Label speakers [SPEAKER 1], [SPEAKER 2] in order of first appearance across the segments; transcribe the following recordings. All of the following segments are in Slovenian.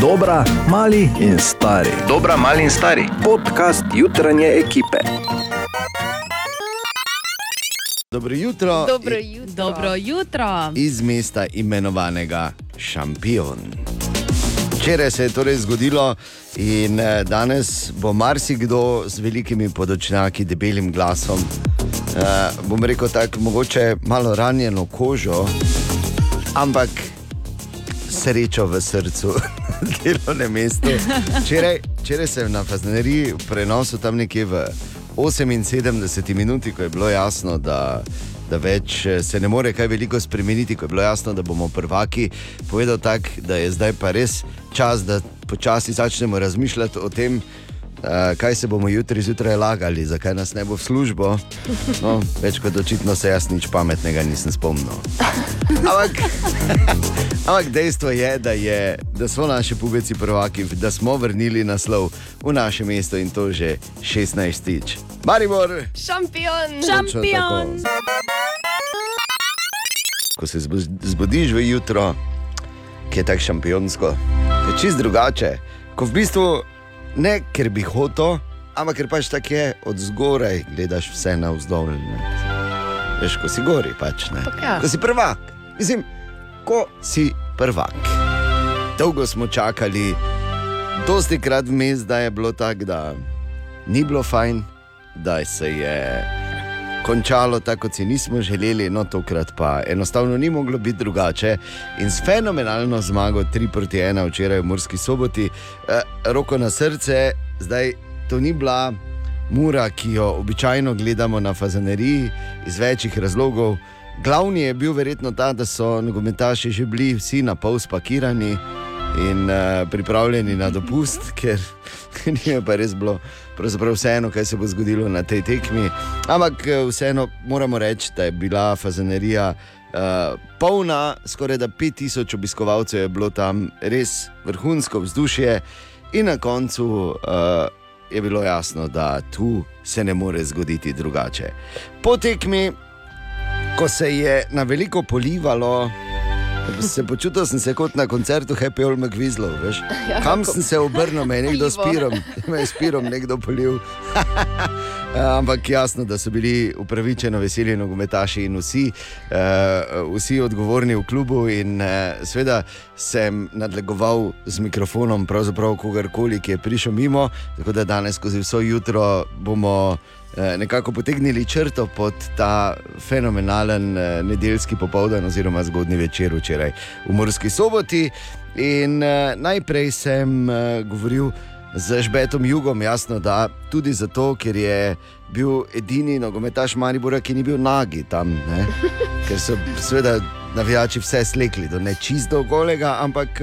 [SPEAKER 1] Dobra, mali in stari.
[SPEAKER 2] Dobra, mali in stari.
[SPEAKER 1] Podcast jutranje ekipe.
[SPEAKER 3] Dobro jutro.
[SPEAKER 4] Dobro jutro.
[SPEAKER 5] Dobro jutro.
[SPEAKER 3] Iz mesta imenovanega Šampion. Včeraj se je torej zgodilo in eh, danes bo marsikdo z velikimi podočnjaki, debelim glasom, eh, bom rekel tako, mogoče malo ranjeno kožo, ampak srečo v srcu, delovnem mestu. Včeraj, sem na Fazneriji v prenosu tam nekje v 78 minuti, ko je bilo jasno, da, da več eh, se ne more kaj veliko spremeniti, ko je bilo jasno, da bomo prvaki, povedal tak, da je zdaj pa res čas, da počasi začnemo razmišljati o tem. Uh, kaj se bomo jutri zjutraj lagali, zakaj nas ne bo v službo? No, več kot očitno se jaz nič pametnega nisem spomnil. Ampak, ampak dejstvo je, da, je, da so naši pubeci prvaki, da smo vrnili naslov v naše mesto in to že 16 tič. Maribor!
[SPEAKER 4] Šampion.
[SPEAKER 5] Šampion.
[SPEAKER 3] Ko se zbu- zbudiš v jutro, ki je tako šampionsko, je čist drugače. Ko v bistvu ne ker bi hotel, ampak ker pač tako je od zgoraj, gledaš vse na vzdolj. Veš, ko si gori, pač ne.
[SPEAKER 4] ja.
[SPEAKER 3] Ko si prvak, mislim, ko si prvak. Dolgo smo čakali, dosti krat vmes, da je bilo tako, da ni bilo fajn, da se je končalo tako, kot si nismo želeli, no tokrat pa enostavno ni moglo biti drugače. In s fenomenalno zmago 3 proti 1 včeraj v Murski soboti, eh, roko na srce, zdaj to ni bila mura, ki jo običajno gledamo na fazaneriji iz večjih razlogov. Glavni je bil verjetno ta, da so nogometaši že bili vsi na pol spakirani in uh, pripravljeni na dopust, ker ni pa res bilo vseeno, kaj se bo zgodilo na tej tekmi. Ampak eh, vseeno moramo reči, da je bila fazanerija uh, polna, skoraj da 5000 obiskovalcev je bilo tam, res vrhunsko vzdušje, in na koncu uh, je bilo jasno, da tu se ne more zgoditi drugače. Po tekmi, ko se je na veliko polivalo. Se počutil sem se kot na koncertu Happy Old McVizzlov. veš.
[SPEAKER 4] Ja,
[SPEAKER 3] Kam sem se obrnil, me je nekdo s pirom, me je s pirom nekdo polil. Ampak jasno, da so bili upravičeno veseli nogometaši in vsi, uh, vsi odgovorni v klubu. In uh, seveda sem nadlegoval z mikrofonom, pravzaprav kogarkoli, ki je prišel mimo. Tako da danes skozi vso jutro bomo eh, nekako potegnili črto pod ta fenomenalen eh, nedeljski popoldan oziroma zgodni večer včeraj v Murski soboti. In uh, najprej sem govoril z Žbetom Jugom, jasno, da tudi zato, ker je bil edini nogometaš Maribora, ki ni bil nagi tam, ne? ker so seveda navijači vse slekli, do ne čisto golega, ampak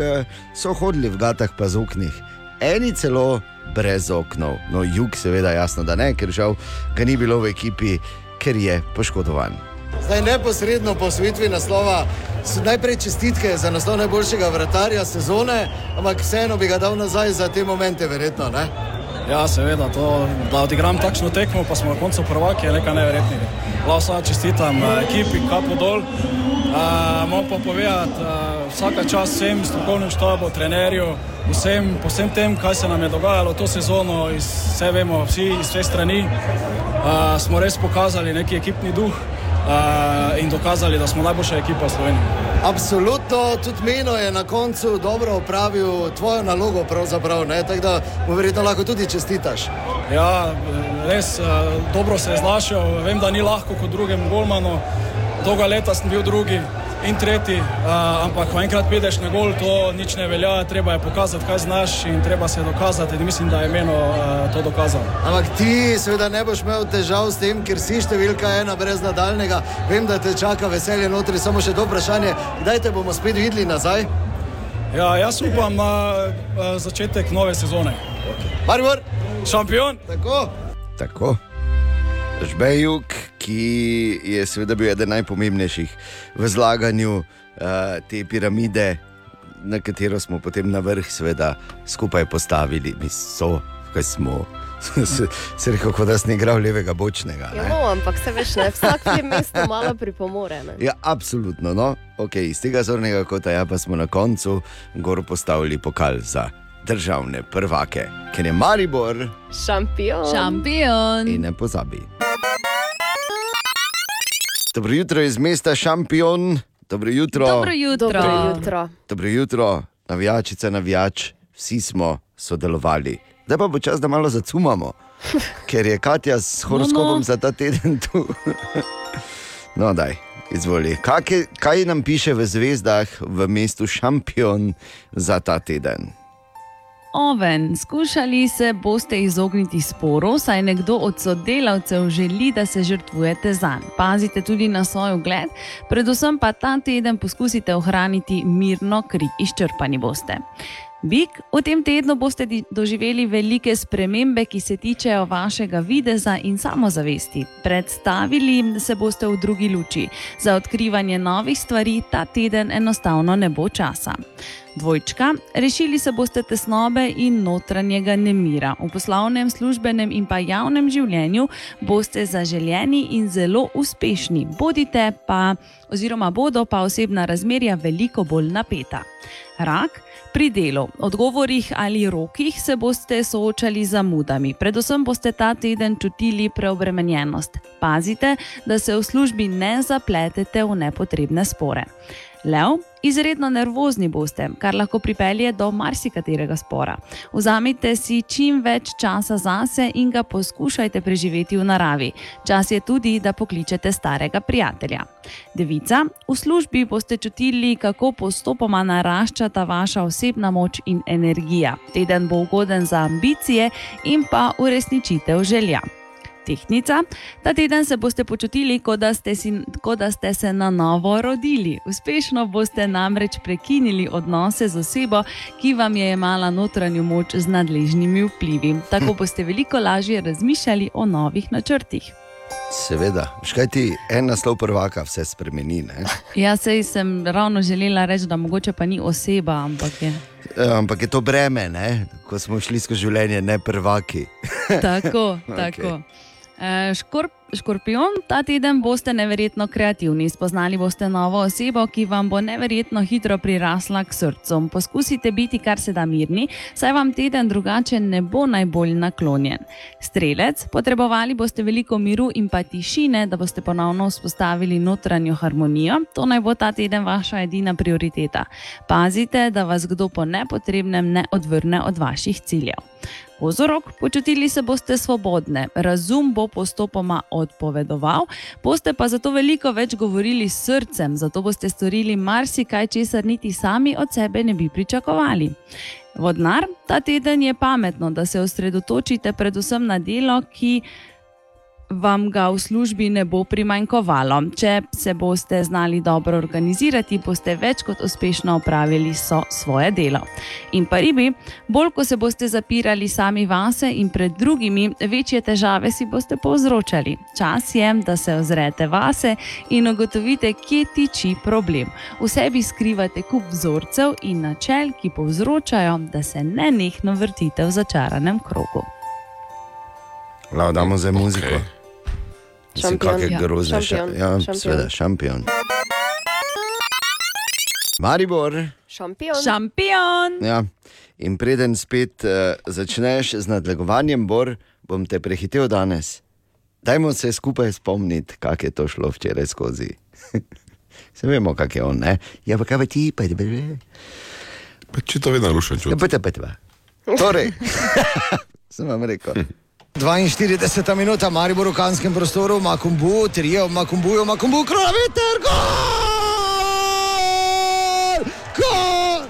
[SPEAKER 3] so hodili v gatah pa z oknih. Eni celo brez oknov, no jug, seveda, jasno, da ne, ker žal ga ni bilo v ekipi, ker je poškodovan.
[SPEAKER 6] Zdaj neposredno po osvojitvi naslova, s- najprej čestitke za naslov najboljšega vratarja sezone, ampak vseeno bi ga dal nazaj za te momente, verjetno. Ne?
[SPEAKER 7] Ja, seveda, to, da odigram takšno tekmo, pa smo na koncu prvaki, je nekaj neverjetnega. Lahko čestitam eh, ekipi, kapo dol. Uh, Moram pa povedati, uh, vsaka čas vsem strokovnim štabom, trenerju, vsem, po vsem tem, kaj se nam je dogajalo to sezono, iz, vse vemo, vsi iz vseh strani, uh, smo res pokazali neki ekipni duh uh, in dokazali, da smo najboljša ekipa v Sloveniji.
[SPEAKER 6] Absolutno, tudi Meno je na koncu dobro opravil tvojo nalogo, pravzaprav, ne? tako da mu verjetno lahko tudi čestitaš.
[SPEAKER 7] Ja, res eh, dobro se je znašel. Vem, da ni lahko kot drugemu golmanu. Dolga leta sem bil drugi in tretji, eh, ampak ko enkrat prideš na gol, to nič ne velja. Treba je pokazati, kaj znaš in treba se dokazati. In mislim, da je meno eh, to dokazal.
[SPEAKER 6] Ampak ti seveda ne boš imel težav s tem, ker si številka ena brez nadaljnega. Vem, da te čaka veselje notri, samo še to vprašanje, kdaj te bomo spet videli nazaj?
[SPEAKER 7] Ja, jaz upam na eh, začetek nove sezone.
[SPEAKER 6] Maribor,
[SPEAKER 7] Šampion!
[SPEAKER 6] tako.
[SPEAKER 3] Tako. Žbejuk, ki je seveda bil eden najpomembnejših v zlaganju uh, te piramide, na katero smo potem na vrh, seveda, skupaj postavili, mi so, kaj smo. Se, se rekel, kot da si igral levega bočnega. Ne?
[SPEAKER 2] no, ampak se veš, ne, vsak v tem mestu malo pripomore. Ne?
[SPEAKER 3] Ja, absolutno. No? Okay, iz tega zornega kota ja, pa smo na koncu gor postavili pokal za državne prvake, ker je Maribor
[SPEAKER 2] Šampion.
[SPEAKER 5] Šampion.
[SPEAKER 3] in ne pozabi. Dobro jutro iz mesta Šampion, dobro jutro.
[SPEAKER 5] Dobro jutro.
[SPEAKER 2] Dobro jutro.
[SPEAKER 3] Dobro jutro, navijačica, navijač, vsi smo sodelovali. Zdaj pa bo čas, da malo zacumamo, ker je Katja s horoskopom
[SPEAKER 5] No, no.
[SPEAKER 3] za ta teden tu. No, daj, izvoli. Kaj, kaj nam piše v zvezdah v mestu Šampion za ta teden?
[SPEAKER 5] Oven, skušali se boste izogniti sporu, saj nekdo od sodelavcev želi, da se žrtvujete za njega. Pazite tudi na svoj ugled, predvsem pa ta teden poskusite ohraniti mirno kri, izčrpani boste. Bik, v tem tednu boste doživeli velike spremembe, ki se tičejo vašega videza in samozavesti. Predstavili se boste v drugi luči. Za odkrivanje novih stvari ta teden enostavno ne bo časa. Dvojčka, rešili se boste tesnobe in notranjega nemira. V poslovnem, službenem in pa javnem življenju boste zaželjeni in zelo uspešni. Bodite pa, oziroma bodo pa osebna razmerja veliko bolj napeta. Rak, pri delu, odgovorih ali rokih se boste soočali z zamudami. Predvsem boste ta teden čutili preobremenjenost. Pazite, da se v službi ne zapletete v nepotrebne spore. Lev, izredno nervozni boste, kar lahko pripelje do marsikaterega spora. Vzamite si čim več časa zase in ga poskušajte preživeti v naravi. Čas je tudi, da pokličete starega prijatelja. Devica, v službi boste čutili, kako postopoma naraščata vaša osebna moč in energija. Teden bo ugoden za ambicije in pa uresničitev želja. Tehnica, ta teden se boste počutili, kot da, ste si, kot da ste se na novo rodili. Uspešno boste namreč prekinili odnose z osebo, ki vam je jemala notranjo moč z nadležnimi vplivi. Tako boste veliko lažje razmišljali o novih načrtih.
[SPEAKER 3] Seveda, škaj ti en naslov prvaka vse spremeni. Ne?
[SPEAKER 5] Jaz sej sem ravno želela reči, da mogoče pa ni oseba, ampak je
[SPEAKER 3] E, Ampak je to breme, ne? ko smo šli skozi življenje, ne prvaki.
[SPEAKER 5] tako. tako. E, Škorp, škorpion, ta teden boste neverjetno kreativni. Spoznali boste novo osebo, ki vam bo neverjetno hitro prirasla k srcu. Poskusite biti kar se da mirni, saj vam teden drugače ne bo najbolj naklonjen. Strelec, potrebovali boste veliko miru in pa tišine, da boste ponovno vzpostavili notranjo harmonijo. To naj bo ta teden vaša edina prioriteta. Pazite, da vas kdo po nepotrebnem ne odvrne od vaših ciljev. Ozorok, počutili se boste svobodne, razum bo postopoma odpovedoval, boste pa zato veliko več govorili s srcem, zato boste storili marsikaj, česar niti sami od sebe ne bi pričakovali. Vodnar, ta teden je pametno, da se osredotočite predvsem na delo, ki vam ga v službi ne bo primanjkovalo. Če se boste znali dobro organizirati, boste več kot uspešno opravili so svoje delo. In pa ribi, bolj ko se boste zapirali sami vase in pred drugimi, večje težave si boste povzročali. Čas je, da se ozrete vase in ugotovite, kje tiči problem. V sebi skrivate kup vzorcev in načel, ki povzročajo, da se nenehno vrtite v začaranem krogu.
[SPEAKER 3] Lao, damo zdaj muziko.
[SPEAKER 2] Okej.
[SPEAKER 3] Mislim,
[SPEAKER 2] Šampion,
[SPEAKER 3] kakšne
[SPEAKER 2] ja.
[SPEAKER 3] grozne
[SPEAKER 2] Šampion,
[SPEAKER 3] ša- Ja,
[SPEAKER 2] šampion.
[SPEAKER 3] seveda, šampion. Maribor.
[SPEAKER 2] Šampion.
[SPEAKER 5] Šampion!
[SPEAKER 3] Ja. In preden spet uh, začneš z nadlegovanjem, Bor, bom te prehitel danes. Dajmo se skupaj spomniti, kako je to šlo včeraj skozi. Se vemo, kako je on, ne? Ja, pa kaj pa ti, pa ti, pa ti.
[SPEAKER 4] Če to vedno rušen
[SPEAKER 3] Ja,
[SPEAKER 4] čut.
[SPEAKER 3] pa te, pa te. Torej, sem vam rekel.
[SPEAKER 6] 42 minuta, Maribor v kanskem prostoru, Makumbu, trije v Makumbuju, Makumbu, krona veter, gol! Gol!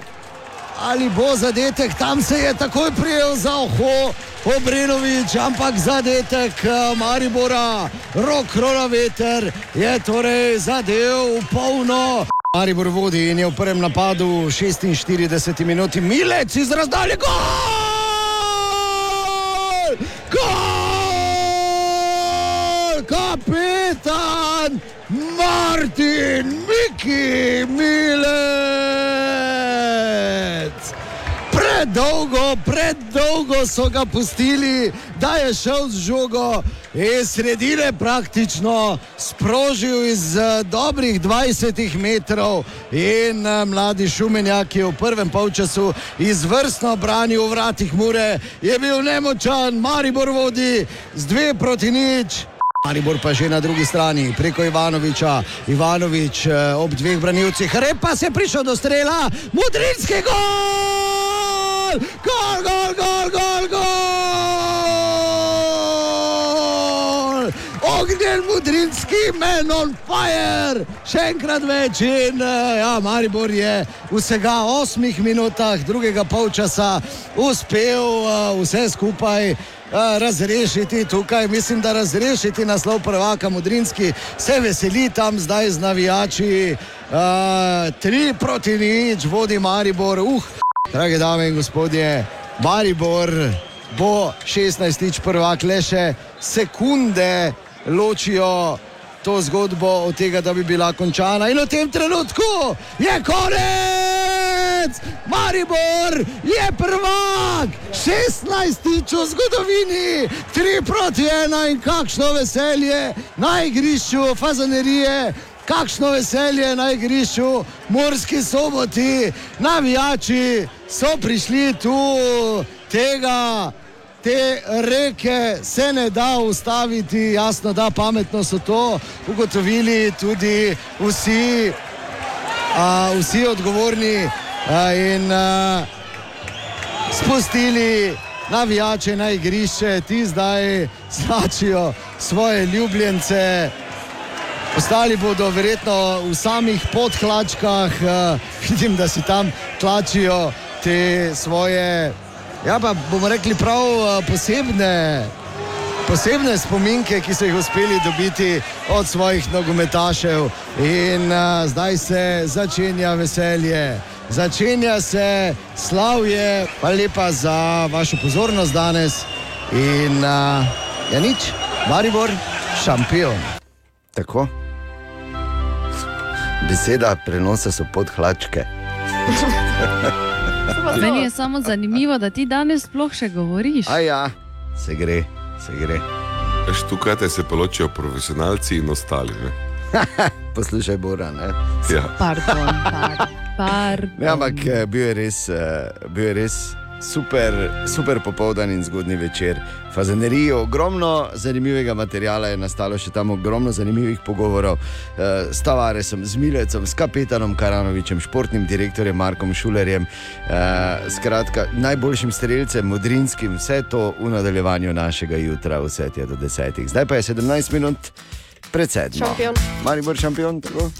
[SPEAKER 6] Ali bo zadetek, tam se je takoj prijel za oho, Obrenovič, ampak zadetek eh, Maribora, rok krona veter je torej zadev v polno. Maribor vodi in je v prvem napadu v 46 minuti, Milec iz razdalje, gol! Gol! Kapitan Martin Miki Milec! Pred
[SPEAKER 3] predolgo, predolgo so ga pustili, da je šel z žogo iz sredine praktično sprožil iz uh, dobrih 20 metrov in uh, mladi šumenjak je v prvem polčasu izvrstno branil v vratih Mure, je bil nemočan, Maribor vodi z dve proti nič. Maribor pa že na drugi strani, preko Ivanoviča, Ivanovič eh, ob dveh branilcih, repa se je prišel do strela, modrinski gol! Gol, gol, gol, gol, gol! Ognjen modrinski, men on fire! Še enkrat več in eh, ja, Maribor je v vsega osmih minutah drugega polčasa uspel uh, vse skupaj. Uh, razrešiti tukaj, mislim, da razrešiti naslov prvaka Mudrinski, se veseli tam zdaj z navijači. Uh, tri proti nič, vodi Maribor. Uh, drage dame in gospodje, Maribor bo 16-tič prvak, le še sekunde ločijo to zgodbo od tega, da bi bila končana. In v tem trenutku je konec! Maribor je prvak, 16-tič v zgodovini, 3 proti 1 in kakšno veselje na igrišču Fazanerije. Kakšno veselje na igrišču, morski soboti, navijači so prišli tu, tega te reke se ne da ustaviti, jasno, da pametno so to ugotovili tudi vsi, a, vsi odgovorni a, in a, spustili navijače na igrišče, ti zdaj značijo svoje ljubljence. Ostali bodo verjetno v samih podhlačkah, uh, vidim, da si tam tlačijo te svoje Ja, pa bomo rekli prav eh, posebne, posebne spominke, ki so jih uspeli dobiti od svojih nogometašev. In uh, zdaj se začenja veselje, začenja se slavje. Hvala lepa za vašo pozornost danes. In uh, ja, nič, Maribor, šampion.
[SPEAKER 8] Tako. Beseda prenosa so podhlačke.
[SPEAKER 5] Meni je samo zanimivo, da ti danes sploh še govoriš.
[SPEAKER 8] A ja, se gre, se gre.
[SPEAKER 4] Veš, tukaj te se poločijo profesionalci in ostali. Ne?
[SPEAKER 8] Poslušaj, Bora. Ne?
[SPEAKER 4] Ja.
[SPEAKER 5] Pardon, par, pardon.
[SPEAKER 8] Ja, ampak eh, bil je res, eh, bil je res super, super popoldan in zgodni večer. Fazenerijo, ogromno zanimivega materijala je nastalo, še tam ogromno zanimivih pogovorov eh, s Tavaresom, z Milecem, s kapetanom Karanovičem, športnim direktorjem Markom Šulerjem, eh, skratka, najboljšim strelcem, modrinskim, vse to v nadaljevanju našega jutra, vse je do desetih. Zdaj pa je 17 minut pred sedmim.
[SPEAKER 2] Šampion.
[SPEAKER 8] Maribor šampion, tako.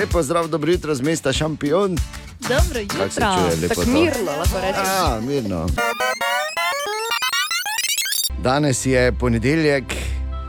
[SPEAKER 8] Lepo zdrav, dobro jutro z mesta šampion.
[SPEAKER 5] Dobro jutro.
[SPEAKER 2] Tako mirno lahko rečeš.
[SPEAKER 8] Ja, mirno. Danes je ponedeljek,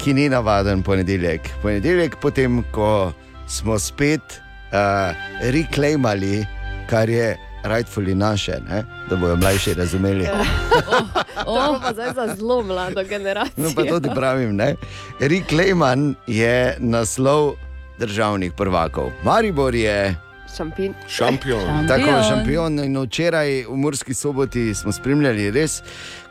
[SPEAKER 8] ki ni navaden ponedeljek. Ponedeljek, potem ko smo spet uh, reclaimali, kar je rightfully naše, ne? da bodo mlajši razumeli.
[SPEAKER 2] To bo pa zdaj za zelo mlado generacijo.
[SPEAKER 8] No, pa to ti pravim. ne. Reclaiman je naslov državnih prvakov. Maribor je
[SPEAKER 2] Šampin.
[SPEAKER 4] Šampion.
[SPEAKER 8] Tako šampion. In včeraj v Murski soboti smo spremljali res,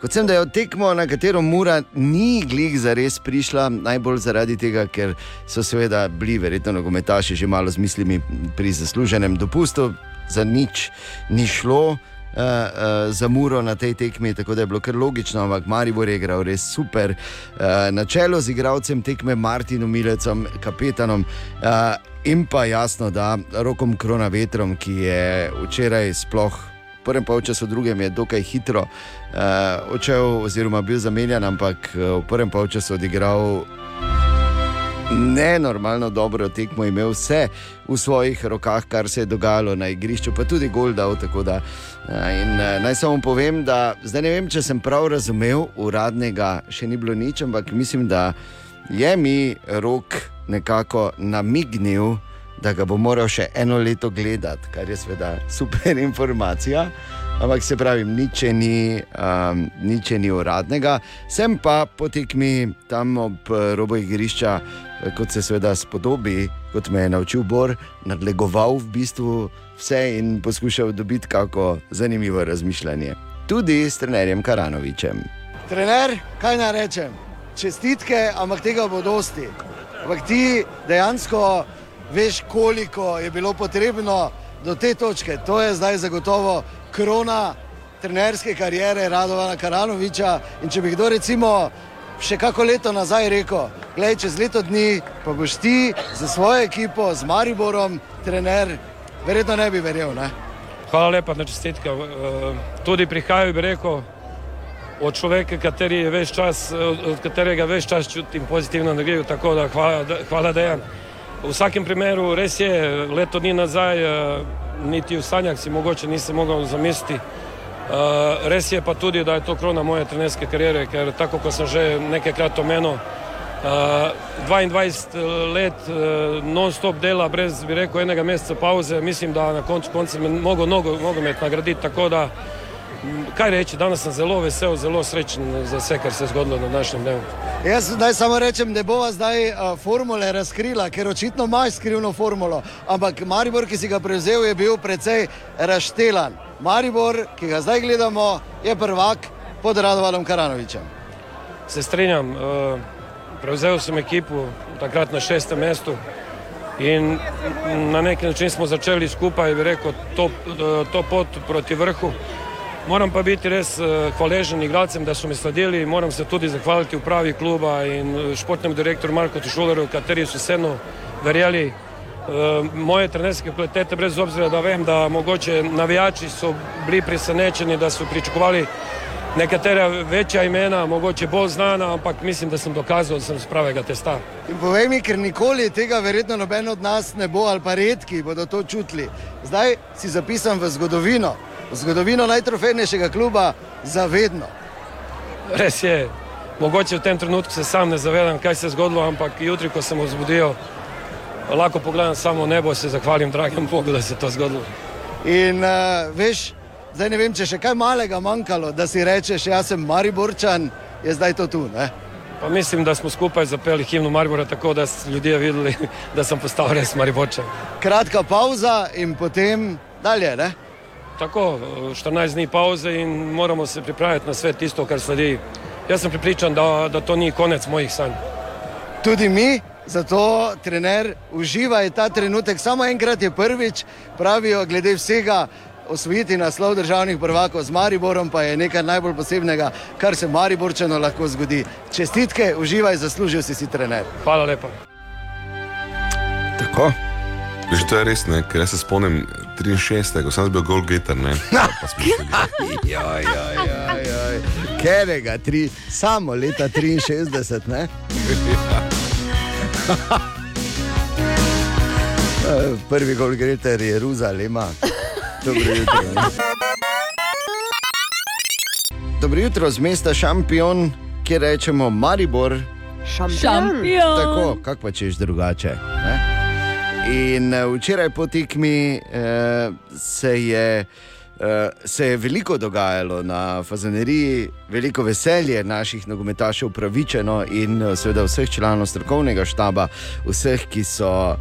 [SPEAKER 8] kot sem da je tekmo, na katero Mura ni glih za res prišla, najbolj zaradi tega, ker so seveda bili verjetno nogometaši že malo z mislimi pri zasluženem dopustu, za nič ni šlo. Uh, uh, za Muro na tej tekmi, tako da je bilo kar logično, ampak Maribor je igral res super. Uh, na čelu z igralcem tekme Martinom Milecom, kapetanom uh, in pa jasno, da rokom Kronavetrom, ki je včeraj sploh. V prvem polčasu, v drugem je dokaj hitro uh, odšel, oziroma bil zamenjan, ampak uh, v prvem polčasu odigral nenormalno dobro tekmo, imel vse v svojih rokah, kar se je dogajalo na igrišču, pa tudi gol dal. tako Da, eh, in, eh, naj samo povem, da zdaj ne vem, če sem prav razumel, uradnega še ni bilo nič, ampak mislim, da je mi rok nekako namignil. Da ga bo moral še eno leto gledati, kar je seveda super informacija.
[SPEAKER 3] Ampak se pravi, nič ni, um, nič ni uradnega. Sem pa po tekmi tam ob eh, robu igrišča, eh, kot se seveda spodobi, kot me je naučil Bor, nadlegoval v bistvu vse in poskušal dobiti kako zanimivo razmišljanje. Tudi s trenerjem Karanovičem.
[SPEAKER 6] Trener, kaj naj rečem? Čestitke, ampak tega bo dosti. Ampak ti dejansko veš, koliko je bilo potrebno do te točke. To je zdaj zagotovo krona trenerske kariere Radovana Karanoviča. In če bi kdo recimo še kako leto nazaj rekel, gledaj, čez leto dni pa boš ti za svojo ekipo, z Mariborom, trener, verjetno ne bi verjel. Ne?
[SPEAKER 9] Hvala lepa na čestitke. Tudi prihajam, bi rekel, od človeka, kateri je ves čas, eh, od katerega več čas čutim pozitivno energijo. Tako da hvala, hvala Dejan. V vsakem primeru res je, leto dni nazaj, eh, niti v sanjah si mogoče nisem mogel zamisliti. Uh, res je pa tudi, da je to krona moje trenerske kariere, ker tako kot sem že nekajkrat omenil, uh, 22 let uh, non-stop dela, brez bi rekel enega meseca pauze, mislim, da na koncu konca me mogo nogomet nagraditi. Tako da, kaj reči, danes sem zelo vesel, zelo srečen za vse, kar se je zgodilo na današnjem dnevu.
[SPEAKER 6] Jaz naj samo rečem, da bova zdaj uh, formule razkrila, ker očitno imaš skrivno formulo. Ampak Maribor, ki si ga prevzel, je bil precej razštelan. Maribor, ki ga zdaj gledamo, je prvak pod Radovanom Karanovičem.
[SPEAKER 9] Se strinjam, uh, prevzel sem ekipo takrat na šestem mestu in na neki način smo začeli skupaj, bi rekel, to, eh, to pot proti vrhu. Moram pa biti res eh, hvaležen igralcem, da so mi sledili. Moram se tudi zahvaliti upravi kluba in eh, športnemu direktorju Marku Tišulerju, kateri so vseeno verjeli eh, moje trenerske kvalitete, brez obzira, da vem, da mogoče navijači so bili presenečeni, da so pričakovali nekatera večja imena, mogoče bolj znana, ampak mislim, da sem dokazal, da sem z pravega testa.
[SPEAKER 6] In povej mi, ker nikoli tega verjetno noben od nas ne bo, ali pa redki bodo to čutili. Zdaj si zapisan v zgodovino, zgodovino najtrofejnejšega kluba, zavedno.
[SPEAKER 9] Res je, mogoče v tem trenutku se sam ne zavedam, kaj se je zgodilo, ampak jutri, ko sem vzbudil, lahko pogledam samo nebo in se zahvalim dragemu Bogu, da se je to zgodilo.
[SPEAKER 6] In uh, veš, zdaj ne vem, če še kaj malega manjkalo, da si rečeš, jaz sem Mariborčan, je zdaj to tu. Ne?
[SPEAKER 9] Pa mislim, da smo skupaj zapeli himno Maribora tako, da so ljudje videli, da sem postal res Mariborčan.
[SPEAKER 6] Kratka pauza in potem dalje. Ne?
[SPEAKER 9] Tako, 14 dni pauze in moramo se pripraviti na vse tisto, kar sledi. Jaz sem pripričan, da, da to ni konec mojih sanj.
[SPEAKER 6] Tudi mi, zato trener uživa ta trenutek. Samo enkrat je prvič, pravijo, glede vsega. Osvojiti naslov državnih prvakov z Mariborom pa je nekaj najbolj posebnega, kar se Mariborčano lahko zgodi. Čestitke, uživaj, zaslužil si si trener.
[SPEAKER 9] Hvala lepa.
[SPEAKER 3] Tako.
[SPEAKER 4] Že to je res, ne? ker jaz se spomnim 63, ko sem bil gol bili.
[SPEAKER 3] Joj, joj, joj, joj. Kerega, tri, samo leta 63, ne? Eh, Prvi gol Greter je Jeruzalema. Dobro jutro. ne. Dobro jutro z mesta Šampion, kjer rečemo Maribor.
[SPEAKER 5] Šampion!
[SPEAKER 3] Tako, kako pa češ drugače. In eh, včeraj po tekmi eh, se, je, eh, se je veliko dogajalo na Fazaneriji, veliko veselje naših nogometašev upravičeno in eh, seveda vseh članov strokovnega štaba, vseh, ki so,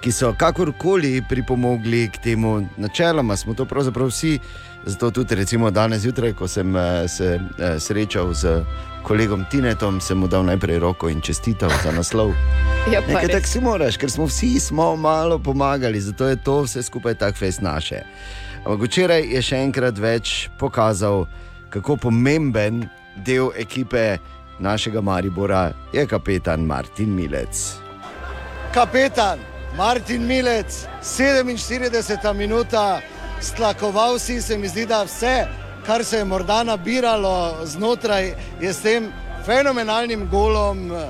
[SPEAKER 3] ki so kakorkoli pripomogli k temu. Načeloma smo to pravzaprav vsi, zato tudi recimo danes zjutraj, ko sem se srečal z kolegom Tinetom, sem mu dal najprej roko in čestital za naslov.
[SPEAKER 2] Ja, pa
[SPEAKER 3] Nekaj tako si moraš, ker smo vsi smo malo pomagali, zato je to vse skupaj tako fez naše. Ampak včeraj je še enkrat več pokazal, kako pomemben del ekipe našega Maribora je kapetan Martin Milec.
[SPEAKER 6] Kapetan Martin Milec, 47 minuta, stlakoval si se mi zdi, da vse, kar se je morda nabiralo znotraj, je s tem fenomenalnim golom eh,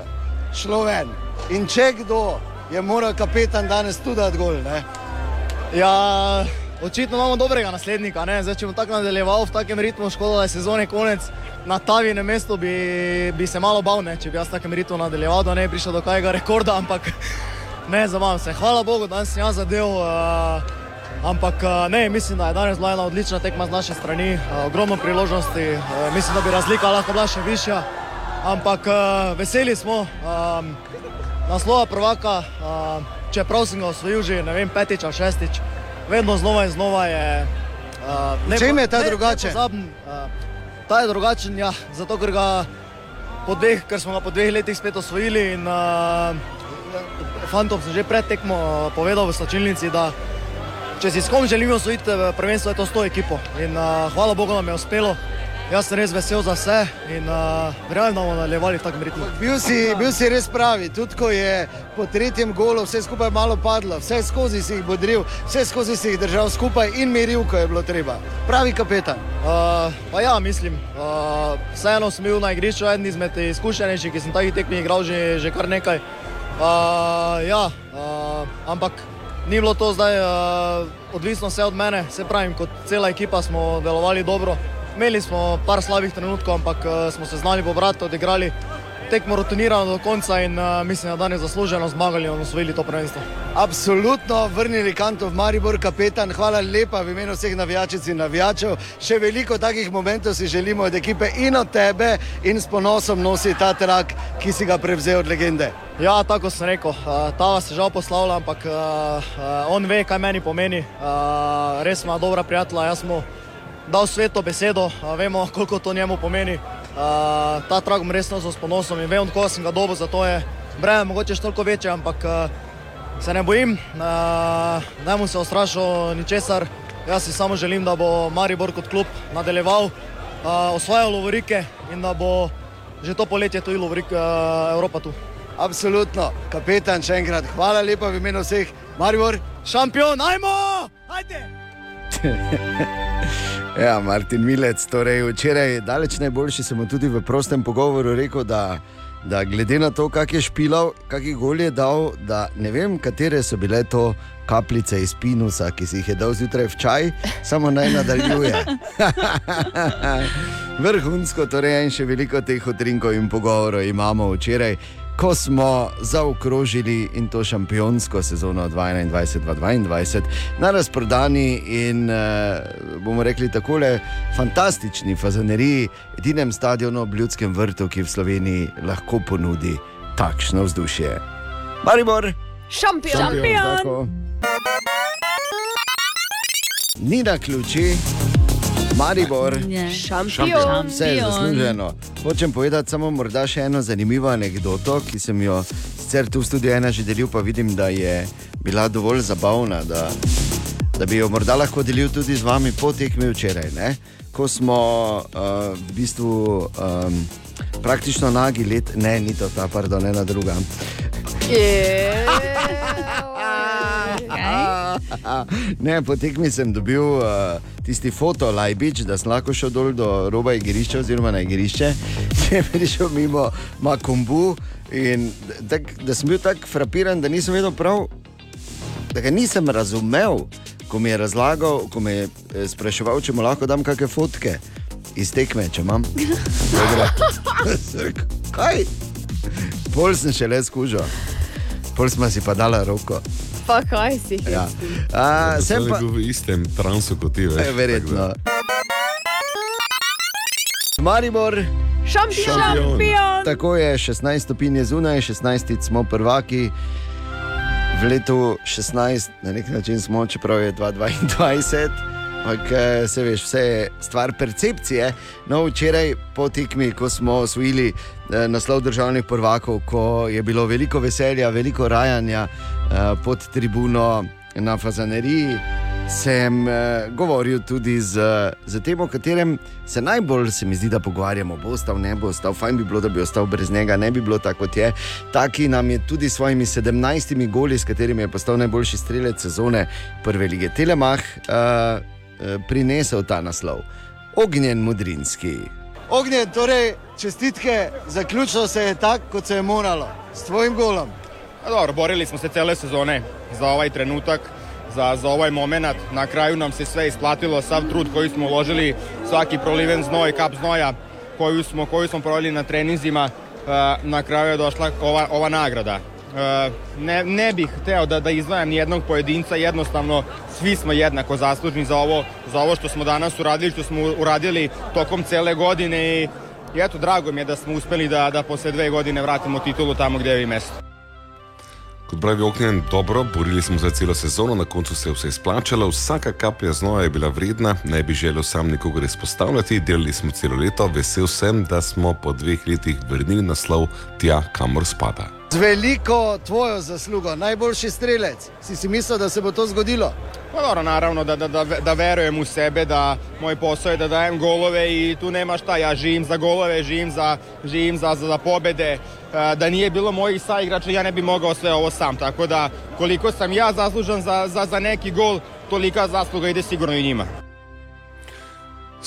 [SPEAKER 6] šlo ven. In če kdo je moral kapetan danes tudi dati gol. Ne?
[SPEAKER 10] Ja, očitno imamo dobrega naslednika. ne. Zdaj, če bom tako nadaljeval v takem ritmu, škoda, da je sezone konec. Na Tavinem mestu bi, bi se malo bal, ne, če bi jaz v takem ritmu nadaljeval, da ne bi prišel do kajega rekorda, ampak ne zabavam se. Hvala Bogu, da sem jaz zadev. Uh, Ampak ne, mislim, da je danes bila ena odlična tekma z naše strani, ogromno priložnosti, mislim, da bi razlika lahko bila še višja. Ampak veseli smo um, naslova prvaka, uh, čeprav sem ga osvojil že ne vem, petič ali šestič, vedno znova in znova je. Uh,
[SPEAKER 6] V čem je ta drugačen?
[SPEAKER 10] Nepozaben, uh, ta je drugačen, ja, zato ker, dveh, ker smo ga po dveh letih spet osvojili. In, uh, fantom sem že pred tekmo povedal v slačilnici, da če si s kom želimo osvojiti eh, prvenstvo, je to s to ekipo. In uh, hvala Bogu nam je uspelo. Jaz sem res vesel za vse in uh, verjamem, da bomo nadaljevali v takem ritmu.
[SPEAKER 6] Bil si, bil si res pravi, tudi ko je po tretjem golu vse skupaj malo padlo, vse skozi si jih bodril, vse skozi si jih držal skupaj in miril, ko je bilo treba. Pravi kapetan.
[SPEAKER 10] Uh, pa ja, mislim, uh, vseeno sem bil na igrišču eden izmed izkušenejših, ki sem takih tekmih igral že, že kar nekaj. Uh, ja, uh, ampak ni bilo to zdaj uh, odvisno vse od mene, se pravim, kot cela ekipa smo delovali dobro. Imeli smo par slabih trenutkov, ampak uh, smo se znali pobrati, odigrali tekmo rutinirano do konca in uh, mislim, da danes zasluženo zmagali in osvojili to prvenstvo.
[SPEAKER 6] Absolutno vrnili kanto v Maribor, kapetan. Hvala lepa v imenu vseh navijačic in navijačev. Še veliko takih momentov si želimo od ekipe in od tebe in s ponosom nosi ta trak, ki si ga prevzel od legende.
[SPEAKER 10] Ja, tako sem rekel. Uh, ta vas žal poslavlja, ampak uh, uh, on ve, kaj meni pomeni. Uh, res ima dobra prijatelja, jaz mu dal sveto besedo, vemo, koliko to njemu pomeni. Uh, ta trak bom res nosil s ponosom in vem, koga sem ga dobil, zato je breme mogoče še toliko večje, ampak uh, se ne bojim, uh, ne bom se ostrašil ničesar. Jaz si samo želim, da bo Maribor kot klub nadaljeval, uh, osvajal lovorike in da bo že to poletje tudi lovorik uh, Evropa tu.
[SPEAKER 6] Absolutno, kapetan, še enkrat hvala lepa v imenu vseh. Maribor,
[SPEAKER 10] šampion, ajmo! Ajde!
[SPEAKER 3] Ja, Martin Milec, torej včeraj daleč najboljši sem tudi v prostem pogovoru rekel, da, da glede na to, kak je špilal, kakšen gol je dal, da ne vem, katere so bile to kapljice iz pinusa, ki si jih je dal zjutraj v čaj, samo naj nadaljuje. Vrhunsko, torej in še veliko teh utrinkov in pogovorov imamo včeraj. Ko smo zaokrožili in to šampionsko sezono 2021-2022 na razprodani in uh, bomo rekli tako, fantastični fazaneriji, edinem stadionu ob Ljudskem vrtu, ki v Sloveniji lahko ponudi takšno vzdušje. Maribor,
[SPEAKER 2] Šampion!
[SPEAKER 3] šampion! tako. Ni na ključi, Maribor.
[SPEAKER 2] Šampion!
[SPEAKER 3] Vse je zasluženo. Hočem povedati samo morda še eno zanimivo anegdoto, ki sem jo sicer tu v studiu ena že delil, pa vidim, da je bila dovolj zabavna, da, da bi jo morda lahko delil tudi z vami po tekmi včeraj. Ne? Ko smo uh, v bistvu um, praktično nagi let, ne, ni to ta, pardon, ena druga. Ne, po tekmi sem dobil uh, tisti foto Lajbič, da sem lahko šel dol do roba igrišča oziroma na igrišče. Če bi prišel mimo Makumbu in tak, da sem bil tako frapiran, da nisem vedel prav, da ga nisem razumel, ko mi je razlagal, ko me je eh, spraševal, če mu lahko dam kakšne fotke iz tekme, če imam. Kaj? Pol sem še le skužil, pol smo si pa dala roko.
[SPEAKER 2] Pa kaj si?
[SPEAKER 3] Ja. A, sem pa.
[SPEAKER 4] v istem transu kot ti, veš.
[SPEAKER 3] E, verjetno. Maribor,
[SPEAKER 2] Šampion!
[SPEAKER 5] Šampion!
[SPEAKER 3] tako je 16 stopinj je zunaj, 16 smo prvaki. V letu 16, na nek način smo, čeprav je 2022, ampak se veš, vse je stvar percepcije. No, včeraj po tekmi, ko smo osvojili eh, naslov državnih prvakov, ko je bilo veliko veselja, veliko rajanja pod tribuno na Fazaneriji, sem eh, govoril tudi z, z tem, o katerem se najbolj se mi zdi, da pogovarjamo. Bo ostal, ne bo ostal, fajn bi bilo, da bi ostal brez njega, ne bi bilo tako, kot je. Taki nam je tudi s svojimi 17 goli, s katerimi je postal najboljši strelec sezone prve lige Telemah, uh, uh, prinesel ta naslov. Ognjen Mudrinski.
[SPEAKER 6] Ognjen, torej čestitke, zaključilo se je tako, kot se je moralo, s tvojim golom.
[SPEAKER 11] A Dobro, borili smo se cele sezone za ovaj trenutak, za, za ovaj moment. Na kraju nam se sve isplatilo, sav trud koji smo uložili, svaki proliven znoj, kap znoja koju smo, koju smo proveli na treninzima, e, na kraju je došla ova, ova nagrada. E, ne, ne bih hteo da, da izdvajam jednog pojedinca, jednostavno svi smo jednako zaslužni za ovo, za ovo što smo danas uradili, što smo uradili tokom cele godine i, i eto, drago mi je da smo uspeli da, da posle dve godine vratimo titulu tamo gde je i mesto.
[SPEAKER 4] Kot pravi Ognjen, dobro, borili smo za celo sezono, na koncu se je vse izplačalo, vsaka kaplja znova je bila vredna, ne bi želel sam nikogar izpostavljati, delali smo celo leto, vesel sem, da smo po dveh letih vrnili naslov tja, kamor spada.
[SPEAKER 3] Z veliko tvojo zaslugo, najboljši strelec. Si si mislil, da se bo to zgodilo?
[SPEAKER 11] Pa dobro, naravno da, da, da, da verujem u sebe, da moj posao je da dajem golove i tu nema šta, ja živim za golove, živim za, živim za, za, za pobede. E, Da nije bilo mojih saigrača, ja ne bi mogao sve ovo sam, tako da koliko sam ja zaslužan za, za, za neki gol, tolika zasluga ide sigurno i njima.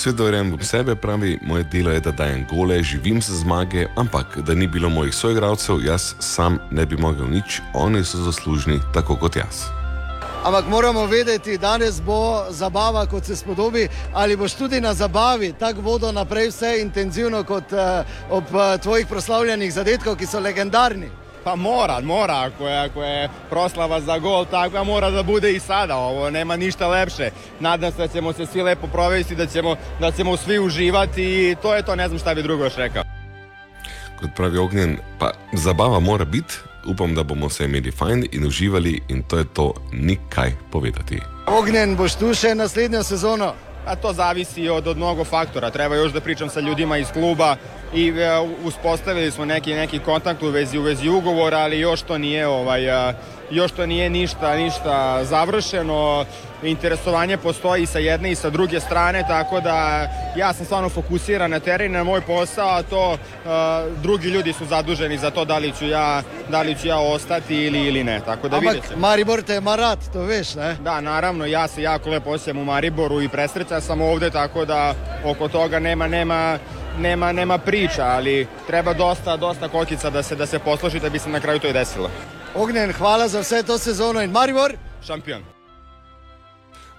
[SPEAKER 4] Svet verjamem v sebe, pravi, moje delo je, da dajem gole, živim za zmage, ampak da ni bilo mojih soigralcev, jaz sam ne bi mogel nič, oni so zaslužni tako kot jaz.
[SPEAKER 3] Ampak moramo vedeti, danes bo zabava, kot se spodobi, ali boš tudi na zabavi tako vodo naprej vse intenzivno kot uh, ob uh, tvojih proslavljenih zadetkov, ki so legendarni.
[SPEAKER 11] Pa mora, mora, ako je, ako je proslava za gol takva, mora da bude i sada, ovo nema ništa lepše. Nadam se da ćemo se svi lepo provesti, da ćemo, da ćemo svi uživati i to je to, ne znam šta bi drugo još rekao.
[SPEAKER 4] Kot pravi Ognjen, pa zabava mora biti, upam, da bomo se imeli fajn in uživali, in to je to, ni kaj povedati.
[SPEAKER 3] Ognjen, boš tu še naslednjo sezono.
[SPEAKER 11] A to zavisi od, od mnogo faktora. Treba još da pričam sa ljudima iz kluba i e, uspostavili smo neki neki kontakt u vezi u vezi ugovora, ali još to nije ovaj još to nije ništa ništa završeno. Interesovanje postoji sa jedne i sa druge strane, tako da ja sam stvarno fokusiran na teren, na moj posao, a to a, drugi ljudi su zaduženi za to da li ću ja, da li ću ja ostati ili, ili ne. Tako da vidjet ćemo.
[SPEAKER 3] Maribor te ima rad, to veš, ne?
[SPEAKER 11] Da, naravno, ja se jako lepo osjećam u Mariboru i presreća sam ovde, tako da oko toga nema, nema, nema, nema priča, ali treba dosta, dosta kokica da se, da se posloži da bi se na kraju to i desilo.
[SPEAKER 3] Ognjen, hvala za vse to sezono in Maribor.
[SPEAKER 11] Šampion.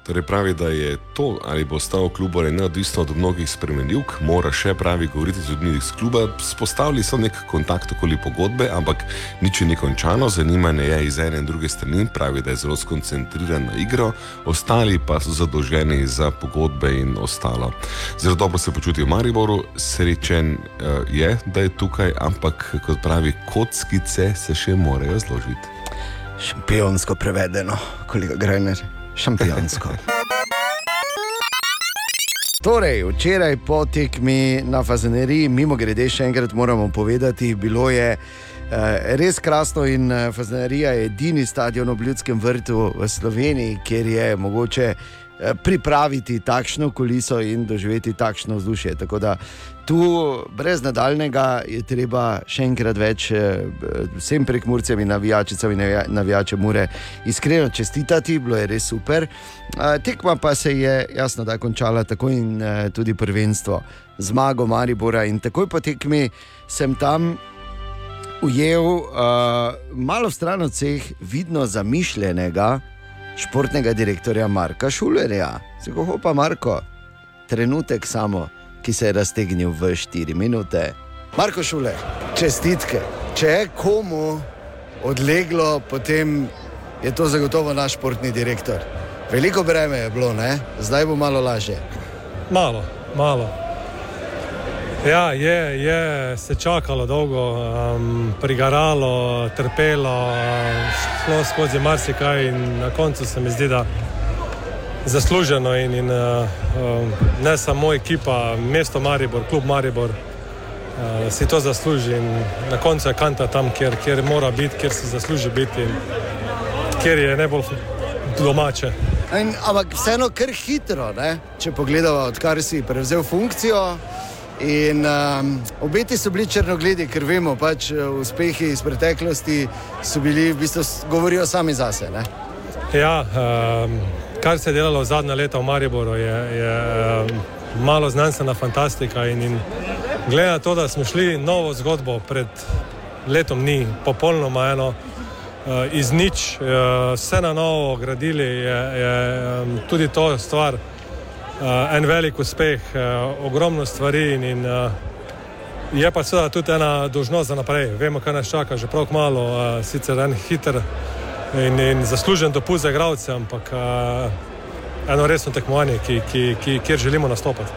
[SPEAKER 4] Torej pravi, da je to, ali bo ostal klub ali neodvisno od mnogih spremenljivk, mora še pravi govoriti z ljudmi iz kluba. Spostavili so nek kontakt okoli pogodbe, ampak nič ni končano, zanimanje je iz ene in druge strani, pravi, da je zelo skoncentriran na igro, ostali pa so zadolženi za pogodbe in ostalo. Zelo dobro se počuti v Mariboru, srečen uh, je, da je tukaj, ampak kot pravi, kockice se še morajo zložiti.
[SPEAKER 3] Šampionsko prevedeno, kolega Grajner, šampionsko. Torej, včeraj po tekmi na Fazeneriji, mimo grede, še enkrat moramo povedati, bilo je eh, res krasno in eh, Fazenerija je edini stadion ob ljudskem vrtu v Sloveniji, kjer je mogoče eh, pripraviti takšno kuliso in doživeti takšno vzdušje. Tako da tu brez nadaljnega je treba še enkrat več eh, vsem prekmurcem in navijačicam in navija- navijačem mure iskreno čestitati, bilo je res super. Tekma pa se je jasno da končala tako in eh, tudi prvenstvo, zmago Maribora in takoj po tekmi sem tam ujel uh, malo stran od vseh vidno zamišljenega športnega direktorja Marka Šulerja. Zagoho pa Marko, trenutek samo, ki se je raztegnil v 4 minute. Marko Šuler, čestitke. Če je komu odleglo, potem je to zagotovo naš športni direktor. Veliko breme je bilo, ne? zdaj bo malo lažje.
[SPEAKER 12] Malo, malo. Ja, je, je se čakalo dolgo, um, prigaralo, trpelo, šlo skozi marsikaj in na koncu se mi zdi, da zasluženo in, in uh, ne samo ekipa, mesto Maribor, klub Maribor. Uh, si to zasluži in na koncu je kanta tam, kjer, kjer mora biti, kjer si zasluži biti in kjer je najbolj domače.
[SPEAKER 3] In, ampak vseeno kar hitro, ne? če pogledamo, odkar si prevzel funkcijo. In um, obeti so bili črnogledi, ker vemo, pač eh, uspehi iz preteklosti so bili, v bistvu, govorijo sami zase. Ne?
[SPEAKER 12] Ja, um, kar se je delalo zadnja leta v Mariboru, je, je malo znanstvena fantastika. In, in glede na to, da smo šli novo zgodbo pred letom dni, popolnoma eno, uh, iz nič, uh, vse na novo gradili, je, je tudi to stvar. Uh, en velik uspeh, ogromno stvari in, in Je pa seveda tudi ena dožnost za naprej. Vemo, kaj nas čaka, že prav malo, sicer en hiter in, in zaslužen dopust za igralce, ampak uh, eno resno tekmovanje, ki, ki, ki, kjer želimo nastopati.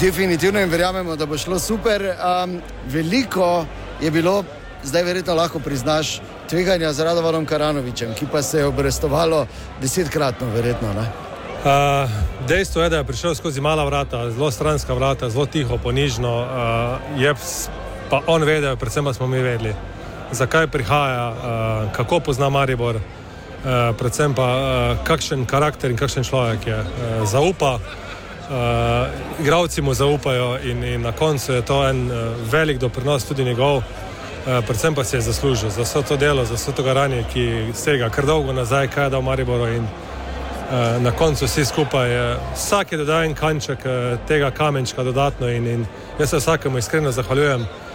[SPEAKER 3] Definitivno in verjamemo, da bo šlo super. Um, veliko je bilo, zdaj verjetno lahko priznaš, tveganja z Radovanom Karanovičem, ki pa se je obrestovalo desetkratno, verjetno. Ne?
[SPEAKER 12] Uh, dejstvo je, da je prišel skozi mala vrata, zelo stranska vrata, zelo tiho, ponižno. Uh, je pa on vedel, predvsem pa smo mi vedeli, zakaj prihaja, uh, kako pozna Maribor, uh, predvsem pa uh, kakšen karakter in kakšen človek je. Uh, zaupa, uh, igravci mu zaupajo in, in na koncu je to en uh, velik doprinos tudi njegov. Uh, predvsem pa si je zaslužil za vse to delo, za vse to garanje, ki sega kar dolgo nazaj, kaj je dal Mariboru. In, uh, na koncu vsi skupaj, uh, vsak je dodal en kanček uh, tega kamenčka dodatno in, in jaz se vsakemu iskreno zahvaljujem, uh,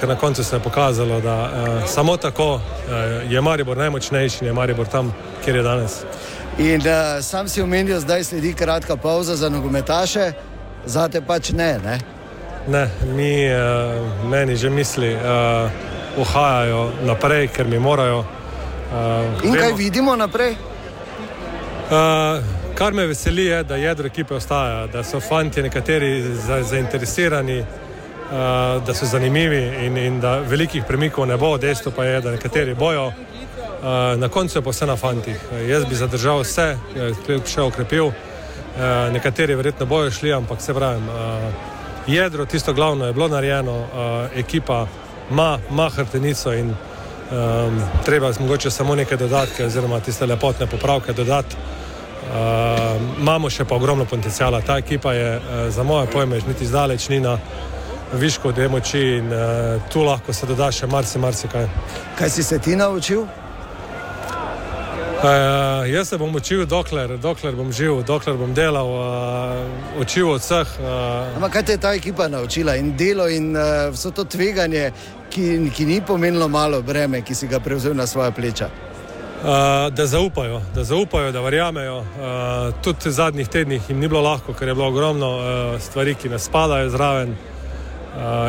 [SPEAKER 12] ker na koncu se je pokazalo, da uh, samo tako uh, je Maribor najmočnejši in je Maribor tam, kjer je danes.
[SPEAKER 3] In uh, sam si omenil, zdaj sledi kratka pauza za nogometaše, zate pač ne. ne?
[SPEAKER 12] Ne, mi, uh, meni že misli uh, uhajajo naprej, ker mi morajo. Uh,
[SPEAKER 3] In kaj vidimo naprej?
[SPEAKER 12] Uh, kar me veseli je, da jedro ekipe ostaja, da so fanti nekateri za, zainteresirani, uh, da so zanimivi in, in da velikih premikov ne bo. Dejstvo pa je, da nekateri bojo. Uh, na koncu je pa vse na fantih. Uh, jaz bi zadržal vse, kljub še okrepil. Nekateri verjetno bojo šli, ampak se pravim, jedro, tisto glavno je bilo narejeno, ekipa ima, ima hrbtenico in um, treba mogoče samo nekaj dodatke, oziroma tiste lepotne popravke dodati. Uh, imamo še pa ogromno potencijala. Ta ekipa je za moje pojme niti zdaleč ni na višku te moči in uh, tu lahko se doda še marsikaj. Marsi
[SPEAKER 3] kaj si se ti naučil?
[SPEAKER 12] Uh, jaz se bom učil, dokler, dokler bom živel, dokler bom delal, uh, učil od vseh. Uh...
[SPEAKER 3] Ampak kaj te je ta ekipa naučila in delo in uh, vso to tveganje, ki, ki ni pomenilo malo breme, ki si ga prevzel na svoje pleča?
[SPEAKER 12] Uh, da zaupajo, da zaupajo, da verjamejo. Uh, tudi v zadnjih tednih jim ni bilo lahko, ker je bilo ogromno uh, stvari, ki ne spadajo zraven. Uh,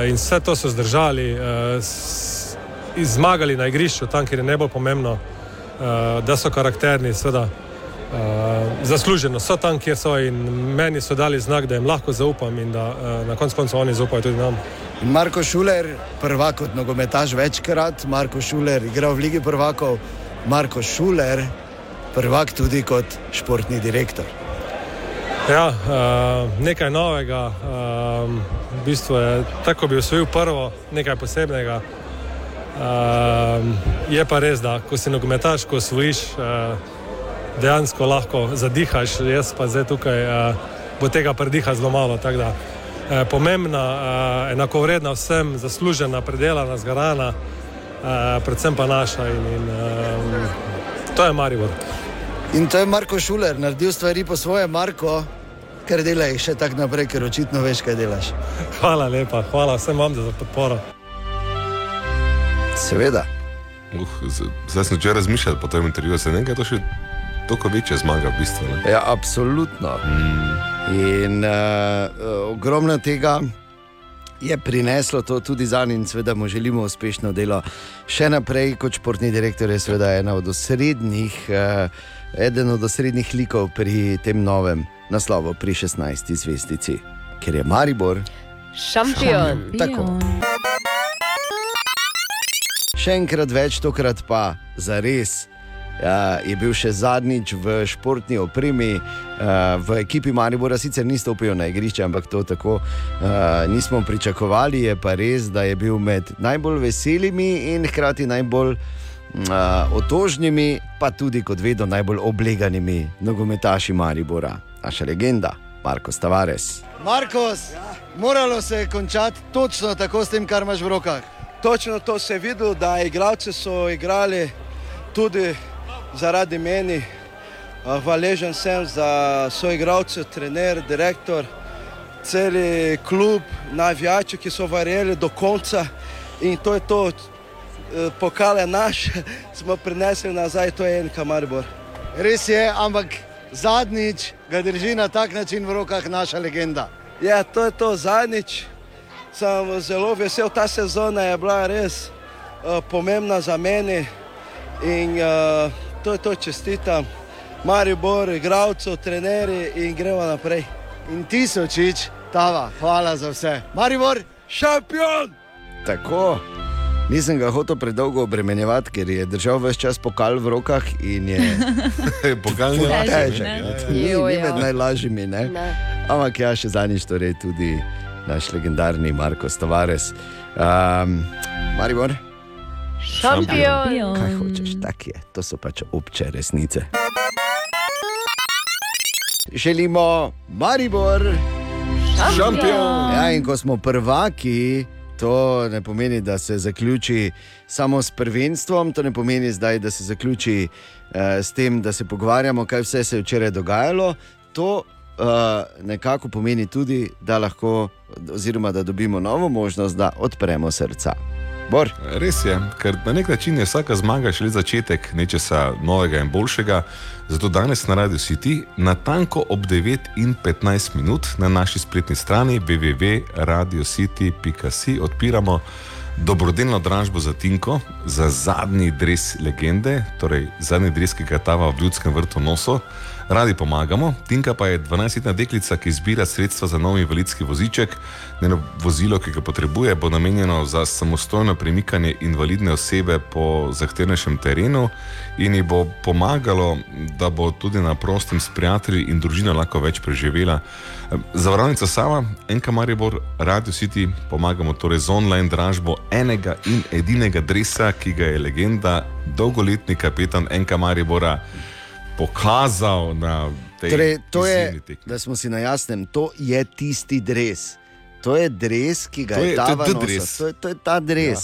[SPEAKER 12] in vse to so zdržali, uh, zmagali na igrišču, tam, kjer je najbolj pomembno, uh, da so karakterni, seveda. Uh, zasluženo so tam, kjer so, in meni so dali znak, da jim lahko zaupam, in da uh, na koncu koncev oni zaupajo tudi nam.
[SPEAKER 3] In Marko Šuler, prvak kot nogometaš večkrat, Marko Šuler, igral v Ligi prvakov. Marko Šuler, prvak tudi kot športni direktor.
[SPEAKER 12] Ja, uh, nekaj novega, uh, v bistvu je tako, bi osvojil prvo, nekaj posebnega. Uh, je pa res, da ko si nogometaš, ko osvojiš, uh, dejansko lahko zadihaš, jaz pa zdaj tukaj uh, bo tega prediha zelo malo. Da, uh, pomembna, uh, enakovredna vsem, zaslužena, predelana, zgarana. Uh, predvsem pa naša in, in um, to je Maribor.
[SPEAKER 3] In to je Marko Šuler, naredil stvari po svoje, Marko, ker delaj še tako naprej, ker očitno veš, kaj delaš.
[SPEAKER 12] Hvala lepa, hvala vsem vam za podporo.
[SPEAKER 3] Seveda.
[SPEAKER 4] Uh, zdaj sem že razmišljal po tem intervjuju, se nekaj to še toliko večja zmaga v bistvu. Ne?
[SPEAKER 3] Ja, absolutno. Mm. In uh, ogromno tega je prineslo to tudi za njim, in seveda mu želimo uspešno delo. Še naprej, kot športni direktor, je seveda ena od osrednjih, eh, eden od osrednjih likov pri tem novem naslovu, pri 16. zvezdici, ker je Maribor
[SPEAKER 2] šampion.
[SPEAKER 3] Tako. Še enkrat več, tokrat pa za res. Uh, je bil še zadnjič v športni opremi, uh, v ekipi Maribora, sicer ni stopil na igrišče, ampak to tako uh, nismo pričakovali. Je pa res, da je bil med najbolj veselimi in hkrati najbolj uh, otožnimi, pa tudi kot vedno najbolj obleganimi nogometaši Maribora. Naša legenda, Marko Stavares. Markos, moralo se je končati točno tako s tem, kar imaš v rokah.
[SPEAKER 13] Točno to se je videlo, da igralci so igrali tudi zaradi meni. Hvaležen sem za svoje igralce, trener, direktor, cel klub, navijači, ki so verjeli do konca in to je to, pokale naš, smo prinesli nazaj, to je en kamaribor.
[SPEAKER 3] Res je, ampak zadnjič ga drži na tak način v rokah naša legenda.
[SPEAKER 13] Ja, to je to zadnjič. sem zelo vesel. Ta sezona je bila res uh, pomembna za mene in uh, to je to čestitam. Maribor, igravcev, trenerji in gremo naprej.
[SPEAKER 6] In tisočič, tava, hvala za vse. Maribor, šampion!
[SPEAKER 3] Tako. Nisem ga hotel predolgo obremenjevati, ker je držal vse čas pokal v rokah in je
[SPEAKER 4] Pokal ni
[SPEAKER 3] težek. Ni, ni med najlažjimi. Ne?
[SPEAKER 2] Ne.
[SPEAKER 3] Ampak ja, še zadnjič, torej tudi naš legendarni Marko Tavares. Um, Maribor,
[SPEAKER 2] Šampion!
[SPEAKER 3] kaj hočeš, tak je, to so pač obče resnice. Želimo Maribor,
[SPEAKER 2] Šampion!
[SPEAKER 3] Ja, in ko smo prvaki, to ne pomeni, da se zaključi samo s prvenstvom, to ne pomeni zdaj, da se zaključi uh, s tem, da se pogovarjamo, kaj vse se je včeraj dogajalo. To uh, nekako pomeni tudi, da lahko, oziroma da dobimo novo možnost, da odpremo srca. Bor.
[SPEAKER 4] Res je, ker na nek način je vsaka zmaga šele začetek nečesa novega in boljšega. Zato danes na Radio City, na tanko ob 9 in 15 minut na naši spletni strani www.radiocity.si odpiramo dobrodelno dražbo za Tinko, za zadnji dres legende, torej zadnji dres, ki ga tava v ljudskem vrtu noso. Radi pomagamo. Tinka pa je 12-letna deklica, ki zbira sredstva za nov invalidski voziček. Njeno vozilo, ki ga potrebuje, bo namenjeno za samostojno premikanje invalidne osebe po zahtevnejšem terenu in ji bo pomagalo, da bo tudi na prostem s prijatelji in družino lahko več preživela. Zavarovalnica sama, enka Maribor, Radio City, pomagamo torej z online dražbo enega in edinega dresa, ki ga je legenda, dolgoletni kapetan enka Maribora pokazal na tej
[SPEAKER 3] Torej, to je,
[SPEAKER 4] tekmi.
[SPEAKER 3] da smo si na jasnem, to je tisti dres. To je dres, ki ga
[SPEAKER 4] To
[SPEAKER 3] je
[SPEAKER 4] je- to je
[SPEAKER 3] ta
[SPEAKER 4] ta
[SPEAKER 3] nosa.
[SPEAKER 4] dres.
[SPEAKER 3] To je, to je ta dres.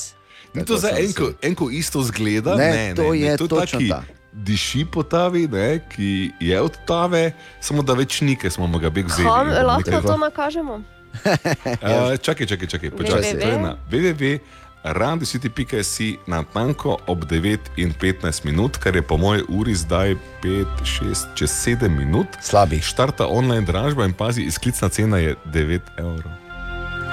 [SPEAKER 4] Ni
[SPEAKER 3] Tako
[SPEAKER 4] to za enko, enko isto zgleda?
[SPEAKER 3] Ne, to je
[SPEAKER 4] to
[SPEAKER 3] točno
[SPEAKER 4] taki
[SPEAKER 3] ta.
[SPEAKER 4] Diši po tavi, ne, ki je od tave, samo da več nike smo ga beg vzeli.
[SPEAKER 2] Lahko to nakažemo?
[SPEAKER 4] Uh, čakaj, čakaj, čakaj, počasi.
[SPEAKER 2] www.
[SPEAKER 4] To je na www.radiocity.si na tanko ob 9 in 15 minut, kar je po moji uri zdaj 5, 6, čez 7 minut.
[SPEAKER 3] Slabi.
[SPEAKER 4] Štarta online dražba in pazi, izklicna cena je 9 evrov.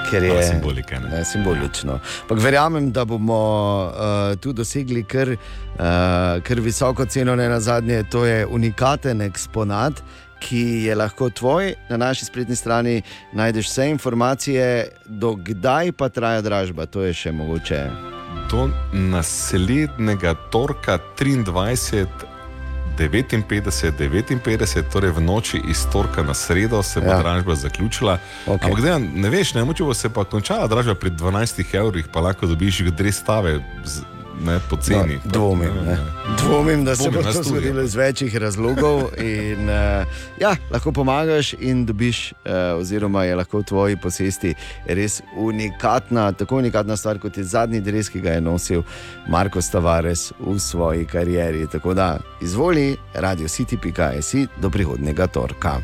[SPEAKER 3] Ker je
[SPEAKER 4] Malo simbolike, ne?
[SPEAKER 3] Ne, simbolično. Ampak verjamem, da bomo uh, tu dosegli kar, uh, kar visoko ceno, ne na zadnje. To je unikaten eksponat, ki je lahko tvoj. Na naši spletni strani najdeš vse informacije, dokdaj pa traja dražba. To je še mogoče.
[SPEAKER 4] Do naslednjega torka 23. 59, 59, torej v noči iz torka na sredo se bo
[SPEAKER 3] Ja.
[SPEAKER 4] dražba zaključila. Okay. Ampak dejan, ne veš, ne moče bo se pa končala dražba pri 12 evrih, pa lahko dobiš dve stave z, ne, po ceni.
[SPEAKER 3] No, dvomim, ne. Dvomim, da se
[SPEAKER 4] Dvomim,
[SPEAKER 3] bo
[SPEAKER 4] nas
[SPEAKER 3] to zgodilo iz večjih razlogov. In, uh, ja, lahko pomagaš in dobiš, uh, oziroma je lahko v tvoji posesti res unikatna, tako unikatna stvar kot je zadnji dres, ki ga je nosil Marko Tavares v svoji karieri. Tako da izvoli Radio City.js do prihodnega torka.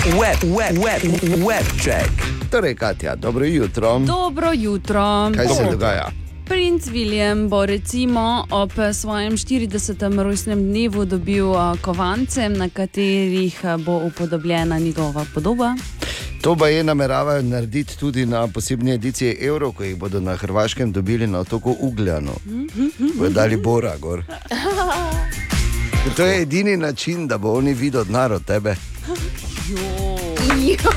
[SPEAKER 1] Web, web, web, web check.
[SPEAKER 3] Torej, Katja, dobro jutro.
[SPEAKER 5] Dobro jutro.
[SPEAKER 3] Kaj se dogaja?
[SPEAKER 5] Princ William bo recimo ob svojem 40. rojstnem dnevu dobil a, kovance, na katerih bo upodobljena njegova podoba.
[SPEAKER 3] To pa je nameravajo narediti tudi na posebni ediciji Euro, ko jih bodo na Hrvaškem dobili na otoku Ugljano. Bodo dali Bora gor. Ker To je edini način, da bo oni videl denar od tebe.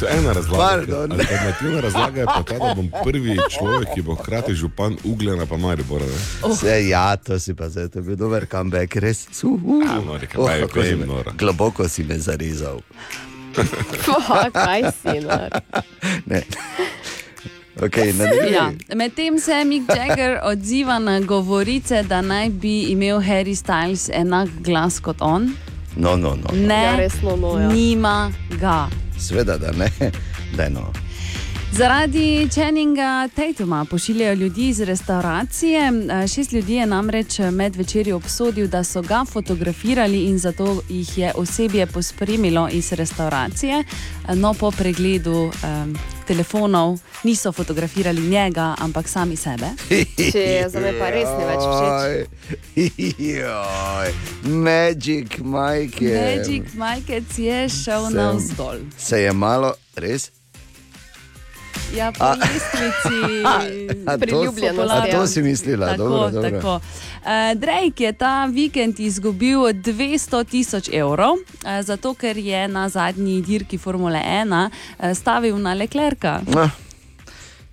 [SPEAKER 4] To je ena razlaga.
[SPEAKER 3] Pardon.
[SPEAKER 4] Alternativna razlaga je pa ta, da bom prvi človek, ki bo hkrati župan Ugljena pa Maribora. ne.
[SPEAKER 3] Oh. Vse, ja, to si pa zdaj, to je bil dober comeback, res. Suhu.
[SPEAKER 4] A, no, neka pa je
[SPEAKER 3] kako si me-. Globoko si me zarezal.
[SPEAKER 2] Pa, kaj si, no?
[SPEAKER 3] Ne. Okay.
[SPEAKER 5] Ja. Medtem se Mick Jagger odziva na govorice, da naj bi imel Harry Styles enak glas kot on.
[SPEAKER 3] No, no, no.
[SPEAKER 5] Ne,
[SPEAKER 2] Ja, res no, no, ja.
[SPEAKER 5] nima ga.
[SPEAKER 3] Sveda, da ne. Daj, no.
[SPEAKER 5] Zaradi Channinga Tatuma pošiljajo ljudi iz restauracije. Eh, Šest ljudi je namreč med večerjo obsodil, da so ga fotografirali in zato jih je osebje pospremilo iz restauracije. Eh, No, po pregledu eh, telefonov, niso fotografirali njega, ampak sami sebe.
[SPEAKER 2] Če je za me pa res ne več všeč.
[SPEAKER 3] Joj, Magic Mike.
[SPEAKER 5] Magic Majkec je šel navzdol.
[SPEAKER 3] Se je malo, res?
[SPEAKER 5] Ja, po lestvici.
[SPEAKER 3] A to si- a to si mislila,
[SPEAKER 5] Tako,
[SPEAKER 3] dobro, dobro.
[SPEAKER 5] tako. Uh, Drake je ta vikend izgubil 200 tisoč evrov, uh, zato ker je na zadnji dirki Formule 1 uh, stavil na Leclerca.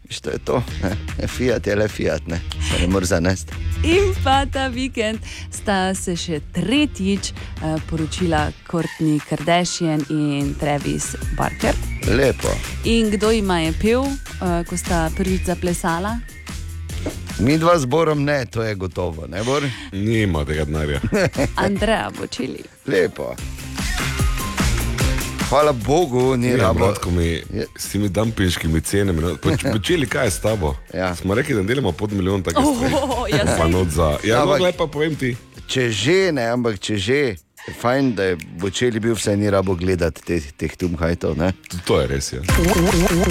[SPEAKER 3] No, što je to? Ne? Fiat je le Fiat, ne, se ne moreš zanesti.
[SPEAKER 5] In pa ta vikend sta se še tretjič uh, poročila Courtney Kardashian in Travis Barker.
[SPEAKER 3] Lepo.
[SPEAKER 5] In kdo jima je pil, uh, ko sta prvič zaplesala?
[SPEAKER 3] Mi dva zborom ne, to je gotovo, ne bor?
[SPEAKER 4] Nima tega denarja.
[SPEAKER 5] Andreja Bočili.
[SPEAKER 3] Lepo. Hvala Bogu, ni
[SPEAKER 4] Ja,
[SPEAKER 3] rabo.
[SPEAKER 4] bratko mi, s temi dumpinškimi cenami. no, poč- Počeli, kaj je s tabo?
[SPEAKER 3] Ja.
[SPEAKER 4] Smo rekli, da delamo pod milijon takih
[SPEAKER 5] Oh,
[SPEAKER 4] stvari.
[SPEAKER 5] ja,
[SPEAKER 4] Pa not za. Ja,
[SPEAKER 3] Ampak-
[SPEAKER 4] ampak lepa povem ti.
[SPEAKER 3] Če že ne, ampak če že, je fajn, da je Bočeli bil vsaj ni rabo gledati teh, teh tumhajtov. ne?
[SPEAKER 4] To je res, ja.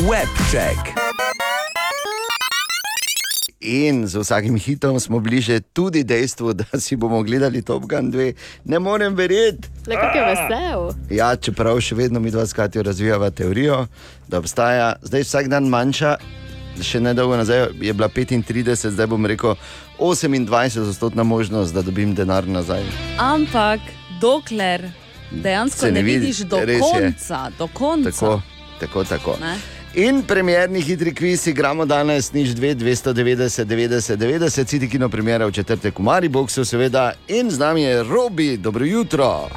[SPEAKER 1] Webcheck.
[SPEAKER 3] In z vsakim hitom smo bliže tudi dejstvu, da si bomo gledali Top Gun 2. Ne morem verjeti.
[SPEAKER 2] Le kako je vesel.
[SPEAKER 3] Ja, čeprav še vedno mi dva skratjo razvijava teorijo, da obstaja zdaj vsak dan manjša, še nedolgo nazaj je bila 35, zdaj bom rekel 28 odstotna možnost, da dobim denar nazaj.
[SPEAKER 5] Ampak dokler dejansko
[SPEAKER 3] Se
[SPEAKER 5] ne,
[SPEAKER 3] ne
[SPEAKER 5] ne
[SPEAKER 3] vidi,
[SPEAKER 5] vidiš do
[SPEAKER 3] res je.
[SPEAKER 5] konca, do konca.
[SPEAKER 3] Tako, tako, tako.
[SPEAKER 5] Ne?
[SPEAKER 3] In premjerni hitri kviz igramo danes, nič 2, 290, 90, 90, citi kino premjera v četrtek v Mariboku, seveda, in z nami je Robi, dobro jutro.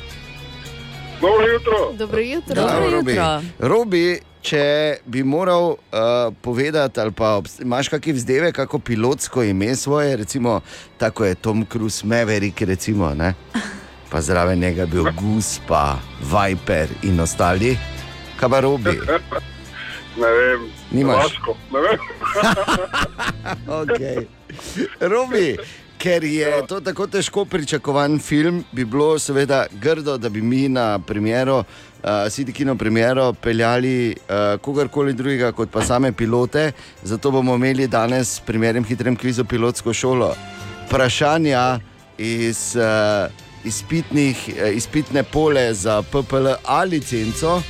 [SPEAKER 14] Dobro jutro.
[SPEAKER 2] Dobro jutro.
[SPEAKER 3] Zdravo, Robi. Robi, če bi moral uh, povedati, ali pa imaš kakšen vzdevek, kako pilotsko ime svoje, recimo tako je Tom Cruise, Maverick, recimo, ne? pa zraven njega bil Guspa, Viper in ostali, kaj pa Robi.
[SPEAKER 14] Ne vem.
[SPEAKER 3] Nimaš?
[SPEAKER 14] Vaško, ne vem.
[SPEAKER 3] Okay. Robi, ker je to tako težko pričakovan film, bi bilo seveda grdo, da bi mi na premjero, uh, City Kino premjero, peljali uh, kogarkoli drugega kot pa same pilote. Zato bomo imeli danes v primernem hitrem kvizu pilotsko šolo. Vprašanja iz uh, izpitnih, uh, izpitne pole za PPL ali licenco,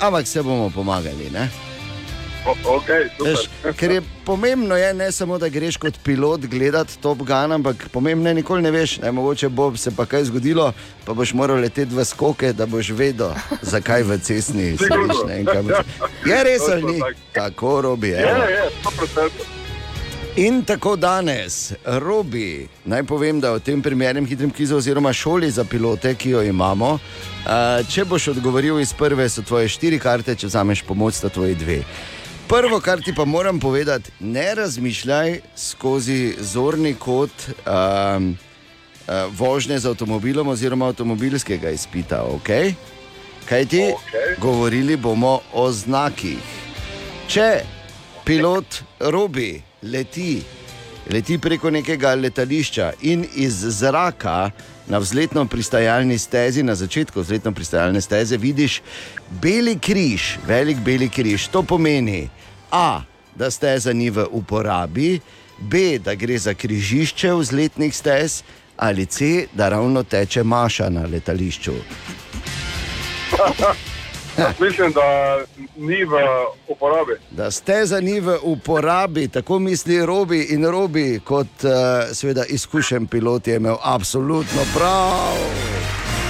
[SPEAKER 3] ampak se bomo pomagali. Ne?
[SPEAKER 14] Okay,
[SPEAKER 3] Veš, ker je pomembno, je, ne samo da greš kot pilot gledati Top Gun, ampak pomembno je, nikoli ne veš, ne, mogoče bo se pa kaj zgodilo, pa boš moral leteti v skoke, da boš vedel, zakaj v cestni sediš. ne, Je res ali ni?
[SPEAKER 14] tako.
[SPEAKER 3] Robi.
[SPEAKER 14] Je, je, 100%.
[SPEAKER 3] In tako danes, Robi, naj povem, da v tem primernem hitrem kizu, oziroma šoli za pilote, ki jo imamo, a, če boš odgovoril iz prve, so tvoje štiri karte, če vzameš pomoč, sta tvoji dve. Prvo, kar ti pa moram povedati, ne razmišljaj skozi zorni kot um, uh, vožnje z avtomobilom oziroma avtomobilskega izpita. Okay? Kaj ti? Okay. Govorili bomo o znakih. Če pilot robi, leti, leti preko nekega letališča in iz zraka na vzletno pristajalni stezi, na začetku vzletno pristajalne steze, vidiš beli križ, velik beli križ. To pomeni, A, da steza ni v uporabi, B, da gre za križišče vzletnih stez, ali C, da ravno teče maša na letališču.
[SPEAKER 14] Mislim, da ni v uporabi.
[SPEAKER 3] Da steza ni v uporabi, tako misli Robi in Robi, kot uh, seveda izkušen pilot, je imel absolutno prav.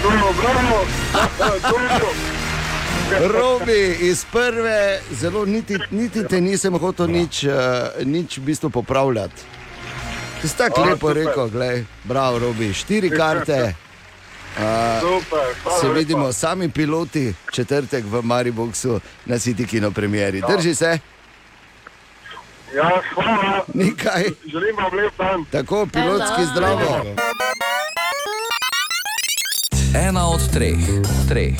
[SPEAKER 14] Bravo, bravo. bravo.
[SPEAKER 3] Robi iz prve, zelo niti, niti te nisem hotel nič, uh, nič v bistvu popravljati. Ti si tako lepo
[SPEAKER 14] super.
[SPEAKER 3] rekel, gledaj, bravo, Robi, štiri karte. Uh,
[SPEAKER 14] Super,
[SPEAKER 3] se
[SPEAKER 14] lepa.
[SPEAKER 3] vidimo sami piloti četrtek v Mariboku na City Kino premjeri. Drži se,
[SPEAKER 14] Ja, hvala.
[SPEAKER 3] Nikaj.
[SPEAKER 14] Želim vam lep dan.
[SPEAKER 3] tako pilotski zdravo.
[SPEAKER 1] Ena od treh, treh.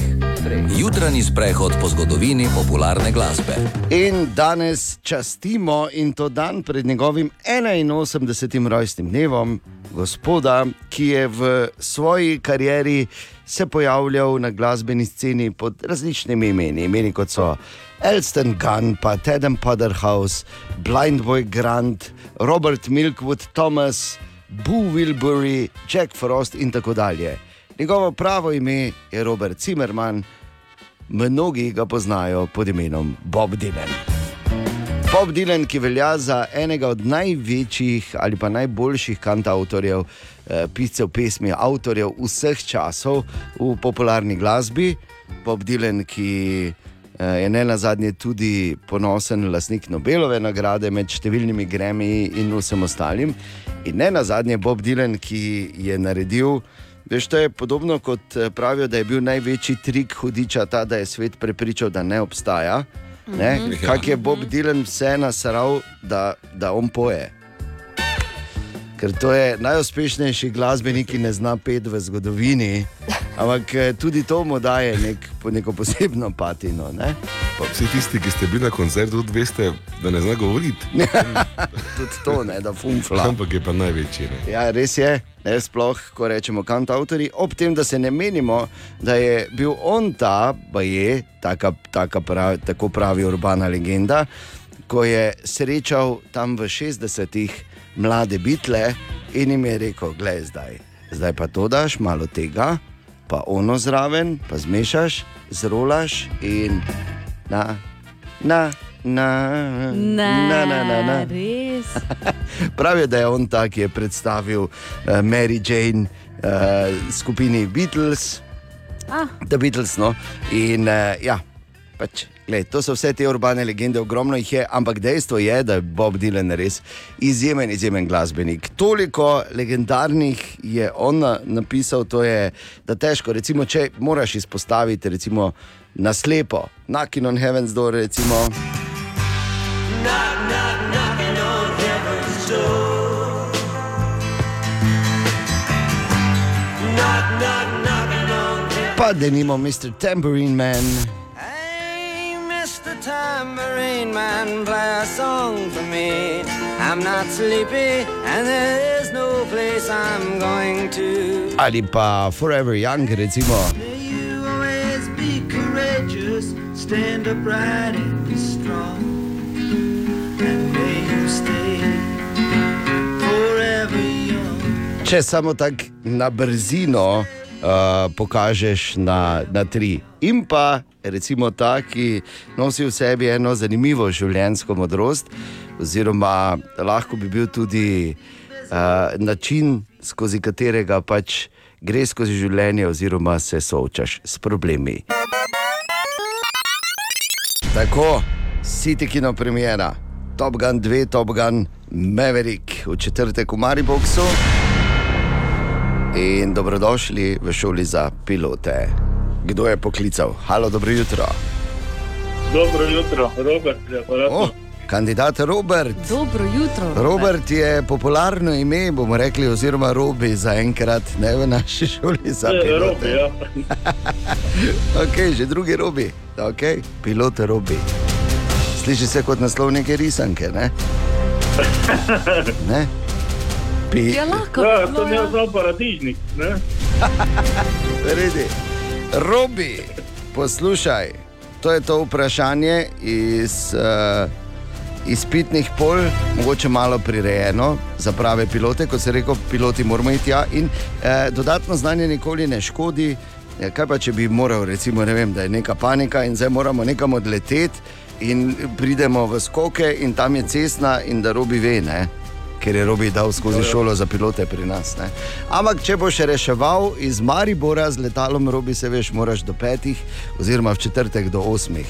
[SPEAKER 1] Jutranji sprehod po zgodovini popularne glasbe.
[SPEAKER 3] In danes častimo in to dan pred njegovim 81. rojstnim dnevom, gospoda, ki je v svoji karieri se pojavljal na glasbeni sceni pod različnimi imeni, imeni kot so Elston Gunn, pa Tedem Potterhouse, Blind Boy Grant, Robert Milkwood Thomas, Boo Wilbury, Jack Frost in tako dalje. Njegovo pravo ime je Robert Zimmerman, mnogi ga poznajo pod imenom Bob Dylan. Bob Dylan, ki velja za enega od največjih ali pa najboljših kantautorjev, eh, piscev pesmi, avtorjev vseh časov v popularni glasbi. Bob Dylan, ki eh, je ne na zadnje tudi ponosen lastnik Nobelove nagrade med številnimi gremi in vsem ostalim. In ne na zadnje Bob Dylan, ki je naredil. Veš, to je podobno kot eh, pravijo, da je bil največji trik hudiča ta, da je svet prepričal, da ne obstaja. Ne?
[SPEAKER 4] Mhm.
[SPEAKER 3] Kak je Bob Dylan vse nasral, da, da on poje. Ker to je najuspešnejši glasbenik, ki ne zna pet v zgodovini, ampak eh, tudi to mu daje nek, neko posebno patino. Ne?
[SPEAKER 4] Pa vsi tisti, ki ste bili na koncertu, tudi veste, da ne zna govoriti.
[SPEAKER 3] tudi to, ne, da funfla.
[SPEAKER 4] Ampak je pa največji. Ne?
[SPEAKER 3] Ja, res je, ne, sploh, ko rečemo kantautori, ob tem, da se ne menimo, da je bil on ta, pa je taka, taka pravi, tako pravi urbana legenda, ko je srečal tam v 60-ih mlade bitle in jim je rekel: Glej, zdaj, zdaj pa to daš, malo tega, pa ono zraven, pa zmešaš, zrolaš in na, na. Na,
[SPEAKER 5] Ne,
[SPEAKER 3] na, na, na, na.
[SPEAKER 5] res.
[SPEAKER 3] Pravijo, da je on ta, ki je predstavil uh, Mary Jane uh, skupini Beatles,
[SPEAKER 5] Ah,
[SPEAKER 3] The Beatles. No? In uh, ja, pač, gled, to so vse te urbane legende, ogromno jih je, ampak dejstvo je, da je Bob Dylan res izjemen, izjemen glasbenik. Toliko legendarnih je on na- napisal, to je, da težko. Recimo, če moraš izpostaviti, recimo, na slepo, Knocking on Heaven's Door, recimo. Pa da nimamo Mr. Tambourine Man.
[SPEAKER 15] Tambourine Man, play a song for me. I'm not sleepy, and there is no place I'm going to.
[SPEAKER 3] Ali pa Forever Young, recimo.
[SPEAKER 15] May you always be courageous, stand upright and be strong. And may you stay forever young.
[SPEAKER 3] Če samo tako na brzino uh, pokažeš na, na tri. In pa recimo ta, ki nosi v sebi eno zanimivo življenjsko modrost, oziroma lahko bi bil tudi uh, način, skozi katerega pač greš skozi življenje, oziroma se soočaš s problemi. Tako, City Kino premjera, Top Gun 2, Top Gun Maverick v četrtek v Mariboku. In dobrodošli v šoli za pilote. Kdo je poklical? Halo, dobro jutro.
[SPEAKER 16] Dobro jutro, Robert je
[SPEAKER 3] O, kandidat Robert.
[SPEAKER 5] Dobro jutro.
[SPEAKER 3] Robert je popularno ime, bomo rekli, oziroma Robi za enkrat, ne v naši šoli za pilote.
[SPEAKER 16] Robi, ja.
[SPEAKER 3] okay, že drugi Robi, okay. pilot Robi. Sliši se kot naslov neke risanke, ne? ne? Pi...
[SPEAKER 5] Ja, lahko.
[SPEAKER 16] Ja,
[SPEAKER 5] no,
[SPEAKER 16] to je
[SPEAKER 5] ja.
[SPEAKER 16] zelo paradižnik. Ne?
[SPEAKER 3] Redi. Robi, poslušaj, to je to vprašanje iz uh, izpitnih pol, mogoče malo prirejeno za prave pilote. Kot se reče, piloti moramo iti tja. In uh, dodatno znanje nikoli ne škodi. Ja, Kaj pa, če bi moral, recimo, ne vem, da je neka panika in zdaj moramo nekam odleteti, in pridemo v skoke, in tam je cestna, in da robi ve, ne? Ker je robi dal skozi šolo za pilote pri nas. Ne? Ampak, če boš reševal iz Maribora z letalom, robi se veš, moraš do petih, oziroma v četrtek do osmih.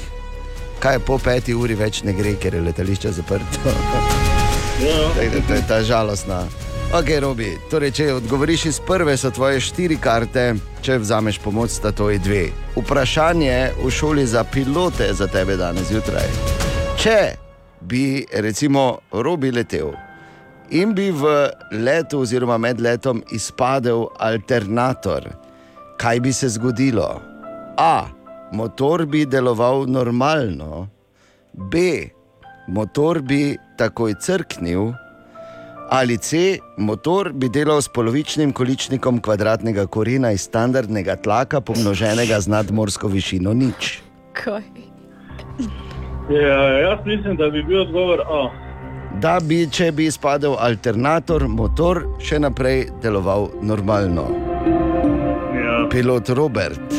[SPEAKER 3] Kaj je po peti uri več ne gre, ker je letališče zaprto. Tako da to je ta žalostna. Ok, Robi, torej, če odgovoriš iz prve, so tvoje štiri karte, če vzameš pomoč, sta to dve. Vprašanje v šoli za pilote za tebe danes zjutraj. Če bi recimo Robi letel in bi v letu oziroma med letom izpadel alternator, kaj bi se zgodilo? A. motor bi deloval normalno, B, motor bi takoj crknil, ali C, motor bi delal s polovičnim količnikom kvadratnega korena iz standardnega tlaka, pomnoženega z nadmorsko višino nič.
[SPEAKER 2] Kaj?
[SPEAKER 16] Ja, jaz mislim, da bi bil odgovor A.
[SPEAKER 3] Da bi, če bi izpadel alternator, motor še naprej deloval normalno.
[SPEAKER 16] Ja.
[SPEAKER 3] Pilot Robert.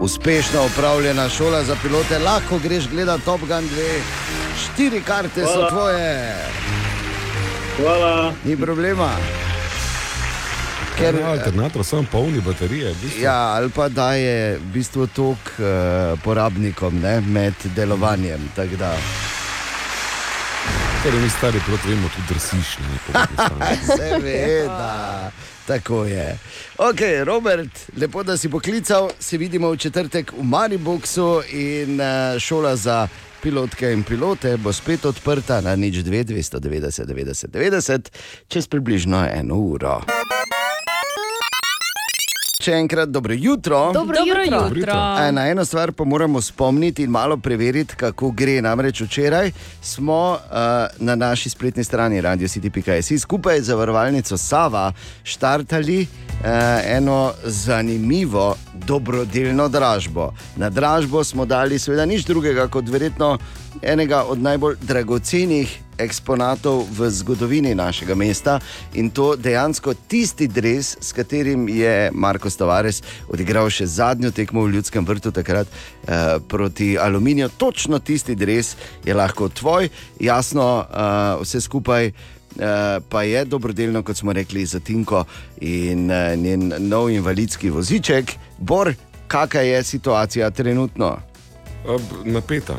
[SPEAKER 3] Uspešno upravljena šola za pilote, lahko greš gledati Top Gun 2, štiri karte so
[SPEAKER 16] Hvala.
[SPEAKER 3] tvoje.
[SPEAKER 16] Hvala.
[SPEAKER 3] Ni problema.
[SPEAKER 4] Ker je alternator samo polni baterije. v bistvu.
[SPEAKER 3] Ja, ali pa da je v bistvu tok uh, porabnikom ne, med delovanjem. tako da.
[SPEAKER 4] Torej, mi stari pilot vemo, tudi drsiš. ne, po drugi strani.
[SPEAKER 3] Seveda, tako je. Ok, Robert, lepo, da si poklical. Se vidimo v četrtek v Mariboku in eh, šola za pilotke in pilote bo spet odprta na nič 2, 290, 90, 90, čez približno eno uro. Še enkrat dobro jutro.
[SPEAKER 2] Dobro Dobro jutro. jutro.
[SPEAKER 3] E, Na eno stvar pa moramo spomniti in malo preveriti, kako gre. Namreč včeraj smo uh, na naši spletni strani radio.city.js skupaj z zavarovalnico Sava štartali uh, eno zanimivo dobrodelno dražbo. Na dražbo smo dali seveda nič drugega kot verjetno enega od najbolj dragocenih eksponatov v zgodovini našega mesta in to dejansko tisti dres, s katerim je Marko Stavares odigral še zadnjo tekmo v Ljudskem vrtu takrat eh, proti Aluminiju. Točno tisti dres je lahko tvoj, jasno, eh, vse skupaj. Uh, pa je dobrodelno, kot smo rekli, za Tinko in uh, njen nov invalidski voziček. Bor, kakšna je situacija trenutno?
[SPEAKER 4] Ab, napeta.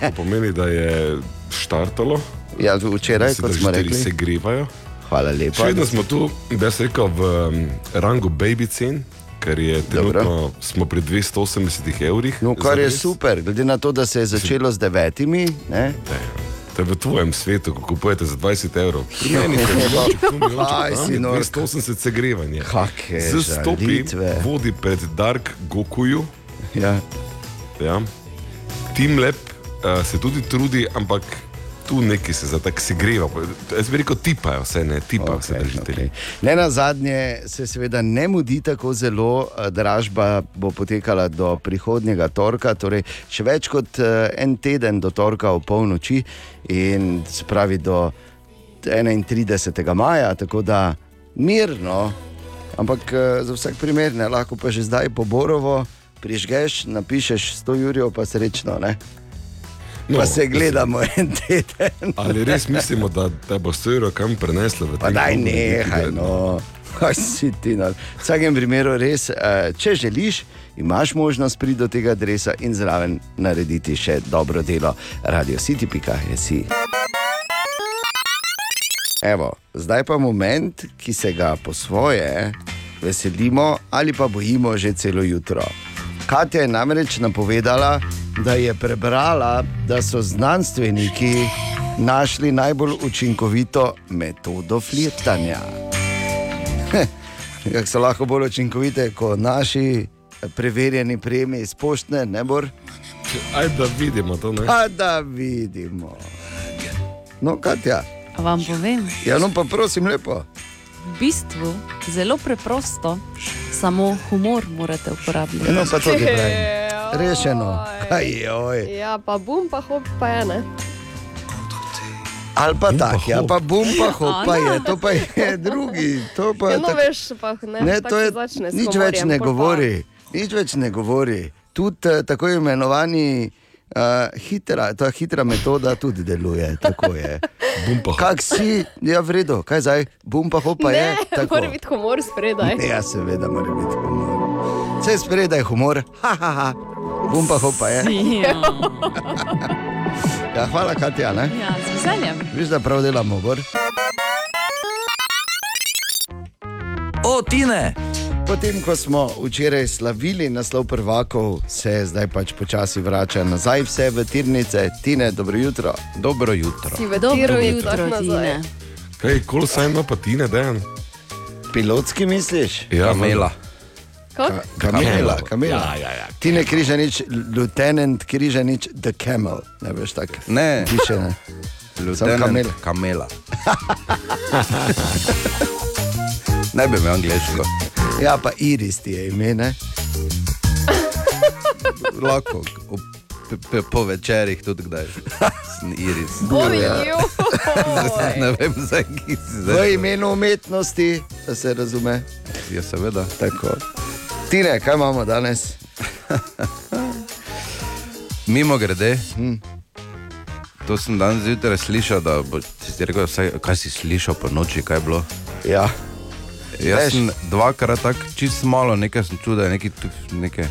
[SPEAKER 4] To pomeni, da je štartalo.
[SPEAKER 3] Ja, včeraj,
[SPEAKER 4] se
[SPEAKER 3] kot smo
[SPEAKER 4] štiri
[SPEAKER 3] rekli.
[SPEAKER 4] segrevajo.
[SPEAKER 3] Hvala lepa.
[SPEAKER 4] Še vedno smo tu, bi jaz rekel, v um, rangu baby cen, ker je trenutno smo pri 280 evrih.
[SPEAKER 3] No, kar je super, glede na to, da se je začelo z devetimi. Ne?
[SPEAKER 4] To je v tvojem svetu, ko kupujete za 20 evrov. Pri meni je
[SPEAKER 3] Kaj si nor?
[SPEAKER 4] 280 segrevanje.
[SPEAKER 3] Kake
[SPEAKER 4] Z stopi vodi pred Dark Gokuju.
[SPEAKER 3] Ja.
[SPEAKER 4] Ja. Team Lab uh, se tudi trudi, ampak tu neki se za tak segreva. Jaz bi rekel, tipajo vse, ne tipajo okay, vse držitelji.
[SPEAKER 3] Ne na zadnje se seveda ne mudi tako zelo, eh, dražba bo potekala do prihodnjega torka, torej še več kot eh, en teden do torka v polnoči in se pravi do 31. maja, tako da mirno, ampak za vsak primer ne lahko pa že zdaj po Borovo prižgeš, napišeš 100 jurjev, pa srečno. Ne? No, pa se gledamo en teden.
[SPEAKER 4] Ali res mislimo, da, da bo stojilo kam preneslo v
[SPEAKER 3] Pa
[SPEAKER 4] tega
[SPEAKER 3] daj nehaj, no. Kaj si ti na v vsakem primeru res, eh, če želiš, imaš možnost priti do tega dresa in zraven narediti še dobro delo. Radio City.js. Evo, zdaj pa moment, ki se ga po svoje veselimo ali pa bojimo že celo jutro. Katja je namreč napovedala, da je prebrala, da so znanstveniki našli najbolj učinkovito metodo flirtanja. Kako so lahko bolj učinkovite kot naši preverjeni premi iz poštne, ne bor?
[SPEAKER 4] Ajde, da vidimo to. Ne?
[SPEAKER 3] Pa da vidimo. No, Katja,
[SPEAKER 5] A Vam povem,
[SPEAKER 3] ja, no pa prosim lepo.
[SPEAKER 5] v bistvu zelo preprosto, samo humor morate uporabljati.
[SPEAKER 3] No, pa ti pravim. Rešeno. Kaj oj.
[SPEAKER 2] Ja, pa bum, pa hop, pa je ne.
[SPEAKER 3] Ali pa tak, ja, pa bum, pa hop, pa
[SPEAKER 2] A, no.
[SPEAKER 3] je, to pa je drugi. To pa
[SPEAKER 2] Ja, no,
[SPEAKER 3] tak-
[SPEAKER 2] veš, pa ne,
[SPEAKER 3] Ne, to je nič več ne
[SPEAKER 2] pa-
[SPEAKER 3] govori, nič več ne govori. Tudi uh, tako imenovani uh, hitra, ta hitra metoda tudi deluje. tako je. Kak si, ja, v redu, kaj zdaj, bum pa hopa je.
[SPEAKER 2] Ne,
[SPEAKER 3] tako.
[SPEAKER 2] mora biti humor spredaj.
[SPEAKER 3] Ne, ja, seveda mora biti humor. Vse spredaj je humor, ha, ha, ha. bum pa hopa je.
[SPEAKER 5] Ja.
[SPEAKER 3] Ja, hvala, Katja. Ne?
[SPEAKER 5] Ja, z veseljem.
[SPEAKER 3] Viš, da prav delamo, gor.
[SPEAKER 1] O, Tine!
[SPEAKER 3] Potem, ko smo včeraj slavili naslov prvakov, se zdaj pač počasi vrača nazaj vse v tirnice. Tine, dobro jutro. Dobro jutro.
[SPEAKER 2] Si v
[SPEAKER 5] Dobro jutro,
[SPEAKER 2] jutro,
[SPEAKER 5] Tine.
[SPEAKER 4] Kaj, kol sajn ima pa tine, dejan?
[SPEAKER 3] Pilotski misliš?
[SPEAKER 4] Ja,
[SPEAKER 3] Kamela.
[SPEAKER 2] Kako?
[SPEAKER 3] Kamela, kamela.
[SPEAKER 4] Ja, ja, ja.
[SPEAKER 3] Ti ne križanič, lieutenant križanič, the camel. Ne veš tako.
[SPEAKER 6] Ne.
[SPEAKER 3] Piše, ne.
[SPEAKER 6] Lieutenant
[SPEAKER 3] kamel.
[SPEAKER 6] kamela. ne bi imel angliško.
[SPEAKER 3] Ja, pa Iris ti je ime, ne?
[SPEAKER 6] Lahko, po večerih tudi kdaj. Iris.
[SPEAKER 3] Ja.
[SPEAKER 6] ne vem, zakaj si
[SPEAKER 3] V
[SPEAKER 6] zdaj.
[SPEAKER 3] imenu umetnosti, da se razume.
[SPEAKER 6] Ja, seveda.
[SPEAKER 3] Tako. Tine, kaj imamo danes?
[SPEAKER 6] Mimo grede,
[SPEAKER 3] Hm.
[SPEAKER 6] to sem danes zjutraj slišal, da bo, si ti rekel, vsaj, kaj si slišal po noči, kaj je bilo.
[SPEAKER 3] Ja.
[SPEAKER 6] Jaz sem dvakrat tako čist malo, nekaj sem čutil, da je nekaj, tu- nekaj,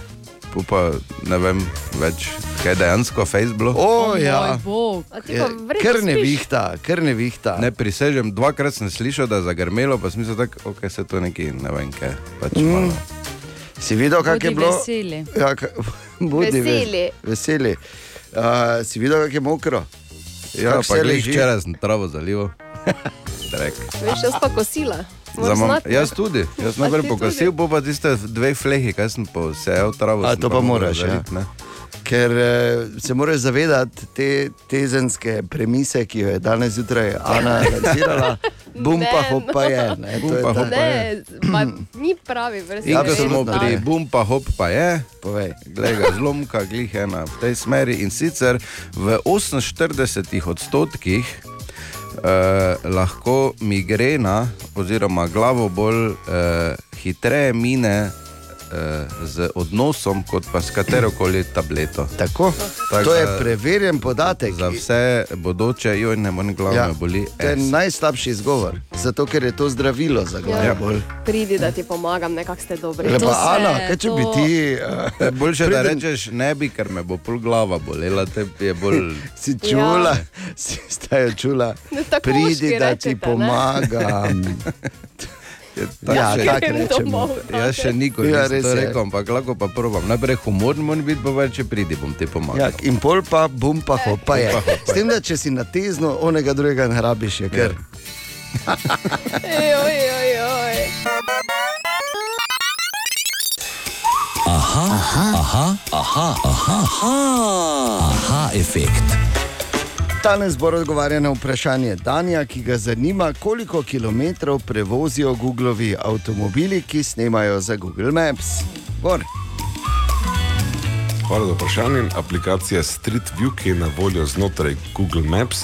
[SPEAKER 6] pa ne vem več, kaj je dejansko Facebook.
[SPEAKER 3] O, ja.
[SPEAKER 2] A ti pa
[SPEAKER 3] Je,
[SPEAKER 2] vredno
[SPEAKER 3] Kar ne vihta, kar ne vihta.
[SPEAKER 6] Ne prisežem, dvakrat sem slišal, da je zagrmelo, pa sem mislil, da okay, se to neki, ne vem kaj. Pač
[SPEAKER 3] Mm.
[SPEAKER 6] malo.
[SPEAKER 3] Si videl, kako je bilo?
[SPEAKER 5] veseli.
[SPEAKER 3] Ja, ka, budi
[SPEAKER 2] Veseli.
[SPEAKER 3] Ves, veseli. Uh, si videl, kako je mokro?
[SPEAKER 6] Ja,
[SPEAKER 3] Kako
[SPEAKER 6] pa
[SPEAKER 3] leži?
[SPEAKER 6] včeraj sem travo zalival.
[SPEAKER 2] Veš, jaz pa kosila. Moraš
[SPEAKER 6] Za mam,
[SPEAKER 2] znati, ne?
[SPEAKER 6] jaz tudi, jaz najprej pokosil, bo pa tiste dve flehi, kaj sem posejal travo.
[SPEAKER 3] A, to pa
[SPEAKER 6] moral
[SPEAKER 3] moraš, ja.
[SPEAKER 6] ne.
[SPEAKER 3] Ker eh, se moraš zavedati te tezenske premise, ki jo je danes zjutraj Ana lansirala. Bum pa
[SPEAKER 2] Ne,
[SPEAKER 3] hop pa je.
[SPEAKER 2] no.
[SPEAKER 3] Ne,
[SPEAKER 6] Bum
[SPEAKER 3] to je
[SPEAKER 6] pa hop pa
[SPEAKER 2] Ne, pa ni pravi vrsti.
[SPEAKER 6] Ko smo pri bum pa hop pa je,
[SPEAKER 3] Povej.
[SPEAKER 6] glej ga zlomka, glih ena v tej smeri in sicer v 48 odstotkih eh, lahko migrena oziroma glavobol eh, hitreje mine z odnosom, kot pa s katero koli tableto.
[SPEAKER 3] Tako?
[SPEAKER 6] Tako
[SPEAKER 3] To je
[SPEAKER 6] da
[SPEAKER 3] preverjen podatek.
[SPEAKER 6] Za vse bodoče, joj, ne morem glavo ja. boli.
[SPEAKER 3] to je najslabši izgovor, zato ker je to zdravilo za glavo.
[SPEAKER 2] Ja.
[SPEAKER 3] bolj.
[SPEAKER 2] Pridi, da ti pomagam, nekako ste dobri.
[SPEAKER 3] Lepa
[SPEAKER 2] se-
[SPEAKER 3] Ana, kaj če bi
[SPEAKER 2] to-
[SPEAKER 3] ti.
[SPEAKER 6] Je
[SPEAKER 3] Uh,
[SPEAKER 6] Boljše, da rečeš ne bi, ker me bo pol glava bolela, te je bolj.
[SPEAKER 3] Si čula, ja. si stajo čula,
[SPEAKER 2] Ne, tako
[SPEAKER 3] pridi, da
[SPEAKER 2] rečete,
[SPEAKER 3] ti pomagam.
[SPEAKER 6] Tak
[SPEAKER 3] Ja,
[SPEAKER 6] še-
[SPEAKER 3] tako
[SPEAKER 6] Jaz še nikoli
[SPEAKER 3] Ja,
[SPEAKER 6] nisem rekel, ampak lahko pa probam. Najprej humor mora biti, pa več, če pridi, bom ti
[SPEAKER 3] Ja,
[SPEAKER 6] pomagal.
[SPEAKER 3] in pol pa bum pa hop pa je.
[SPEAKER 6] Bum pa hop pa
[SPEAKER 3] S tem, da če si na tezno, onega drugega ne rabiš, je ker.
[SPEAKER 2] Ej, oj, oj, oj.
[SPEAKER 1] Aha, aha, aha, aha, aha, aha, aha efekt.
[SPEAKER 3] Danes bo odgovarjal na vprašanje Danja, ki ga zanima, koliko kilometrov prevozijo Googlovi avtomobili, ki snemajo za Google Maps. Bor.
[SPEAKER 4] Hvala za vprašanje. Aplikacija Street View, ki je na voljo znotraj Google Maps,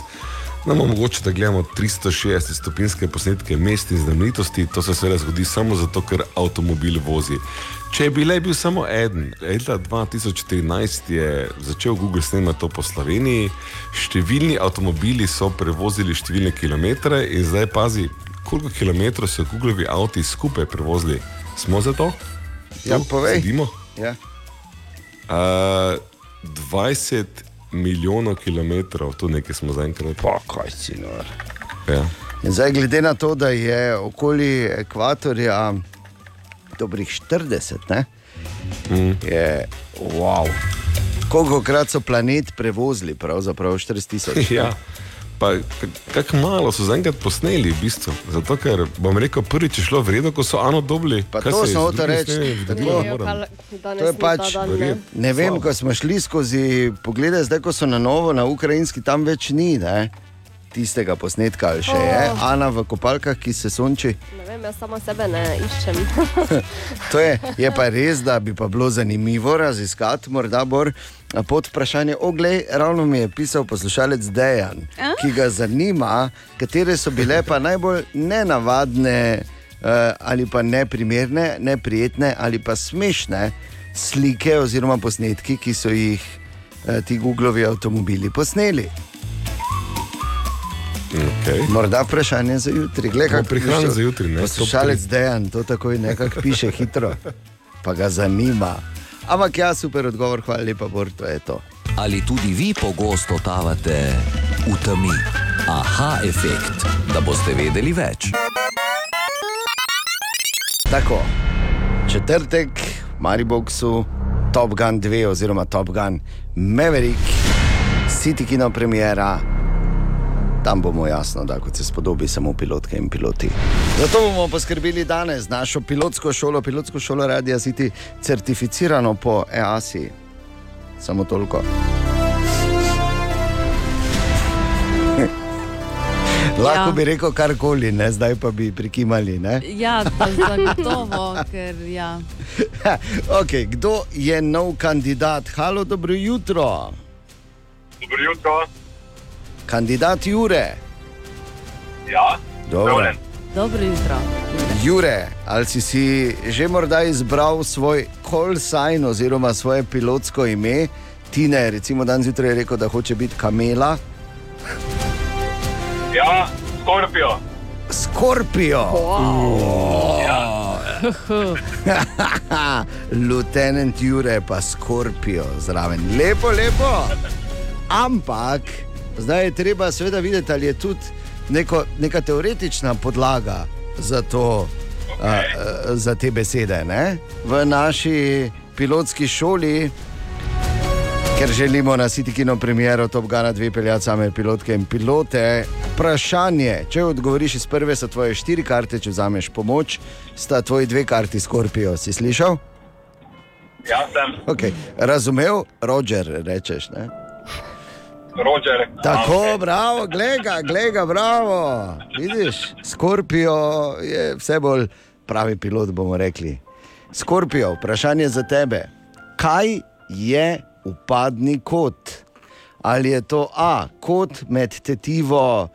[SPEAKER 4] nam omogoča, da gledamo 360 stopinjske posnetke mest in znamenitosti. To se seveda zgodi samo zato, ker avtomobil vozi. Če bi le bil samo eden, leta 2014 je začel Google snemati to po Sloveniji, številni avtomobili so prevozili številne kilometre in zdaj pazi, koliko kilometrov so Googlovi avti skupaj prevozili. Smo za to?
[SPEAKER 3] Ja,
[SPEAKER 4] Tu
[SPEAKER 3] povej.
[SPEAKER 4] Sedimo?
[SPEAKER 3] Ja.
[SPEAKER 4] Uh, 20 milijonov kilometrov, tu nekaj smo zaenkrat.
[SPEAKER 3] Pa kaj si nor.
[SPEAKER 4] Ja.
[SPEAKER 3] In zdaj, glede na to, da je okoli ekvatorja dobrih 40, ne,
[SPEAKER 4] mm.
[SPEAKER 3] je wow. Koliko krat so planet prevozili, pravzaprav 40 tisoč.
[SPEAKER 4] ja. Pa kako malo so zaenkrat posneli, v bistvu. Zato, ker bom rekel, prvič je šlo v redu, ko so Ano dobili.
[SPEAKER 3] Pa
[SPEAKER 4] Kaj
[SPEAKER 3] to
[SPEAKER 4] se je
[SPEAKER 3] sem
[SPEAKER 4] z
[SPEAKER 3] hotel
[SPEAKER 4] drugim
[SPEAKER 3] reči.
[SPEAKER 2] Ja,
[SPEAKER 4] moram.
[SPEAKER 2] kar danes
[SPEAKER 3] To je
[SPEAKER 2] ni
[SPEAKER 3] pač,
[SPEAKER 2] dan, ne.
[SPEAKER 3] vem,
[SPEAKER 4] Slabo.
[SPEAKER 3] ko smo šli skozi poglede, zdaj ko so na novo na ukrajinski, tam več ni ne, tistega posnetka, ali še je.
[SPEAKER 2] Oh.
[SPEAKER 3] Ana v kopalkah, ki se sonči.
[SPEAKER 2] Ne vem, jaz sama sebe ne iščem.
[SPEAKER 3] To je, je pa res, da bi pa bilo zanimivo raziskati, morda bolj pod vprašanje. Oglej, ravno mi je pisal poslušalec Dejan,
[SPEAKER 5] A?
[SPEAKER 3] ki ga zanima, katere so bile pa najbolj nenavadne uh, ali pa neprimerne, neprijetne ali pa smešne slike oziroma posnetki, ki so jih uh, ti Googlovi avtomobili posneli.
[SPEAKER 4] Okay.
[SPEAKER 3] Morda vprašanje za jutri. Glej, piše
[SPEAKER 4] za jutri, ne?
[SPEAKER 3] Poslušalec
[SPEAKER 4] Top
[SPEAKER 3] Dejan to takoj nekako piše hitro, pa ga zanima. Ampak ja, super odgovor, hvala lepa, Bor, to je to.
[SPEAKER 1] Ali tudi vi pogosto totavate v temi? Aha efekt, da boste vedeli več.
[SPEAKER 3] Tako, četrtek, Mariboku, Top Gun 2 oziroma Top Gun Maverick, City Kino premiera. Tam bomo jasno, da kot se spodobi samo pilotke in piloti. Zato bomo poskrbeli danes našo pilotsko šolo, pilotsko šolo Radia City, certificirano po EASI. Samo toliko. Lahko
[SPEAKER 5] Ja.
[SPEAKER 3] bi rekel karkoli, ne? zdaj pa bi prikimali. Ne?
[SPEAKER 5] Ja, zagotovo, ker ja.
[SPEAKER 3] okay, kdo je nov kandidat? Halo, dobro jutro.
[SPEAKER 14] Dobro jutro.
[SPEAKER 3] Kandidat Jure.
[SPEAKER 14] Ja,
[SPEAKER 3] Dobro.
[SPEAKER 5] Dobro jutro.
[SPEAKER 3] Jure, ali si, si že morda izbral svoj call sign oziroma svoje pilotsko ime? Tine, recimo, dan zjutraj je rekel, da hoče biti kamela.
[SPEAKER 14] ja, Skorpijo.
[SPEAKER 3] Skorpijo. Lieutenant Jure pa Skorpijo zraven. Lepo, lepo. Ampak zdaj je treba seveda videti, ali je tudi neko, neka teoretična podlaga za, to, okay. a, a, za te besede. Ne? V naši pilotski šoli, ker želimo na City Kino premiero Top Gana 2 peljati same pilotke in pilote. Vprašanje, če odgovoriš iz prve, so tvoje štiri karte, če vzameš pomoč, sta tvoji dve karti Skorpijo. Si slišal?
[SPEAKER 14] Ja, sem.
[SPEAKER 3] Okay. Razumel, Roger, rečeš. Ne?
[SPEAKER 14] Roger.
[SPEAKER 3] Tako,
[SPEAKER 14] Okay.
[SPEAKER 3] bravo, glega, glega, bravo. Vidiš, Skorpijo je vse bolj pravi pilot, bomo rekli. Skorpijo, vprašanje za tebe. Kaj je upadni kot? Ali je to A, kot med tetivo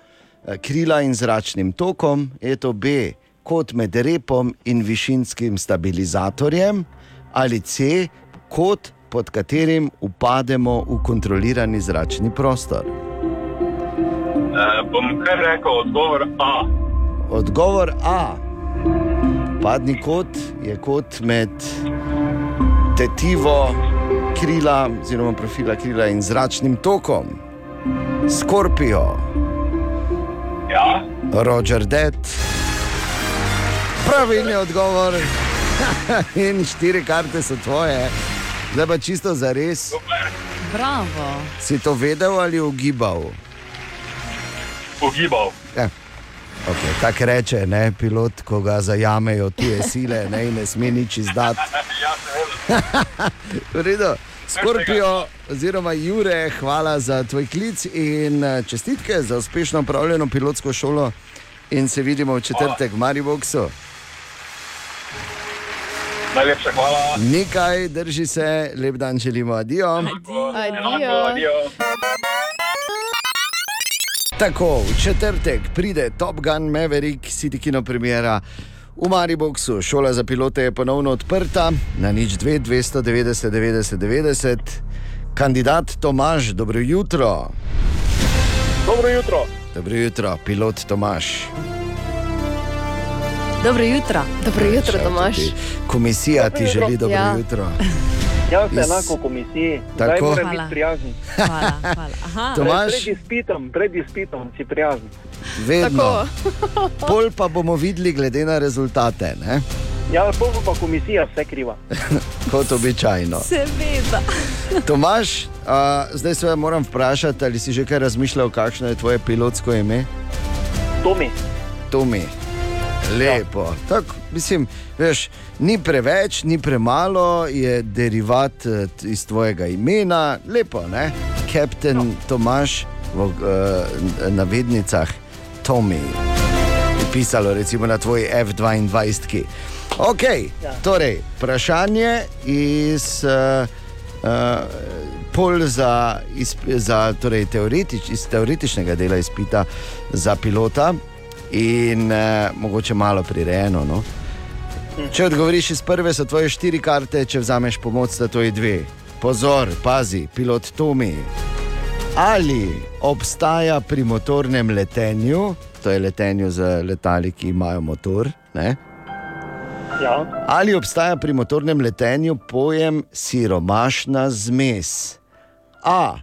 [SPEAKER 3] eh, krila in zračnim tokom, je to B, kot med repom in višinskim stabilizatorjem, ali C, kot pod katerim upademo v kontrolirani zračni prostor.
[SPEAKER 14] Uh, bom kar rekel odgovor A.
[SPEAKER 3] Odgovor A. Padni kot je kot med tetivo krila, oziroma profila krila in zračnim tokom. Skorpijo,
[SPEAKER 14] Ja,
[SPEAKER 3] Roger Dead. Pravilni odgovor. in štiri karte so tvoje. Zdaj pa čisto za res.
[SPEAKER 5] Bravo.
[SPEAKER 3] Si to vedel ali ugibal?
[SPEAKER 14] ugibal.
[SPEAKER 3] Ja. Okay, Tako reče, ne, pilot, ko ga zajamejo tuje sile ne, in ne sme nič izdati. Redu. Skorpijo, oziroma Jure, hvala za tvoj klic in eh, čestitke za uspešno upravljeno pilotsko šolo. In se vidimo v četrtek v Mariboku.
[SPEAKER 14] Najlepša hvala.
[SPEAKER 3] Nekaj, drži se, lep dan želimo, adijo.
[SPEAKER 2] Adijo.
[SPEAKER 3] Tako, v četrtek pride Top Gun Maverick, City Kino premiera. V Mariboku šola za pilote je ponovno odprta na nič 2, 290, 90, 90. Kandidat Tomaž, dobro jutro.
[SPEAKER 16] Dobro jutro.
[SPEAKER 3] Dobro jutro, pilot Tomaž.
[SPEAKER 5] Dobro jutro.
[SPEAKER 2] Dobro jutro, Tomaš.
[SPEAKER 3] Komisija ti
[SPEAKER 16] Dobro jutro.
[SPEAKER 3] želi dobro
[SPEAKER 2] Ja.
[SPEAKER 3] jutro.
[SPEAKER 16] Jaz sem
[SPEAKER 3] Iz-
[SPEAKER 16] enako komisiji.
[SPEAKER 3] Tako?
[SPEAKER 16] Zdaj moram biti prijazen.
[SPEAKER 5] Hvala, hvala. Aha.
[SPEAKER 3] Tomaž,
[SPEAKER 16] Pred izpitom, pred izpitom si prijazen.
[SPEAKER 3] vedno. Pol pa bomo videli, glede na rezultate, ne?
[SPEAKER 16] Ja, pol pa komisija vse kriva.
[SPEAKER 3] kot običajno.
[SPEAKER 5] Seveda.
[SPEAKER 3] Tomaž, a, zdaj se moram vprašati, ali si že kaj razmišljal, kakšno je tvoje pilotsko ime?
[SPEAKER 16] Tomi,
[SPEAKER 3] Tomi. Lepo. Tako, mislim, veš, ni preveč, ni premalo, je derivat eh, iz tvojega imena, lepo, ne? Kapten no. Tomaš v uh, navednicah Tomi. Je pisalo recimo na tvoji F22. Ok, ja. torej, vprašanje iz. Uh, uh, Pol za, izp- za torej teoretič, iz teoretičnega dela izpita za pilota in uh, mogoče malo prirejeno. No? Če odgovoriš iz prve, so tvoje štiri karte, če vzameš pomoč, sta tvoji dve. Pozor, pazi, pilot Tomi. Ali obstaja pri motornem letenju, to je letenju z letali, ki imajo motor, ne?
[SPEAKER 16] ja,
[SPEAKER 3] ali obstaja pri motornem letenju pojem siromašna zmes? A.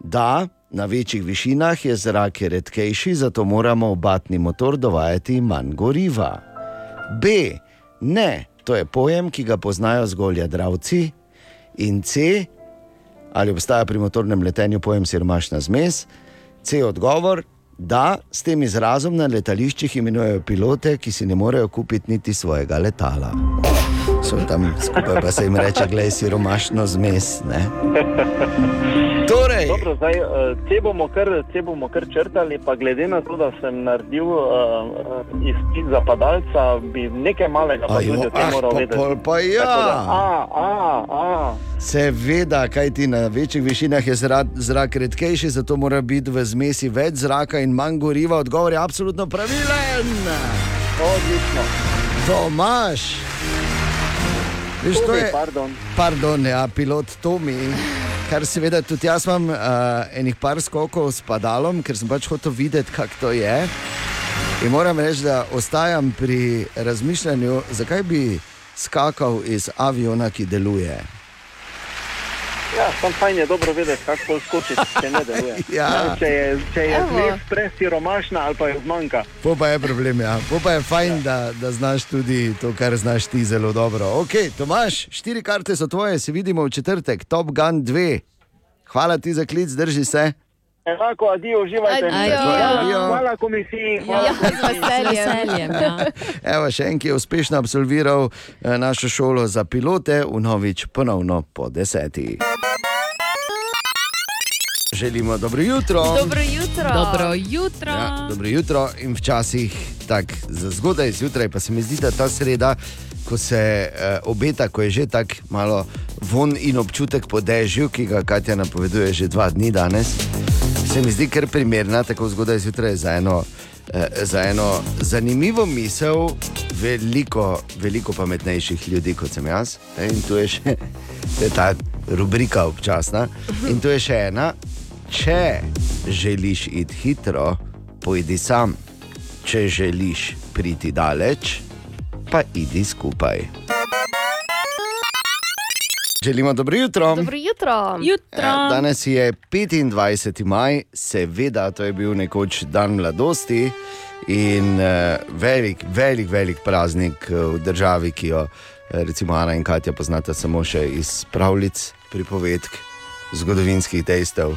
[SPEAKER 3] Da, na večjih višinah je zrak redkejši, zato moramo v batni motor dovajati manj goriva. B. Ne, to je pojem, ki ga poznajo zgolj jadravci. In C. Ali obstaja pri motornem letenju pojem siromašna zmes? C. Odgovor. da s tem izrazom na letališčih imenujejo pilote, ki si ne morejo kupiti niti svojega letala. So tam skupaj pa se jim reče, gledaj, siromašno zmes. Ne?
[SPEAKER 17] Dobro, zdaj, eh, te, bomo kar, te bomo kar črtali, pa glede na to, da sem naredil uh, izpit za padalca, bi nekaj malega pa
[SPEAKER 3] Ajo,
[SPEAKER 17] tudi
[SPEAKER 3] ah,
[SPEAKER 17] moral
[SPEAKER 3] pa
[SPEAKER 17] vedeti.
[SPEAKER 3] pol pa ja.
[SPEAKER 17] Tako da, a, a, a.
[SPEAKER 3] Seveda, kaj ti na večjih višinah je zrak, zrak redkejši, zato mora biti v zmesi več zraka in manj goriva. Odgovor je absolutno pravilen.
[SPEAKER 17] Odlično.
[SPEAKER 3] Tomaš. Veš, to
[SPEAKER 17] Tomi,
[SPEAKER 3] je,
[SPEAKER 17] pardon.
[SPEAKER 3] pardon, ja, pilot Tomi. Kar seveda tudi jaz imam uh, enih par skokov s padalom, ker sem pač hotel videti, kako to je. In moram reči, da ostajam pri razmišljanju, zakaj bi skakal iz aviona, ki deluje.
[SPEAKER 17] Ja, sam fajn je dobro vedeti, kako skočiti, če ne deluje.
[SPEAKER 3] Ja.
[SPEAKER 17] Če je, če je zmes presiromašna ali pa jo zmanjka.
[SPEAKER 3] To pa je problem, ja. To pa je fajn, da, da znaš tudi to, kar znaš ti zelo dobro. Ok, Tomaš, štiri karte so tvoje, se vidimo v četrtek, Top Gun 2. Hvala ti za klic, drži se.
[SPEAKER 17] Enako, adijo, uživajte.
[SPEAKER 3] Adijo.
[SPEAKER 17] Hvala,
[SPEAKER 3] Adijo.
[SPEAKER 17] hvala komisiji. Hvala
[SPEAKER 2] Ja, z
[SPEAKER 17] komisiji.
[SPEAKER 2] veseljem.
[SPEAKER 5] ja.
[SPEAKER 3] Evo, še en, ki je uspešno absolviral eh, našo šolo za pilote, vnovič ponovno po deseti. Želimo dobro jutro.
[SPEAKER 2] Dobro jutro.
[SPEAKER 5] Dobro jutro.
[SPEAKER 3] Ja, dobro jutro in včasih tako za zgodaj zjutraj, pa se mi zdi, da ta sreda, ko se eh, obeta, ko je že tako malo von in občutek po dežju, ki ga Katja napoveduje že dva dni danes, se mi zdi kar primerna, tako zgodaj zjutraj za eno. eh, Za eno zanimivo misel, veliko, veliko pametnejših ljudi kot sem jaz. In tu je še to ta rubrika občasna. In tu je še ena, če želiš iti hitro, pojdi sam. Če želiš priti daleč, pa idi skupaj. Želimo dobro jutro.
[SPEAKER 2] Dobro jutro.
[SPEAKER 3] Ja, danes je 25. maj, seveda, to je bil nekoč dan mladosti in uh, velik, velik, velik praznik eh, v državi, ki jo recimo Ana in Katja poznata samo še iz pravljic, pripovedk, zgodovinskih dejstev.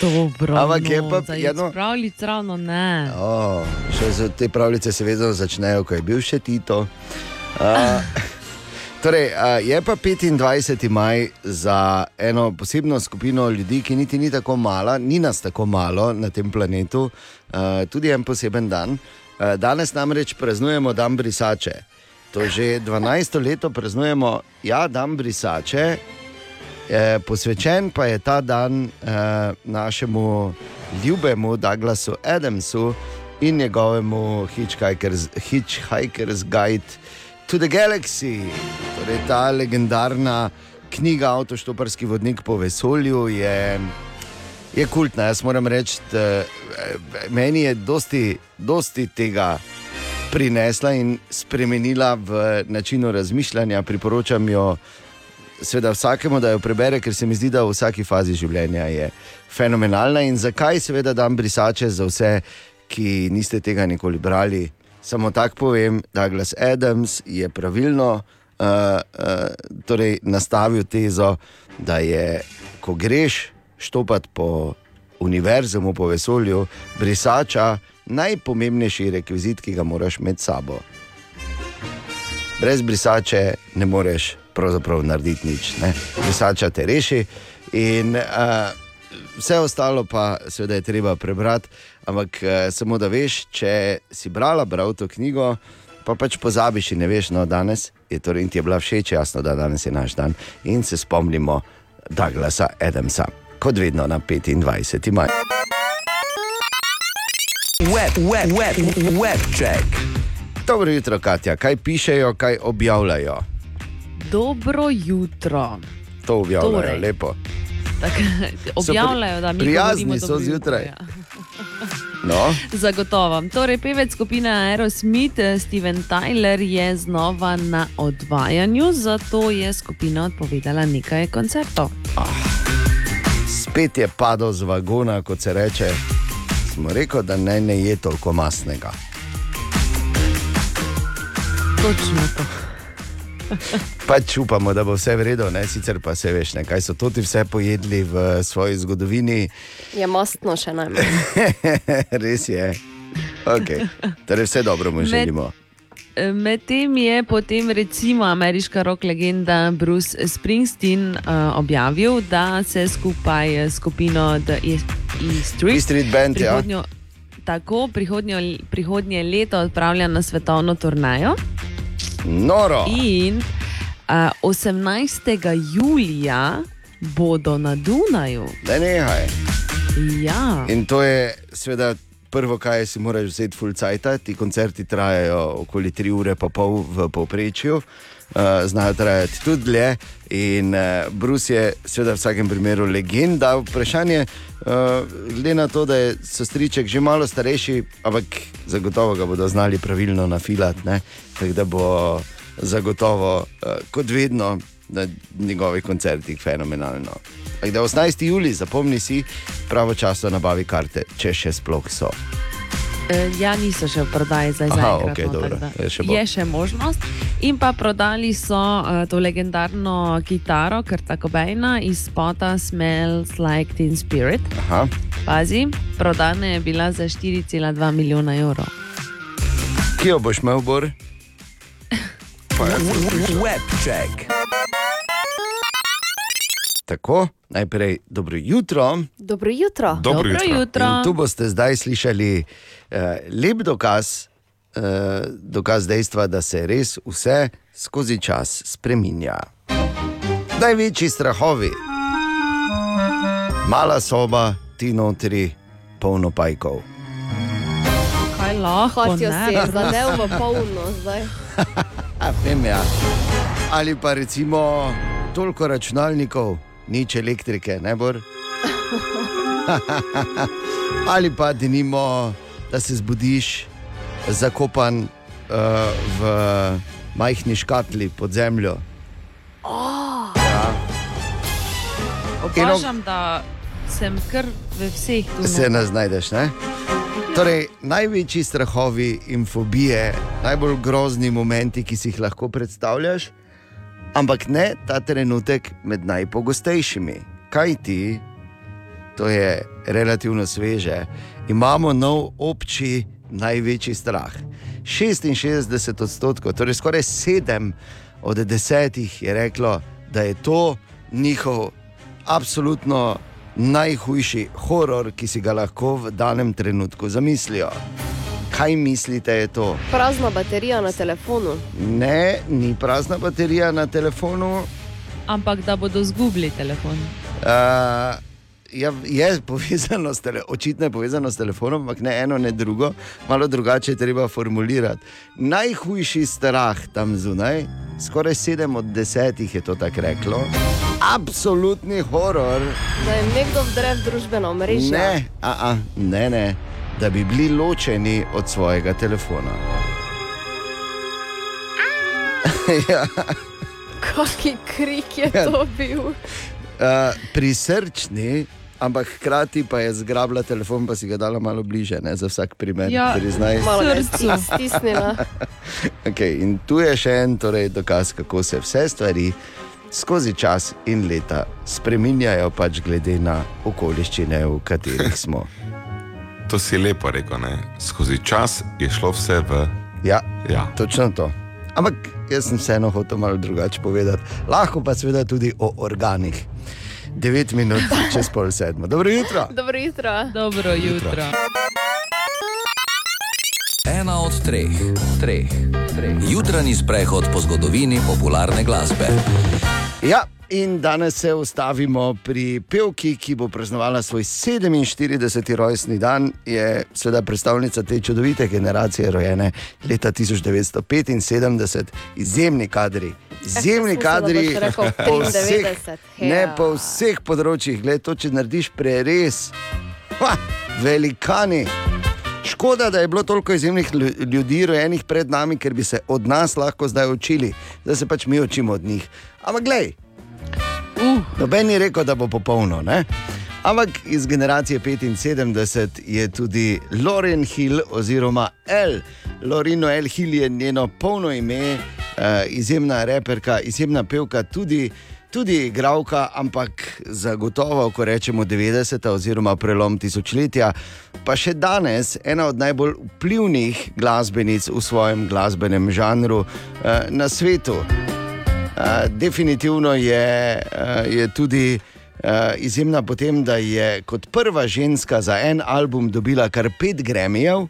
[SPEAKER 5] Dobro.
[SPEAKER 3] Ampak je pa eno-
[SPEAKER 5] Pravljic ravno ne.
[SPEAKER 3] Oh, še za te pravljice se vedno začnejo, ko je bil še Tito. Uh, torej, je pa 25. maj za eno posebno skupino ljudi, ki niti ni tako mala, ni nas tako malo na tem planetu, tudi en poseben dan. Danes namreč praznujemo dan brisače. To že 12. leto praznujemo, ja, dan brisače. Eh, posvečen pa je ta dan eh, našemu ljubemu Douglasu Adamsu in njegovemu Hitchhiker's, Hitchhiker's Guide to the Galaxy. Torej, ta legendarna knjiga, Avtoštoparski vodnik po vesolju, je, je kultna. Jaz moram reči, da eh, meni je dosti, dosti tega prinesla in spremenila v načinu razmišljanja. Priporočam jo seveda vsakemu, da jo prebere, ker se mi zdi, da v vsaki fazi življenja je fenomenalna. In zakaj seveda dam brisače za vse, ki niste tega nikoli brali. Samo tako povem, Douglas Adams je pravilno uh, uh, torej nastavil tezo, da je, ko greš štopati po univerzumu, po vesolju, brisača najpomembnejši rekvizit, ki ga moraš imeti s sabo. Brez brisače ne moreš pravzaprav narediti nič. Ne? Brisača te reši. In, uh, vse ostalo pa seveda je treba prebrati, ampak uh, samo da veš, če si brala, bral to knjigo, pa pač pozabiš in ne veš, no danes je torej in ti je bila všeč, jasno, da danes je naš dan in se spomnimo Douglasa Adamsa, kot vedno na 25. maj.
[SPEAKER 1] Web, web, web, web check.
[SPEAKER 3] Dobro jutro, Katja, kaj pišejo, kaj objavljajo?
[SPEAKER 5] Dobro jutro.
[SPEAKER 3] To objavljajo,
[SPEAKER 5] Torej.
[SPEAKER 3] lepo.
[SPEAKER 5] Tak, objavljajo, da mi
[SPEAKER 3] prijazni so zjutraj.
[SPEAKER 5] ja.
[SPEAKER 3] No,
[SPEAKER 5] Zagotovo. Torej, pevec skupine Aerosmith, eh, Steven Tyler, je znova na odvajanju, zato je skupina odpovedala nekaj koncertov.
[SPEAKER 3] spet je padel z vagona, kot se reče. Smo rekel, da naj ne je toliko masnega.
[SPEAKER 5] Točno to.
[SPEAKER 3] Pač upamo, da bo vse v redu, ne? sicer pa se veš, ne? kaj so to ti vse pojedli v svoji zgodovini.
[SPEAKER 2] Je mastno še najmanj.
[SPEAKER 3] Res je. Okay. Torej, vse dobro mu
[SPEAKER 5] Med-
[SPEAKER 3] želimo.
[SPEAKER 5] Medtem je potem recimo ameriška rock legenda Bruce Springsteen uh, objavil, da se skupaj s skupino The E, e Street,
[SPEAKER 3] E Street Band, ja.
[SPEAKER 5] prihodnjo, tako prihodnjo, prihodnje leto odpravlja na svetovno turnajo.
[SPEAKER 3] Noro.
[SPEAKER 5] In uh, 18. julija bodo na Dunaju.
[SPEAKER 3] Da nehaj.
[SPEAKER 5] Ja.
[SPEAKER 3] In to je seveda prvo, kaj si moraš vzeti full cajt. Ti koncerti trajajo okoli 3 ure, pa pol v povprečju. Uh, znajo trajati tudi dlje. In uh, Bruce je, seveda, v vsakem primeru legenda. Vprašanje, uh, glede na to, da je sestriček že malo starejši, ampak zagotovo ga bodo znali pravilno nafilati. ne. Tako da bo zagotovo, uh, kot vedno, na njegovih koncertih fenomenalno. Tako da 18. juli, zapomni si, pravočasno nabavi karte, če še sploh so.
[SPEAKER 5] E, Ja, niso še v prodaji zdaj.
[SPEAKER 3] Aha,
[SPEAKER 5] zaenkrat,
[SPEAKER 3] okej,
[SPEAKER 5] no,
[SPEAKER 3] dobro,
[SPEAKER 5] tako da
[SPEAKER 3] je še bo.
[SPEAKER 5] je še možnost. In pa prodali so uh, to legendarno kitaro Krta Kobejna iz spota Smells Like Teen Spirit.
[SPEAKER 3] Aha.
[SPEAKER 5] Pazi, prodana je bila za 4,2 milijona evrov.
[SPEAKER 3] Kje jo boš imel, Bor?
[SPEAKER 1] Webcheck.
[SPEAKER 3] Tako, najprej dobro jutro.
[SPEAKER 2] Dobro jutro.
[SPEAKER 3] Dobro jutro. In tu boste zdaj slišali uh, lep dokaz, uh, dokaz dejstva, da se res vse skozi čas spreminja. Največji strahovi, mala soba, ti notri, polno pajkov.
[SPEAKER 5] Kaj lahko?
[SPEAKER 2] Hotijo
[SPEAKER 5] ne?
[SPEAKER 2] se zadev v polno zdaj.
[SPEAKER 3] A, vem, ja. Ali pa recimo toliko računalnikov, nič elektrike, ne bor. Ali pa denimo, da se zbudiš zakopan uh, v majhni škatli pod zemljo.
[SPEAKER 5] Oh.
[SPEAKER 3] Ja.
[SPEAKER 5] Opažam, da sem kar v vseh tu.
[SPEAKER 3] Se nas znajdeš, ne? Torej, največji strahovi in fobije, najbolj grozni momenti, ki si jih lahko predstavljaš, ampak ne ta trenutek med najpogostejšimi. Kaj ti, to je relativno sveže, imamo nov obči največji strah. 66 odstotkov, torej skoraj 7 od 10 je reklo, da je to njihov absolutno najhujši horor, ki si ga lahko v danem trenutku zamislijo. Kaj mislite, je to?
[SPEAKER 2] Prazna baterija na telefonu.
[SPEAKER 3] Ne, ni prazna baterija na telefonu.
[SPEAKER 5] Ampak da bodo zgubili telefon.
[SPEAKER 3] Uh, ja, je povezano s tele, očitno je povezano s telefonom, ampak ne eno, ne drugo, malo drugače je treba formulirati. Najhujši strah tam zunaj, skoraj sedem od desetih je to tako reklo. Absolutni horor.
[SPEAKER 2] Da je nekdo vdre v družbeno mrežo.
[SPEAKER 3] Ne, a, a, ne, ne, da bi bili ločeni od svojega telefona. ja.
[SPEAKER 2] Kakšen krik je
[SPEAKER 3] Ja.
[SPEAKER 2] to bil?
[SPEAKER 3] Uh, prisrčni, ampak hkrati pa je zgrabila telefon, pa si ga dala malo bliže, ne, za vsak primer.
[SPEAKER 2] Ja,
[SPEAKER 3] priznaj.
[SPEAKER 2] malo je sti- stisnila.
[SPEAKER 3] okay, in tu je še en torej, dokaz, kako se vse stvari skozi čas in leta spreminjajo, pač glede na okoliščine, v katerih smo.
[SPEAKER 4] To si lepo rekel, ne? skozi čas je šlo vse v.
[SPEAKER 3] Ja,
[SPEAKER 4] ja.
[SPEAKER 3] točno to. Ampak jaz sem vseeno hotel malo drugače povedati. Lahko pa seveda tudi o organih. 9 minut čez pol sedmo. Dobro jutro.
[SPEAKER 2] Dobro jutro.
[SPEAKER 5] Dobro jutro.
[SPEAKER 1] Ena od treh, treh, treh. Jutranji sprehod po zgodovini popularne glasbe.
[SPEAKER 3] Ja, in danes se ustavimo pri pevki, ki bo praznovala svoj 47. rojstni dan. Je seveda predstavnica te čudovite generacije, rojene leta 1975, izjemni kadri. Izjemni kadri,
[SPEAKER 2] rekel
[SPEAKER 3] po vseh,
[SPEAKER 2] 93,
[SPEAKER 3] ne
[SPEAKER 2] ja.
[SPEAKER 3] po vseh področjih, gled, to če narediš preres. Ha, velikani. Škoda, da je bilo toliko izjemnih lju- ljudi rojenih pred nami, ker bi se od nas lahko zdaj učili, da se pač mi učimo od njih. Ampak glej,
[SPEAKER 5] uh.
[SPEAKER 3] noben je rekel, da bo popolno. Ne? Ampak iz generacije 75 je tudi Loren Hill oziroma L. Lorino L. Hill je njeno polno ime, uh, izjemna reperka, izjemna pevka, tudi, tudi igralka, ampak zagotovo, ko rečemo 90. oziroma prelom tisočletja, pa še danes ena od najbolj vplivnih glasbenic v svojem glasbenem žanru uh, na svetu. Definitivno je, uh, je tudi uh, izjemna potem, da je kot prva ženska za en album dobila kar pet gremijev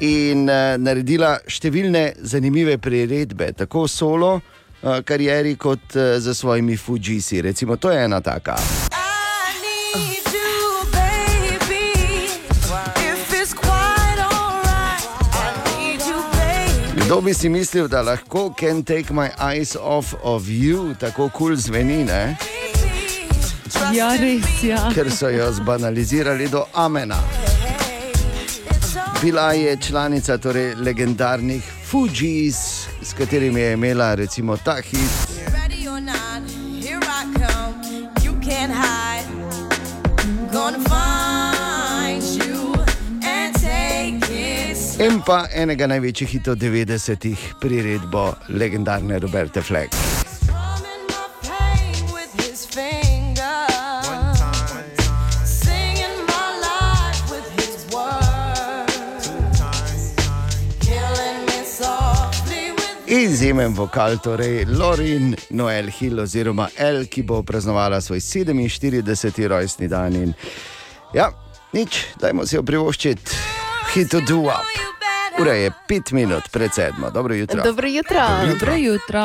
[SPEAKER 3] in uh, naredila številne zanimive priredbe, tako solo uh, karieri, kot uh, za svojimi Fujisi. Recimo, to je ena taka. Kdo bi si mislil, da lahko Can Take My Eyes Off of You tako kul cool zveni, ne?
[SPEAKER 5] Ja, res je. Ja.
[SPEAKER 3] ker so jo zbanalizirali do Amena. Bila je članica torej, legendarnih Fujis, s katerimi je imela recimo ta hit. In pa enega največjih hitov 90-ih, priredbo legendarne Roberte Fleck. Izjemen vokal, torej Lorin Noel Hill oziroma El, ki bo praznovala svoj 47. rojstni dan. In, ja, nič, dajmo si jo privoščiti, hito duo. Ura je pet minut pred sedmo, dobro jutro.
[SPEAKER 2] Dobro jutro.
[SPEAKER 5] Dobro jutro.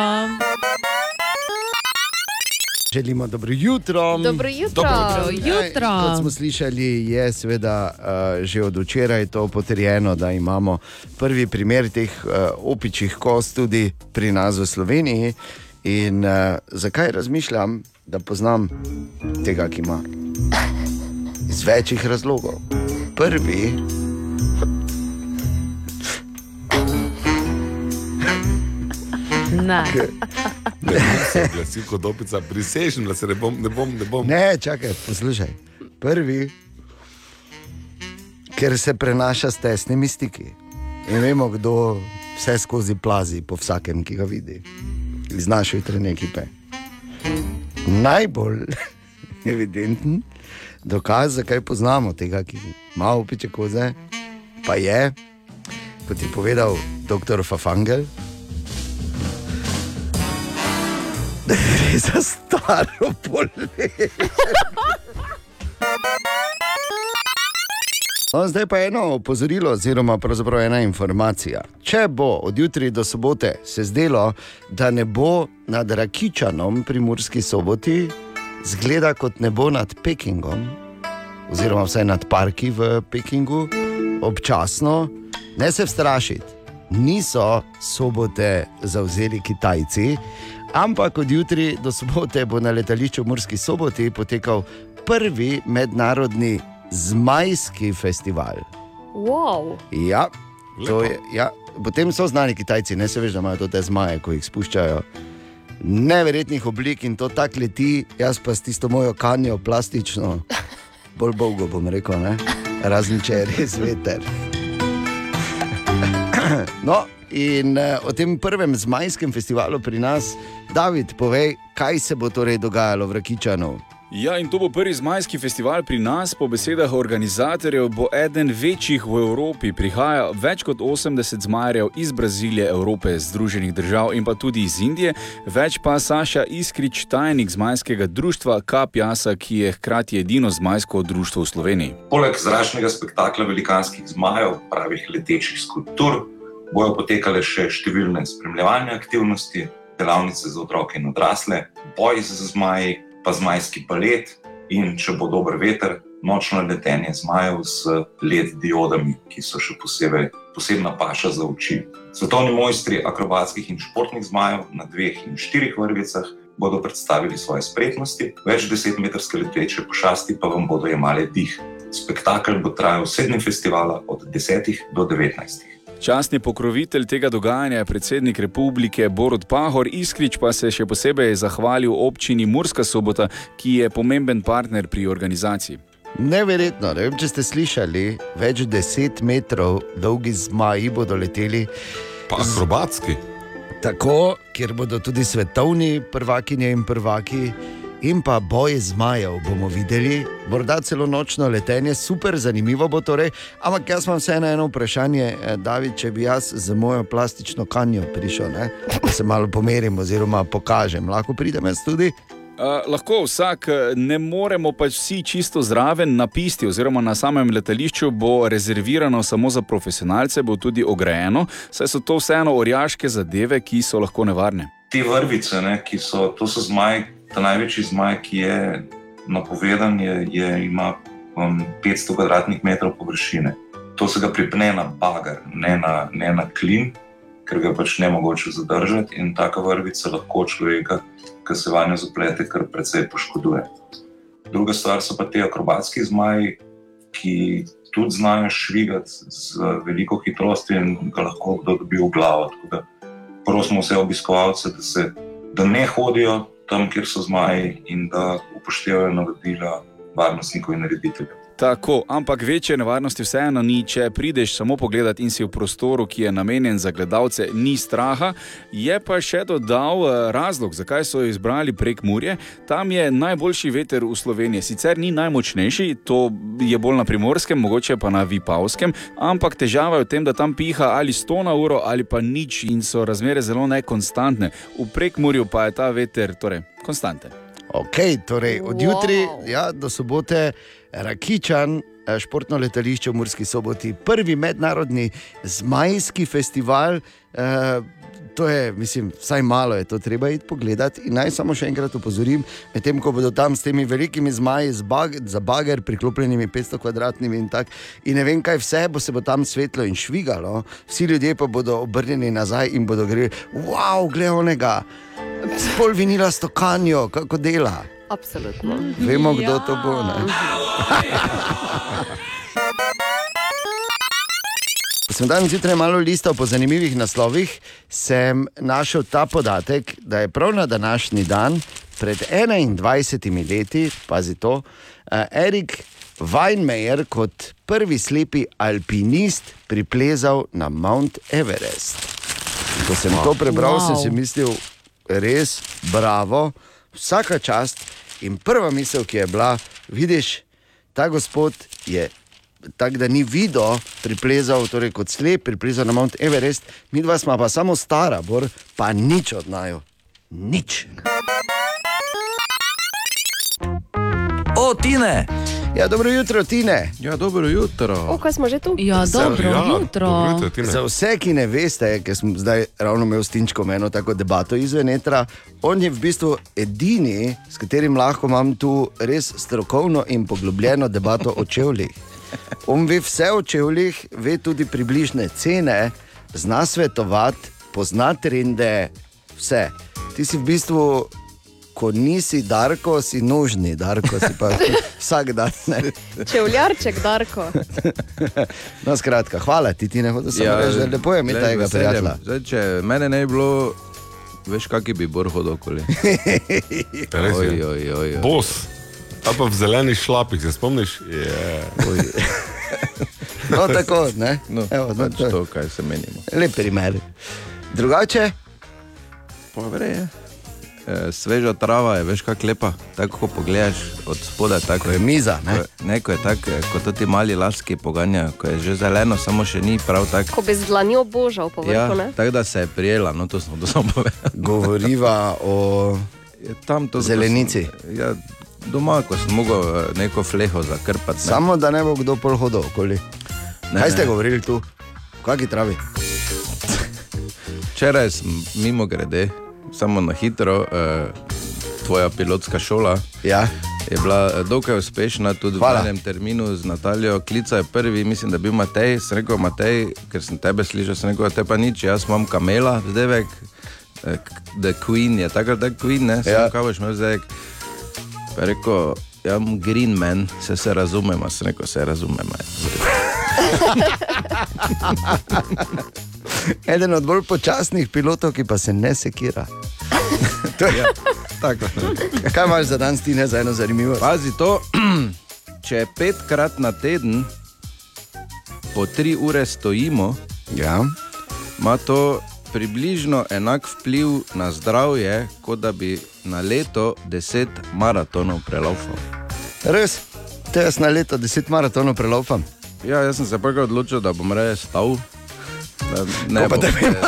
[SPEAKER 3] Želimo dobro jutro.
[SPEAKER 2] Dobro jutro.
[SPEAKER 5] Dobro jutro.
[SPEAKER 3] Ja, kot smo slišali, je seveda uh, že od včeraj to potrjeno, da imamo prvi primer teh uh, opičjih kost tudi pri nas v Sloveniji. In uh, zakaj razmišljam, da poznam tega, ki ima? Iz večjih razlogov. Prvi.
[SPEAKER 5] Ne.
[SPEAKER 4] Ne se oglasil kot opica, prisežem, da se ne bom, ne bom, ne bom.
[SPEAKER 3] Ne, čakaj, poslušaj. Prvi, ker se prenaša s tesnimi stiki. In vemo, kdo vse skozi plazi po vsakem, ki ga vidi, iz naše jutrajne ekipe. Najbolj evidenten dokaz, zakaj poznamo tega, ki ima opiče koze, pa je, kot je povedal dr. Fafangel, da gre za staro bolezen. No, zdaj pa eno opozorilo, oziroma pravzaprav ena informacija. Če bo od jutri do sobote se zdelo, da ne bo nad Rakičanom pri Murski soboti, zgleda kot nebo nad Pekingom, oziroma vsaj nad parki v Pekingu, občasno, ne se strašiti, niso sobote zauzeli Kitajci, ampak od jutri do sobote bo na letališču v Murski soboti potekal prvi mednarodni zmajski festival.
[SPEAKER 2] Wow.
[SPEAKER 3] Ja, to je, ja. Potem so znani Kitajci, ne se veš, da imajo te zmaje, ko jih spuščajo. Neverjetnih oblik in to tako leti, jaz pa s tisto mojo kanjo plastično, bolj dolgo bom rekel, ne? Razen če je res veter. No, in uh, o tem prvem zmajskem festivalu pri nas, David, povej, kaj se bo torej dogajalo v Rakičanu.
[SPEAKER 18] Ja, in to bo prvi zmajski festival pri nas. Po besedah organizatorjev bo eden večjih v Evropi. Prihaja več kot 80 zmajerjev iz Brazilije, Evrope, Združenih držav in pa tudi iz Indije. Več pa Saša Iskrič, tajnik zmajskega društva Kapjasa, ki je hkrati edino zmajsko društvo v Sloveniji.
[SPEAKER 19] Poleg zračnega spektakla velikanskih zmajev, pravih letečih skulptur, bojo potekale še številne spremljevalne aktivnosti, delavnice za otroke in odrasle, boj z zmaji, pa zmajski palet in, če bo dober veter, nočno letenje zmajev z LED diodami, ki so še posebej posebna paša za oči. Svetovni mojstri akrobatskih in športnih zmajev na dveh in štirih vrvicah bodo predstavili svoje spretnosti, več desetmetrske leteče pošasti pa vam bodo jemale dih. Spektakel bo trajal sedem festivala od 10 do 19.
[SPEAKER 18] Častni pokrovitelj tega dogajanja je predsednik republike Borod Pahor, Iskrič pa se je še posebej zahvalil občini Murska sobota, ki je pomemben partner pri organizaciji.
[SPEAKER 3] Neverjetno, ne vem, če ste slišali, več deset metrov dolgi zmaji bodo leteli.
[SPEAKER 4] Pa akrobatski.
[SPEAKER 3] Tako, kjer bodo tudi svetovni prvakinje in prvaki, in pa boj zmajev bomo videli, morda celo nočno letenje, super zanimivo bo torej. Ampak jaz imam vseeno eno vprašanje, eh, David, če bi jaz z mojo plastično kanjo prišel, ne? da se malo pomerim oziroma pokažem, lahko pridem jaz tudi.
[SPEAKER 18] Uh, lahko vsak, eh, ne moremo pač vsi čisto zraven na pisti, oziroma na samem letališču bo rezervirano samo za profesionalce, bo tudi ograjeno, saj so to vseeno orjaške zadeve, ki so lahko nevarne.
[SPEAKER 19] Te vrvice, ne, ki so, to so zmaj, ta največji zmaj, ki je napovedan, je, je, ima um, 500 kvadratnih metrov površine. To se ga pripne na bagar, ne na, ne na klin, ker ga pač ne mogoče zadržati in taka vrvica lahko človeka, ki se vanjo zaplete, kar precej poškoduje. Druga stvar so pa ti akrobatski zmaji, ki tudi znajo švigati z veliko hitrostjo in ga lahko kdo dobi v glavo. Prosimo vse obiskovalce, da, se, da ne hodijo tam, kjer so zmaji in da upoštevajo navodila varnostnikov in narediteljev.
[SPEAKER 18] Tako, ampak večje nevarnosti vseeno ni, če prideš samo pogledat in si v prostoru, ki je namenjen za gledalce, ni straha. Je pa še dodal eh, razlog, zakaj so izbrali prek Murje. Tam je najboljši veter v Sloveniji. Sicer ni najmočnejši, to je bolj na primorskem, mogoče pa na Vipavskem, ampak težava je v tem, da tam piha ali 100 na uro ali pa nič in so razmere zelo nekonstantne. V prekmurju pa je ta veter torej, konstanten.
[SPEAKER 3] Ok, torej od
[SPEAKER 18] Wow.
[SPEAKER 3] jutri ja, do sobote Rakičan, eh, športno letališče v Murski soboti, prvi mednarodni zmajski festival. Eh, To je, mislim, vsaj malo je to treba iti pogledat. In naj samo še enkrat upozorim, medtem ko bodo tam s temi velikimi zmaji z bag, za bager, priklopljenimi 500 kvadratnimi in tako, in ne vem kaj vse, bo se bo tam svetlo in švigalo, vsi ljudje pa bodo obrnjeni nazaj in bodo gre, wow, gledaj onega, pol vinila stokanjo, kako dela.
[SPEAKER 2] Absolutno.
[SPEAKER 3] Vemo, kdo to bo. Sem danes zjutraj malo listal po zanimivih naslovih, sem našel ta podatek, da je prav na današnji dan, pred 21 leti, pazi to, eh, Erik Weinmeier kot prvi slepi alpinist priplezal na Mount Everest. In ko sem to prebral, wow. sem si mislil, res, bravo, vsaka čast. In prva misel, ki je bila, vidiš, ta gospod je tako, da ni videl, priplezal, torej kot slep, priplezal na Mount Everest, mi dva smo pa samo stara, bor, pa nič od naju. Nič.
[SPEAKER 1] O, Tine!
[SPEAKER 3] Ja, dobro jutro, Tine.
[SPEAKER 6] Ja, dobro jutro.
[SPEAKER 2] O, kaj smo že tu?
[SPEAKER 5] Ja, dobro
[SPEAKER 3] Ja,
[SPEAKER 5] jutro.
[SPEAKER 3] dobro jutro, Tine. Za vse, ki ne veste, ker sem zdaj ravno imel s Tinčkom eno tako debato izven etra, on je v bistvu edini, s katerim lahko imam tu res strokovno in poglobljeno debato o čevljih. On ve vse o čevljih, ve tudi približne cene, zna svetovati, pozna trende, vse. Ti si v bistvu, ko nisi Darko, si nožni Darko, si pa vsak dan. Ne?
[SPEAKER 2] Čevljarček, Darko.
[SPEAKER 3] No, skratka, hvala ti, ti ne hočeš samo reči, da lepo je imeti tega
[SPEAKER 6] Ja,
[SPEAKER 3] prijatelja.
[SPEAKER 6] Zdaj, če mene ne bi bilo, veš, kaki bi bor hodil okoli. Oj, oj, oj, oj.
[SPEAKER 4] Bos, a pa v zelenih šlapih, se spomniš? Yeah.
[SPEAKER 3] No, tako, ne?
[SPEAKER 6] No,
[SPEAKER 3] Evo, no,
[SPEAKER 6] pač
[SPEAKER 3] to je.
[SPEAKER 6] to, kaj se menimo.
[SPEAKER 3] Lep primer. Drugače,
[SPEAKER 6] Pa vreje. E, sveža trava je, veš, kako lepa. Tako, ko pogledaš od spodaj, tako
[SPEAKER 3] je miza. Ne,
[SPEAKER 6] ko je tako, eh, kot ti mali laski poganjajo, ko je že zeleno, samo še ni prav tako.
[SPEAKER 2] Ko bi z dlanjo božal po
[SPEAKER 6] Ja,
[SPEAKER 2] vrhu, ne?
[SPEAKER 6] tako da se je prijela, no to smo to samo povedali.
[SPEAKER 3] Govoriva o
[SPEAKER 6] tam to,
[SPEAKER 3] zelenici.
[SPEAKER 6] Sem, ja, doma, ko sem mogel eh, neko fleho zakrpati. Ne.
[SPEAKER 3] samo da ne bo kdo pol hodil okoli.
[SPEAKER 6] Ne,
[SPEAKER 3] Kaj ste
[SPEAKER 6] ne.
[SPEAKER 3] govorili tu? Kaki travi?
[SPEAKER 6] Včeraj sem mimo grede, samo na hitro, eh, tvoja pilotska šola.
[SPEAKER 3] Ja.
[SPEAKER 6] Je bila eh, dokaj uspešna, tudi
[SPEAKER 3] Hvala.
[SPEAKER 6] v enem terminu z Natalijo. Klica je prvi, mislim, da je bil Matej. Sem rekel, Matej, ker sem tebe slišal, sem rekel, te pa nič, jaz imam kamela, zdevek, eh, The Queen je tako, da Queen, ne,
[SPEAKER 3] Ja.
[SPEAKER 6] kaj boš imel zdaj. Pa je rekel, ja, Green Man, se, se razumemo, sem rekel, se razumemo.
[SPEAKER 3] Eden od bolj počasnih pilotov, ki pa se ne sekira. to je
[SPEAKER 6] ja, tako.
[SPEAKER 3] Kaj imaš za dan, Stine, za eno zanimivo?
[SPEAKER 6] Pazi to, če petkrat na teden po tri ure stojimo,
[SPEAKER 3] ja.
[SPEAKER 6] ima to
[SPEAKER 20] približno enak vpliv na zdravje, kot da bi na leto 10 maratonov prelaufal.
[SPEAKER 3] Res, te jaz na leto 10 maratonov prelaufam.
[SPEAKER 20] Ja, jaz sem se pa odločil, da bom reje stal. Da
[SPEAKER 3] Ne, pa da bi
[SPEAKER 20] imel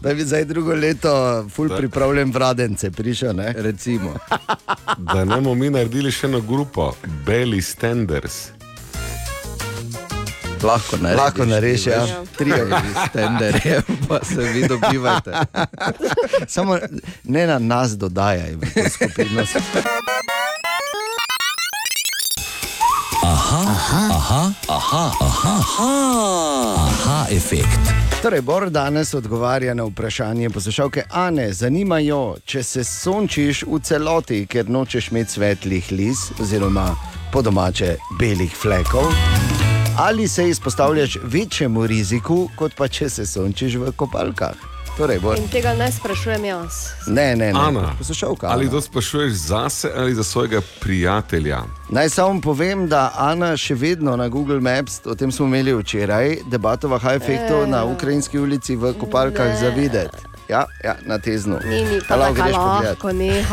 [SPEAKER 3] da bi zdaj drugo leto, ful
[SPEAKER 4] Da.
[SPEAKER 3] pripravljen vradence prišel. Ne?
[SPEAKER 20] Recimo.
[SPEAKER 4] Da ne bomo mi naredili še eno grupo, Belly Standers.
[SPEAKER 20] Lahko narediš,
[SPEAKER 3] Lahko narediš, ja.
[SPEAKER 20] Tri stenderje, pa se vi dobivate.
[SPEAKER 3] Samo ne na nas dodajaj v to skupino.
[SPEAKER 1] Aha, aha, aha, aha, aha, aha, aha efekt.
[SPEAKER 3] Torej, Bor danes odgovarja na vprašanje poslušalke Ane. Zanimajo, če se sončiš v celoti, ker nočeš imeti svetlih lis, oziroma po domače belih flekov, ali se izpostavljaš večjemu riziku, kot pa če se sončiš v kopalkah. Torej, Bor.
[SPEAKER 2] In tega ne sprašujem jaz.
[SPEAKER 3] Ne, ne, ne.
[SPEAKER 4] Ana,
[SPEAKER 3] poslušalka.
[SPEAKER 4] ali
[SPEAKER 3] Ana.
[SPEAKER 4] to sprašuješ zase ali za svojega prijatelja?
[SPEAKER 3] Naj samo povem, da Ana še vedno na Google Maps, o tem smo imeli včeraj, debato v Hajfektu na ukrajinski ulici v kopalkah
[SPEAKER 2] Ne.
[SPEAKER 3] za videti. Ja, ja, na teznu.
[SPEAKER 2] Ni, ni, tako
[SPEAKER 3] greš
[SPEAKER 2] lahko, ne.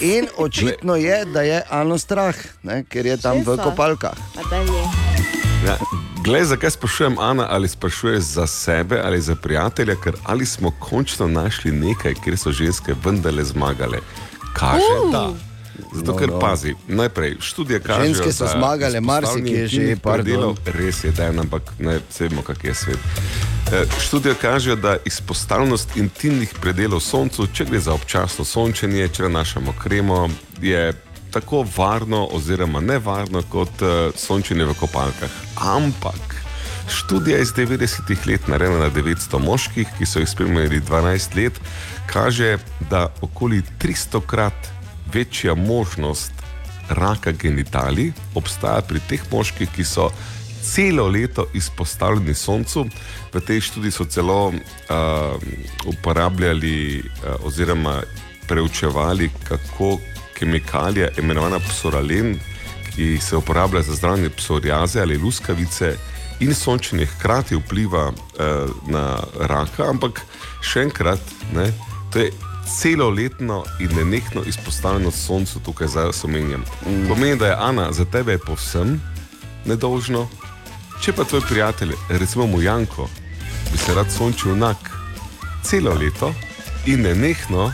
[SPEAKER 3] In očitno je, da je Ano strah, ne, ker je tam v
[SPEAKER 2] Česa?
[SPEAKER 3] kopalkah.
[SPEAKER 2] Pa daj ne.
[SPEAKER 4] Ja, Glej, zakaj sprašujem Ana, ali sprašuješ za sebe ali za prijatelja, ker ali smo končno našli nekaj, kjer so ženske vendarle zmagale. Kaže,
[SPEAKER 3] Uh.
[SPEAKER 4] da. Zato,
[SPEAKER 3] No,
[SPEAKER 4] ker
[SPEAKER 3] no.
[SPEAKER 4] pazi, najprej študije kažejo,
[SPEAKER 3] Ženske so zmagale,
[SPEAKER 4] izpostavljanje
[SPEAKER 3] marsikje že,
[SPEAKER 4] predelov- Res je, da je, ampak ne vse vemo, kak je svet. Eh, Študije kažejo, da izpostavljenost intimnih predelov soncu, če gre za občasno sončenje, če nanašamo kremo, je tako varno oziroma nevarno kot uh, sončenje v kopalkah. Ampak študija iz 90-ih let, narejena na 900 moških, ki so jih spremljali 12 let, kaže, da okoli 300 krat večja možnost raka genitalij obstaja pri teh moških, ki so celo leto izpostavljeni soncu. V tej študiji so celo uh, uporabljali uh, oziroma preučevali, kako kemikalija imenovana psoralen, ki se uporablja za zdravljenje psoriaze ali luskavice in sončenje hkrati vpliva uh, na raka, ampak še enkrat, ne, to je celoletno in nenehno izpostavljenost soncu, tukaj zdaj omenjam. Mm. Pomeni, da je Ana za tebe povsem nedolžno, če pa tvoj prijatelj, recimo mu Janko, bi se rad sončil enak celo leto in nenehno,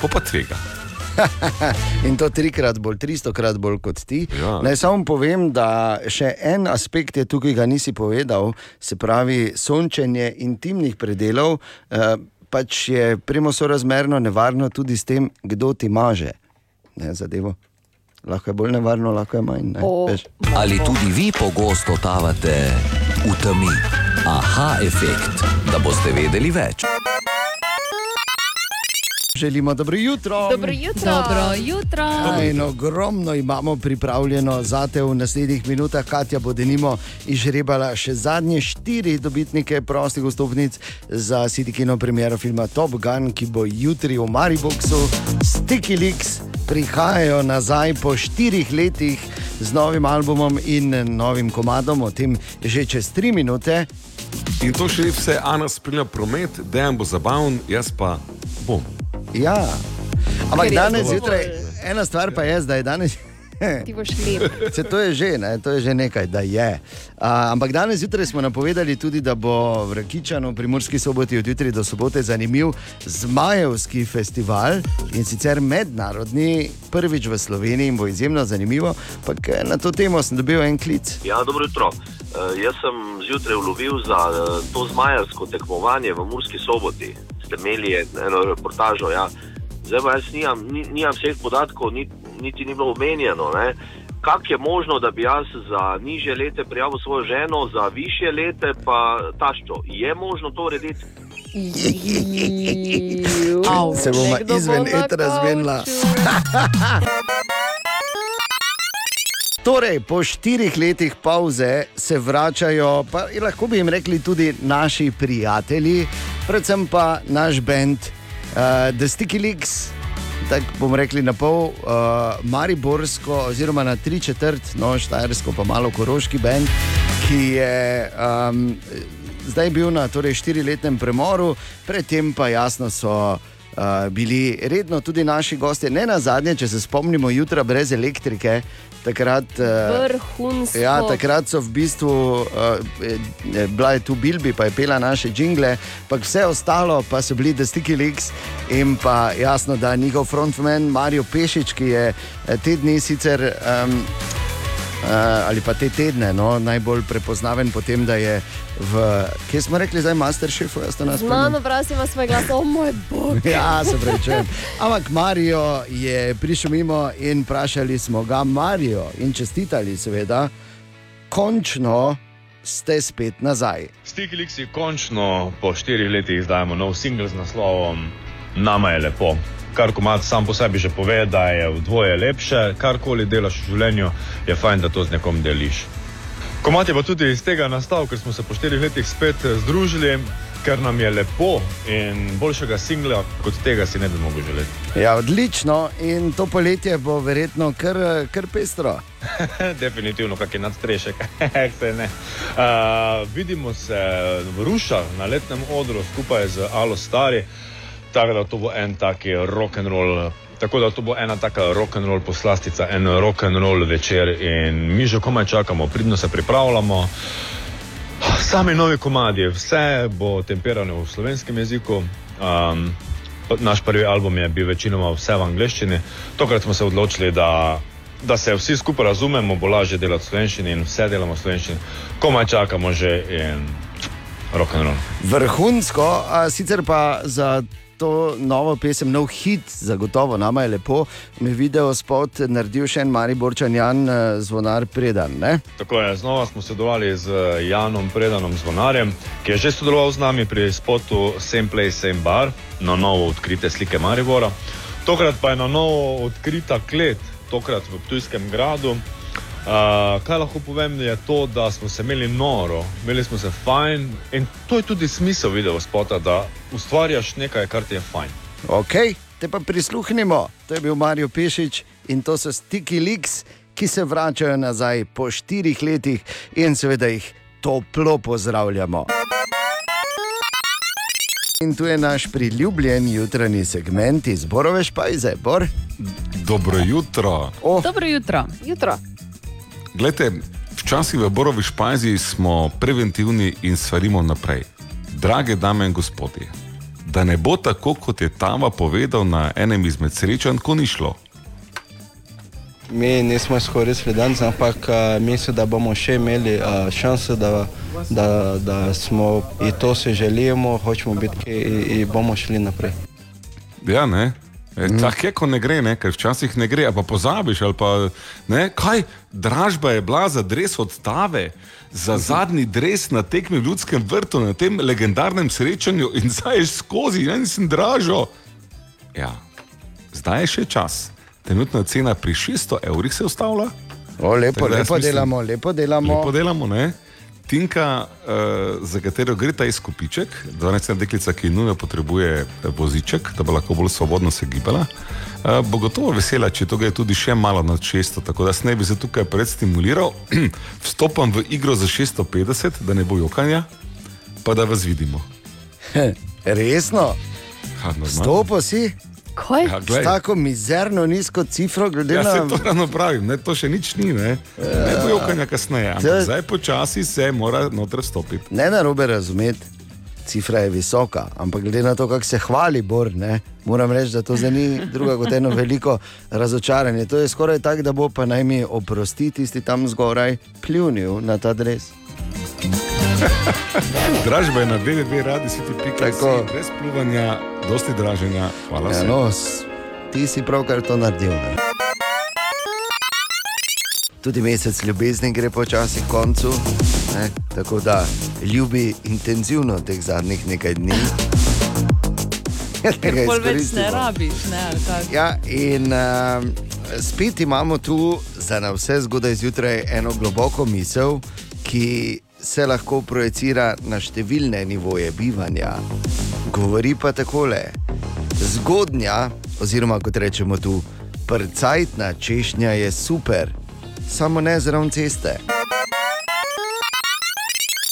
[SPEAKER 4] pa pa tvega.
[SPEAKER 3] In to trikrat bolj, tristokrat bolj kot ti.
[SPEAKER 4] Ja.
[SPEAKER 3] Naj samo povem, da še en aspekt je tukaj, ki ga nisi povedal, se pravi sončenje intimnih predelov. Eh, pač je premo sorazmerno nevarno tudi s tem, kdo ti maže. Ne, zadevo. Lahko je bolj nevarno, lahko je manj. Ne, veš.
[SPEAKER 1] Ali tudi vi pogosto totavate v temi? Aha efekt, da boste vedeli več.
[SPEAKER 3] Želimo dobro jutro.
[SPEAKER 2] Dobro jutro.
[SPEAKER 5] Dobro jutro.
[SPEAKER 3] Ja, in ogromno imamo pripravljeno za te v naslednjih minutah. Katja bo denimo izžrebala še zadnje štiri dobitnike prostih vstopnic za City Kino premiero filma Top Gun, ki bo jutri v Mariboku. Sticky Leaks prihajajo nazaj po štirih letih z novim albumom in novim komadom, o tem že čez tri minute.
[SPEAKER 4] In to še vse, Ana spremlja promet, dejan bo zabaven, jaz pa bom.
[SPEAKER 3] Ja, ampak danes zjutraj, ena stvar pa je, da je danes.
[SPEAKER 2] Ti boš lep.
[SPEAKER 3] Se to je že, ne? to je že nekaj, da je. A, ampak danes zjutraj smo napovedali tudi, da bo v Rakičanu, Primorski soboti od jutri do sobote zanimiv Zmajevski festival in sicer mednarodni, prvič v Sloveniji in bo izjemno zanimivo. Ampak eh, na to temo sem dobil en klic.
[SPEAKER 21] Ja, dobro jutro. Uh, jaz sem zjutraj ulovil za uh, to zmajarsko tekmovanje v Murski soboti. Ste imeli eno reportažo. Ja. Zdaj pa jaz nimam, ni, nimam vseh podatkov, ni, niti ni bilo omenjeno. Ne. Kako je možno, da bi jaz za niže lete prijavil svojo ženo, za više lete pa taščo? Je možno to urediti?
[SPEAKER 3] Se bomo izven
[SPEAKER 2] na
[SPEAKER 3] etera zmenila. Torej, po štirih letih pauze se vračajo, pa lahko bi jim rekli tudi naši prijatelji, predvsem pa naš bend uh, The Sticky Leaks. Tako bomo rekli na pol, uh, Mariborsko, oziroma na tri četrt, no, Štajersko, pa malo koroški bend, ki je um, zdaj je bil na torej, štiriletnem premoru, predtem pa jasno so. Uh, bili redno tudi naši gostje, ne na zadnje, če se spomnimo, jutra brez elektrike. Takrat, uh,
[SPEAKER 2] Vrhunsko.
[SPEAKER 3] ja, takrat so v bistvu uh, eh, bila je tu Bilbi, pa je pela naše jingle, pa vse ostalo pa so bili The Sticky Leaks in pa jasno, da njihov frontman Mario Pešič, ki je eh, te dni sicer. Um, Uh, ali pa te tedne, no, najbolj prepoznaven po tem, da je v, kje smo rekli, zdaj Masterchef, jaz to nas
[SPEAKER 2] Znano, pravi, ima svoj glas, o moj bog.
[SPEAKER 3] Ja, se pravi. Ampak Marijo je prišel mimo in vprašali smo ga, Marijo, in čestitali, seveda, končno ste spet nazaj.
[SPEAKER 22] Stikliksi končno po štirih letih izdajamo nov singel z naslovom Nama je lepo. Kar komat sam po sebi že pove, da je v dvoje lepše, karkoli delaš v življenju, je fajn, da to z nekom deliš. Komat je pa tudi iz tega nastal, ker smo se po štirih letih spet eh, združili, ker nam je lepo in boljšega singla kot tega si ne bi mogel želeti.
[SPEAKER 3] Ja, odlično in to poletje bo verjetno kar, kar pestro.
[SPEAKER 22] Definitivno, kak je nadstrešek. Se ne. uh, vidimo se v Rušah na letnem odru skupaj z Alo Stari, tako da to bo en taki rock and roll. Tako da to bo ena taka rock and roll poslastica, en rock and roll večer in mi že komaj čakamo, pridno se pripravljamo. Sami novi komadi, vse bo temperano v slovenskem jeziku. Um, naš prvi album je bil večinoma vse v angleščini. Tokrat smo se odločili, da, da se vsi skupaj razumemo, bo lažje delati v slovenščini in vse delamo v slovenščini. Komaj čakamo že in rock and roll.
[SPEAKER 3] Vrhunsko, sicer pa za to novo pesem, nov hit, zagotovo nama je lepo, mi video spot naredil še en Mariborčan Jan eh, Zvonar Predan. Ne?
[SPEAKER 22] Tako je, znova smo sodelovali z Janom Predanom Zvonarjem, ki je že sodeloval z nami pri spotu Same Place, Same Bar, na novo odkrite slike Maribora. Tokrat pa je na novo odkrita klet, tokrat v Ptujskem gradu. Uh, kaj lahko povem, je to, da smo se imeli noro, imeli smo se fajn in to je tudi smisel video spota, da ustvarjaš nekaj, kar ti je fajn.
[SPEAKER 3] Ok, te pa prisluhnimo. To je bil Marijo Pešič in to so Sticky Leaks, ki se vračajo nazaj po štirih letih in seveda jih toplo pozdravljamo. In tu je naš priljubljen jutranji segment iz Borove Špajze. Bor?
[SPEAKER 4] Dobro jutro.
[SPEAKER 3] Oh.
[SPEAKER 5] Dobro jutro.
[SPEAKER 2] Jutro.
[SPEAKER 4] Glede, včasih v Borovi Špajzi smo preventivni in svarimo naprej. Drage dame in gospodje, da ne bo tako, kot je Tava povedal na enem izmed srečanj, ko ni šlo.
[SPEAKER 13] Mi nismo izkoristili danes, ampak uh, mislim, da bomo še imeli uh, šanso, da, da, da smo in to si želimo, hočemo biti in bomo šli naprej.
[SPEAKER 4] Ja, ne. E, mm. Tako je, ko ne gre, ne? ker včasih ne gre, pa pozabiš. Pa, ne? Kaj, dražba je bila za dres od Tave, za zadnji dres na tekmi v Ljudskem vrtu, na tem legendarnem srečanju in zdaj je skozi, ja nisem dražo. Ja, zdaj je še čas. Trenutna cena pri 600 evrih se ustavlja.
[SPEAKER 3] O, lepo, lepo delamo, lepo delamo.
[SPEAKER 4] Lepo delamo, ne? Tinka, uh, za katero gre ta izkupiček, 12 deklica, ki nujno potrebuje eh, voziček, da bo lahko bolj svobodno se gibala, uh, bo gotovo vesela, če to gre tudi še malo nad 600. Tako da se ne bi se tukaj predstimuliral, vstopam v igro za 650, da ne bo jokanja, pa da vas vidimo.
[SPEAKER 3] Resno?
[SPEAKER 4] Ha.
[SPEAKER 3] Stopo si?
[SPEAKER 2] Kaj?
[SPEAKER 4] Ja, glej.
[SPEAKER 3] S tako mizerno nizko cifro, glede
[SPEAKER 4] Ja,
[SPEAKER 3] na
[SPEAKER 4] se to ravno pravim, ne, to še nič ni, ne, ne bo jokanja kasneje, ampak
[SPEAKER 3] To-
[SPEAKER 4] zdaj počasi se mora noter stopiti.
[SPEAKER 3] Ne na robe razumeti, cifra je visoka, ampak glede na to, kako se hvali Bor, ne, moram reči, da to zdaj ni druga kot eno veliko razočaranje. To je skoraj tako, da bo pa naj mi oprosti tisti tam zgoraj pljunil na ta dres.
[SPEAKER 4] Dražba je na www radi si ti pika, brez pljuvanja, dosti draženja. Hvala
[SPEAKER 3] Ja, no, ti si pravkar to naredil. Ne? Tudi mesec ljubezni gre počasi koncu, ne? tako da ljubi intenzivno teh zadnjih nekaj dni.
[SPEAKER 5] Ker pol več ne rabiš, ne, ali kako.
[SPEAKER 3] Ja, in uh, spet imamo tu za na vse zgodaj zjutraj eno globoko misel, ki se lahko projicira na številne nivoje bivanja. Govori pa takole: zgodnja, oziroma kot rečemo tu, prcajtna češnja je super, samo ne zraven ceste.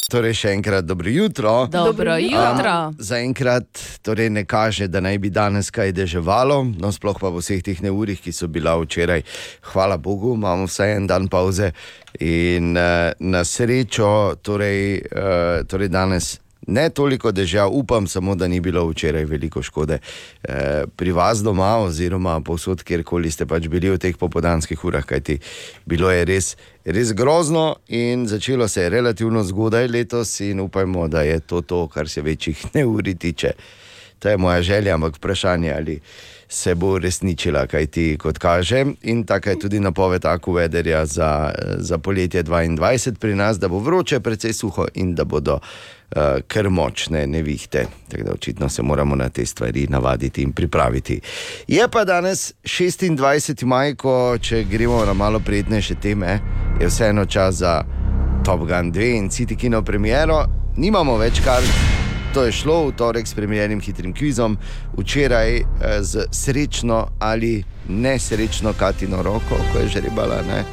[SPEAKER 3] Torej, še enkrat dobro jutro.
[SPEAKER 5] Dobro jutro.
[SPEAKER 3] Um, Zaenkrat torej ne kaže, da naj bi danes kaj deževalo, no sploh pa v vseh teh neurih, ki so bila včeraj. Hvala Bogu, imamo vsaj en dan pauze in uh, na srečo, torej, uh, torej danes. Ne toliko dežja, upam samo, da ni bilo včeraj veliko škode eh, pri vas doma, oziroma povsod, kjerkoli ste pač bili v teh popodanskih urah, kajti bilo je res, res grozno in začelo se je relativno zgodaj letos, in upajmo, da je to to, kar se večjih neuri tiče. To je moja želja, ampak vprašanje ali se bo uresničila, kaj ti kot kaže. In taka je tudi napoved akuvederja za, za poletje 2022 pri nas, da bo vroče, precej suho in da bodo uh, kar močne nevihte. Tako da očitno se moramo na te stvari navaditi in pripraviti. Je pa danes 26. maj, ko če gremo na malo prijetnejše teme, je vseeno čas za Top Gun 2 in City Kino premiero. Nimamo več kar. To je šlo v torek s premjernim hitrim kvizom, včeraj eh, z srečno ali nesrečno Katino roko, ko je že ribala, ne?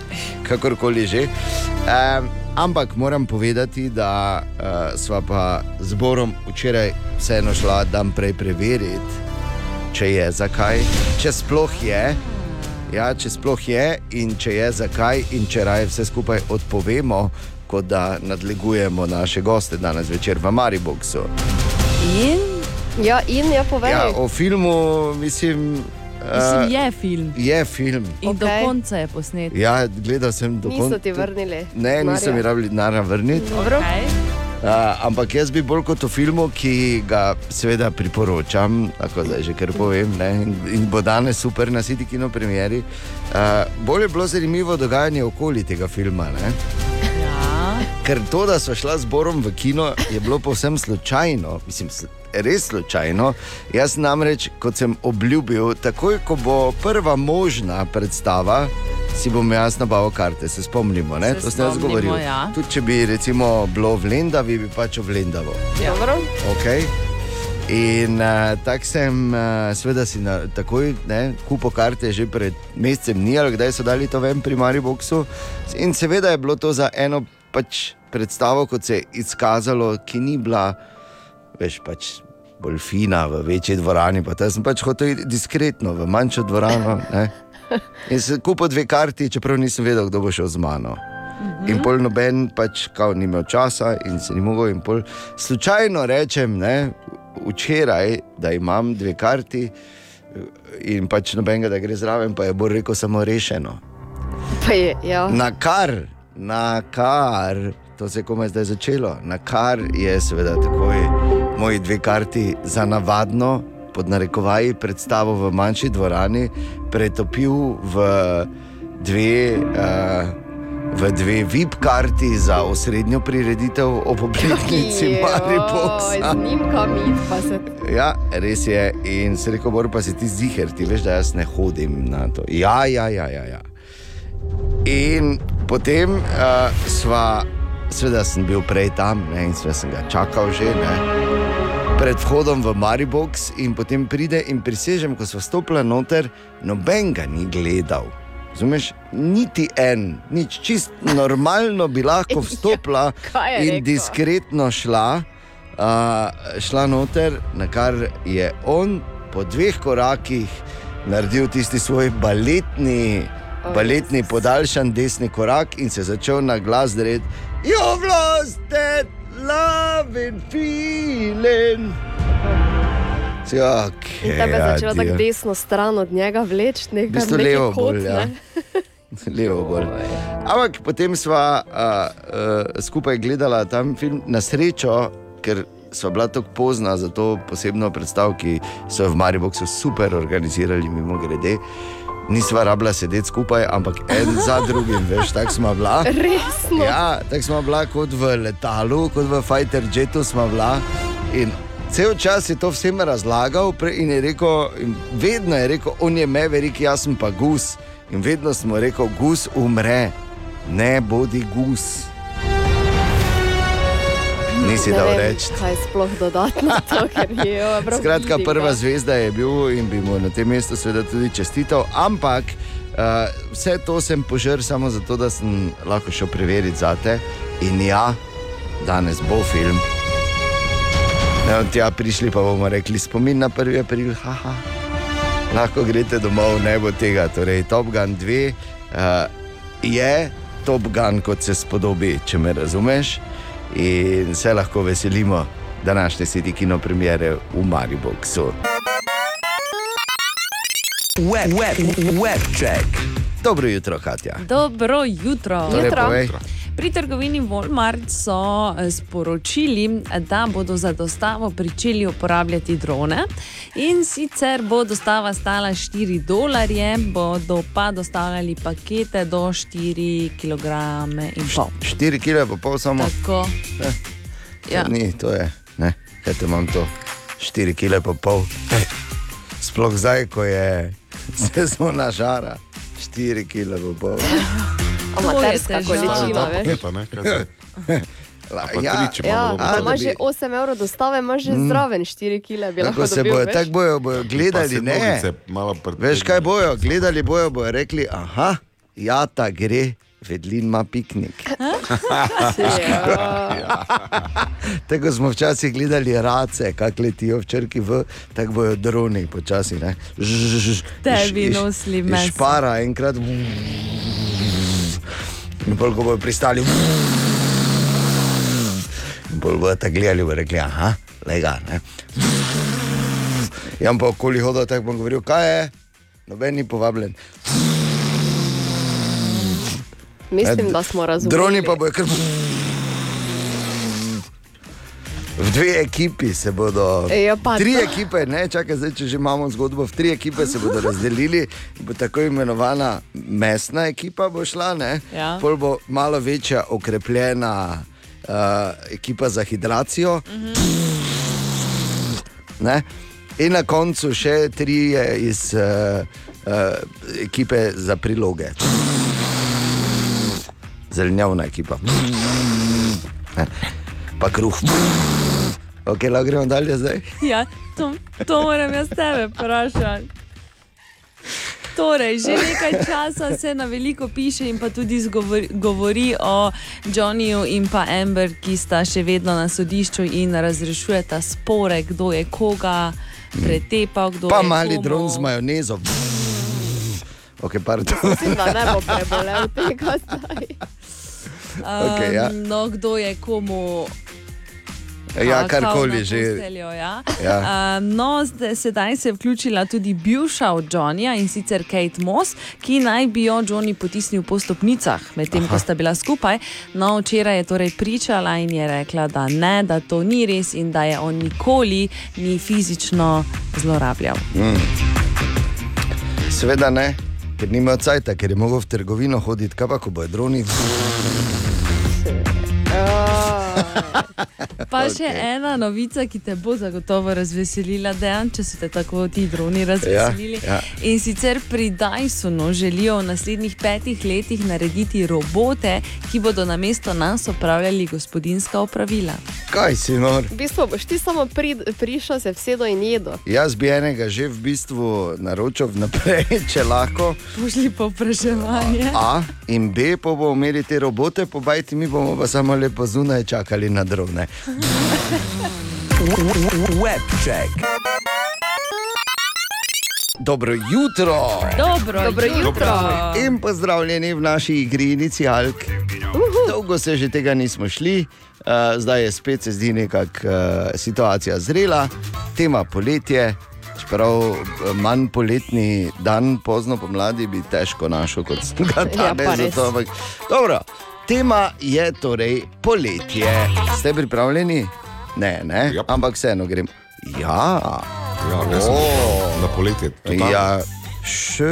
[SPEAKER 3] kakorkoli že. Um, ampak moram povedati, da uh, sva pa z Borom včeraj vseeno šla dan prej preveriti, če je zakaj, če sploh je. Ja, če sploh je in če je zakaj, in če raje vse skupaj odpovemo, kot da nadlegujemo naše goste danes večer v Mariboku.
[SPEAKER 5] In?
[SPEAKER 2] Ja, in ja, povej.
[SPEAKER 3] Ja, o filmu, mislim.
[SPEAKER 5] Mislim,
[SPEAKER 3] eh,
[SPEAKER 5] je film.
[SPEAKER 3] Je film.
[SPEAKER 5] In okay. do konca je posnet.
[SPEAKER 3] Ja, gledal sem do
[SPEAKER 2] Niso
[SPEAKER 3] konca.
[SPEAKER 2] ti vrnili.
[SPEAKER 3] Ne, niso mi rabili denarja vrniti.
[SPEAKER 2] Dobro.
[SPEAKER 3] Uh, ampak jaz bi bolj kot o filmu, ki ga seveda priporočam, tako da že kar povem, ne, in, in bo danes super na City Kino premieri. Uh, bolj je bilo zanimivo dogajanje okoli tega filma. Ne?
[SPEAKER 5] Ja.
[SPEAKER 3] Ker to, da smo šla z Borom v kino, je bilo povsem slučajno. Mislim, sl- res slučajno. Jaz namreč, kot sem obljubil, takoj ko bo prva možna predstava, si bom jaz nabavil karte, se spomnimo. Ne?
[SPEAKER 5] Se
[SPEAKER 3] to sem jaz govoril.
[SPEAKER 5] ja.
[SPEAKER 3] Tudi če bi recimo bilo v Lendavi, bi pač v Lendavo.
[SPEAKER 2] Dobro.
[SPEAKER 3] Okay. In uh, tako sem, uh, seveda, si na, takoj ne, kupil karte že pred mesecem dni, ali kdaj so dali to ven pri Mariboku. In seveda je bilo to za eno pač predstavo, kot se je izkazalo, ki ni bila, veš, pač bolj fina v večji dvorani. Pa tam sem pač hotel iti diskretno v manjšo dvorano. Ne. In sem kupil dve karti, čeprav nisem vedel, kdo bo šel z mano. In pol noben pač kao ni imel časa in se ni mogel. In pol slučajno rečem, ne, včeraj, da imam dve karti in pač nobenega, da gre zraven, pa je bolj rekel samo rešeno.
[SPEAKER 2] Pa je, ja.
[SPEAKER 3] Na kar, na kar, to se je komaj zdaj začelo, na kar je seveda takoj moji dve karti za navadno, pod narekovaji, predstavo v manjši dvorani, pretopil v dve. Uh, V dve VIP karti za osrednjo prireditev ob obletnici Mariboka.
[SPEAKER 2] Snimkami, pa se.
[SPEAKER 3] Ja, res je. In se reko, bor pa si ti ziger, ti veš, da jaz ne hodim na to. Ja, ja, ja. ja, ja. In potem uh, sva, seveda sem bil prej tam ne, in sem ga čakal že. Ne. Pred vhodom v Maribox in potem pride in prisežem, ko so stopila noter, noben ga ni gledal. Razumeš, niti en, nič, čist normalno bi lahko vstopila
[SPEAKER 2] kaj je
[SPEAKER 3] in diskretno šla, uh, šla noter, na kar je on po dveh korakih naredil tisti svoj baletni, baletni podaljšan desni korak in se začel na glas lost that love and feeling. Ja, okay,
[SPEAKER 2] In tebe je začela
[SPEAKER 3] adijo.
[SPEAKER 2] tako desno stran od njega vleči,
[SPEAKER 3] V
[SPEAKER 2] nekaj
[SPEAKER 3] bistvu
[SPEAKER 2] neki
[SPEAKER 3] levo
[SPEAKER 2] kot,
[SPEAKER 3] bolj. Ja.
[SPEAKER 2] ne.
[SPEAKER 3] levo bolj. Ampak potem sva uh, uh, skupaj gledala tam film na srečo, ker sva bila tako pozna za to posebno predstavo, ki so jo v Mariboku super organizirali, mimo grede. Nisva rabila sedeti skupaj, ampak en za drugim, veš, tako smo bila.
[SPEAKER 2] Resno?
[SPEAKER 3] Ja, tako smo bila kot v letalu, kot v fighter jetu smo bila. In cel čas je to vsem razlagal in je rekel, in vedno je rekel, on je meverik, jaz sem pa gus. In vedno smo rekel, gus umre, ne bodi gus. Nisi
[SPEAKER 2] Ne
[SPEAKER 3] dal reči.
[SPEAKER 2] Kaj sploh dodati na to, ker je prav
[SPEAKER 3] Skratka, prva zvezda je bil in bi mu na tem mestu seveda tudi čestital. Ampak uh, vse to sem požrl samo zato, da sem lahko šel preveriti zate. In ja, danes bo film. Ne, tja prišli pa bomo rekli spomin na 1. april, haha. Lahko greste domov, ne bo tega. Torej, Top Gun 2 uh, je Top Gun, kot se spodobi, če me razumeš. In se lahko veselimo današnje sedi kino premjere v Mariboku.
[SPEAKER 1] Web, web, web check.
[SPEAKER 3] Dobro jutro, Katja.
[SPEAKER 5] Dobro jutro.
[SPEAKER 3] Torej, povej.
[SPEAKER 5] Pri trgovini Walmart so eh, sporočili, da bodo za dostavo pričeli uporabljati drone. In sicer bo dostava stala 4 dolarje, bodo pa dostavljali pakete do 4 kg. in pol.
[SPEAKER 3] 4 kg pa pol samo.
[SPEAKER 5] Tako.
[SPEAKER 3] Eh,
[SPEAKER 5] Ja.
[SPEAKER 3] to Ni, to je, ne, kaj te imam to, 4 kg pa pol. Sploh zdaj, ko je sezona žara, 4 kg pol.
[SPEAKER 2] Amaterska količina, veš.
[SPEAKER 4] Ne, pa ne, kaj se.
[SPEAKER 3] La,
[SPEAKER 4] pa
[SPEAKER 3] ja,
[SPEAKER 4] tri,
[SPEAKER 2] Ja, imaš
[SPEAKER 3] bi-
[SPEAKER 2] že 8 evrov dostave, imaš že
[SPEAKER 3] Mm.
[SPEAKER 2] zraven 4 kg,
[SPEAKER 3] Tako se bojo, tako bojo, bojo gledali, ne. Veš kaj bojo, gledali bojo, bojo rekli, aha, ja, ta gre, vedlin ima piknik. Tako smo včasih gledali race, kako letijo v črki v, tako bojo droni počasi.
[SPEAKER 5] Tebi nosili meso.
[SPEAKER 3] Špara enkrat. In pol, ko bojo pristali. In pol bojo tako gledali, bojo rekli, aha, lega. Jam pa okoli hodil, tako bom govoril, kaj je, noben ni povabljen.
[SPEAKER 2] Mislim, da smo razumeli.
[SPEAKER 3] Droni pa bojo kar. V dve ekipi se bodo.
[SPEAKER 2] E, ja,
[SPEAKER 3] tri ekipe, ne, čakaj, zdaj, če že imamo zgodbo, v tri ekipe se bodo razdelili. Bo tako imenovana mesna ekipa bo šla, ne?
[SPEAKER 5] Ja.
[SPEAKER 3] Pol bo malo večja, okrepljena uh, ekipa za hidracijo. Ne? In na koncu še tri iz uh, uh, ekipe za priloge. Zelenjavna ekipa. Pa kruh. Ok, lahko gremo dalje zdaj.
[SPEAKER 5] Ja, to, to moram jaz tebe vprašati. Torej, že nekaj časa se na veliko piše in pa tudi zgovori, govori o Johnnyju in pa Amber, ki sta še vedno na sodišču in razrešujeta spore, kdo je koga pretepal, kdo
[SPEAKER 3] Pa
[SPEAKER 5] je
[SPEAKER 3] mali
[SPEAKER 5] komu.
[SPEAKER 3] dron z majonezo. Ok, pardon.
[SPEAKER 2] Mislim, da ne bo prebolel tega zdaj.
[SPEAKER 3] Okej, ja.
[SPEAKER 5] Um, no, kdo je komu.
[SPEAKER 3] Ja, karkoli že.
[SPEAKER 5] posteljo, Ja.
[SPEAKER 3] Ja.
[SPEAKER 5] Um, no, sedaj se je vključila tudi bivša od Johnnyja in sicer Kate Moss, ki naj bi jo Johnny potisnil po stopnicah, medtem ko sta bila skupaj. No, včeraj je torej pričala in je rekla, da ne, da to ni res in da je on nikoli ni fizično zlorabljal.
[SPEAKER 3] Mm. Seveda ne, ker nima cajt, ker je mogel v trgovino hoditi, kaj pa ko bojo droni.
[SPEAKER 5] Pa še ena novica, ki te bo zagotovo razveselila, dejan, če so te tako ti droni razveselili.
[SPEAKER 3] Ja, ja.
[SPEAKER 5] In sicer pri Dysonu želijo v naslednjih petih letih narediti robote, ki bodo na mesto nas opravljali gospodinska opravila.
[SPEAKER 3] Kaj si nor?
[SPEAKER 2] V bistvu boš ti samo pri, prišel, se vsedo in jedo.
[SPEAKER 3] Jaz bi enega že v bistvu naročil vnaprej, če lahko.
[SPEAKER 5] Pošli po vprašanje.
[SPEAKER 3] A in B, pa bomo imeli te robote, pobajti mi bomo pa samo lepo zunaj čakali na drone.
[SPEAKER 1] Web check.
[SPEAKER 3] Dobro jutro.
[SPEAKER 5] Dobro,
[SPEAKER 2] Dobro jutro.
[SPEAKER 3] In pozdravljeni v naši igri Inicialk. Dolgo se že tega nismo šli, uh, zdaj je spet se zdi nekako uh, situacija zrela, tema poletje. Čeprav eh, manj poletni dan, pozno pomladi, bi težko našel kot sem ga
[SPEAKER 2] Ja,
[SPEAKER 3] danes. ampak Dobro, tema je torej poletje. Ste pripravljeni? Ne, ne, yep. ampak vseeno grem. Ja,
[SPEAKER 4] Ja, jaz sem
[SPEAKER 3] O.
[SPEAKER 4] na poletje. totalno.
[SPEAKER 3] ja.
[SPEAKER 5] Še.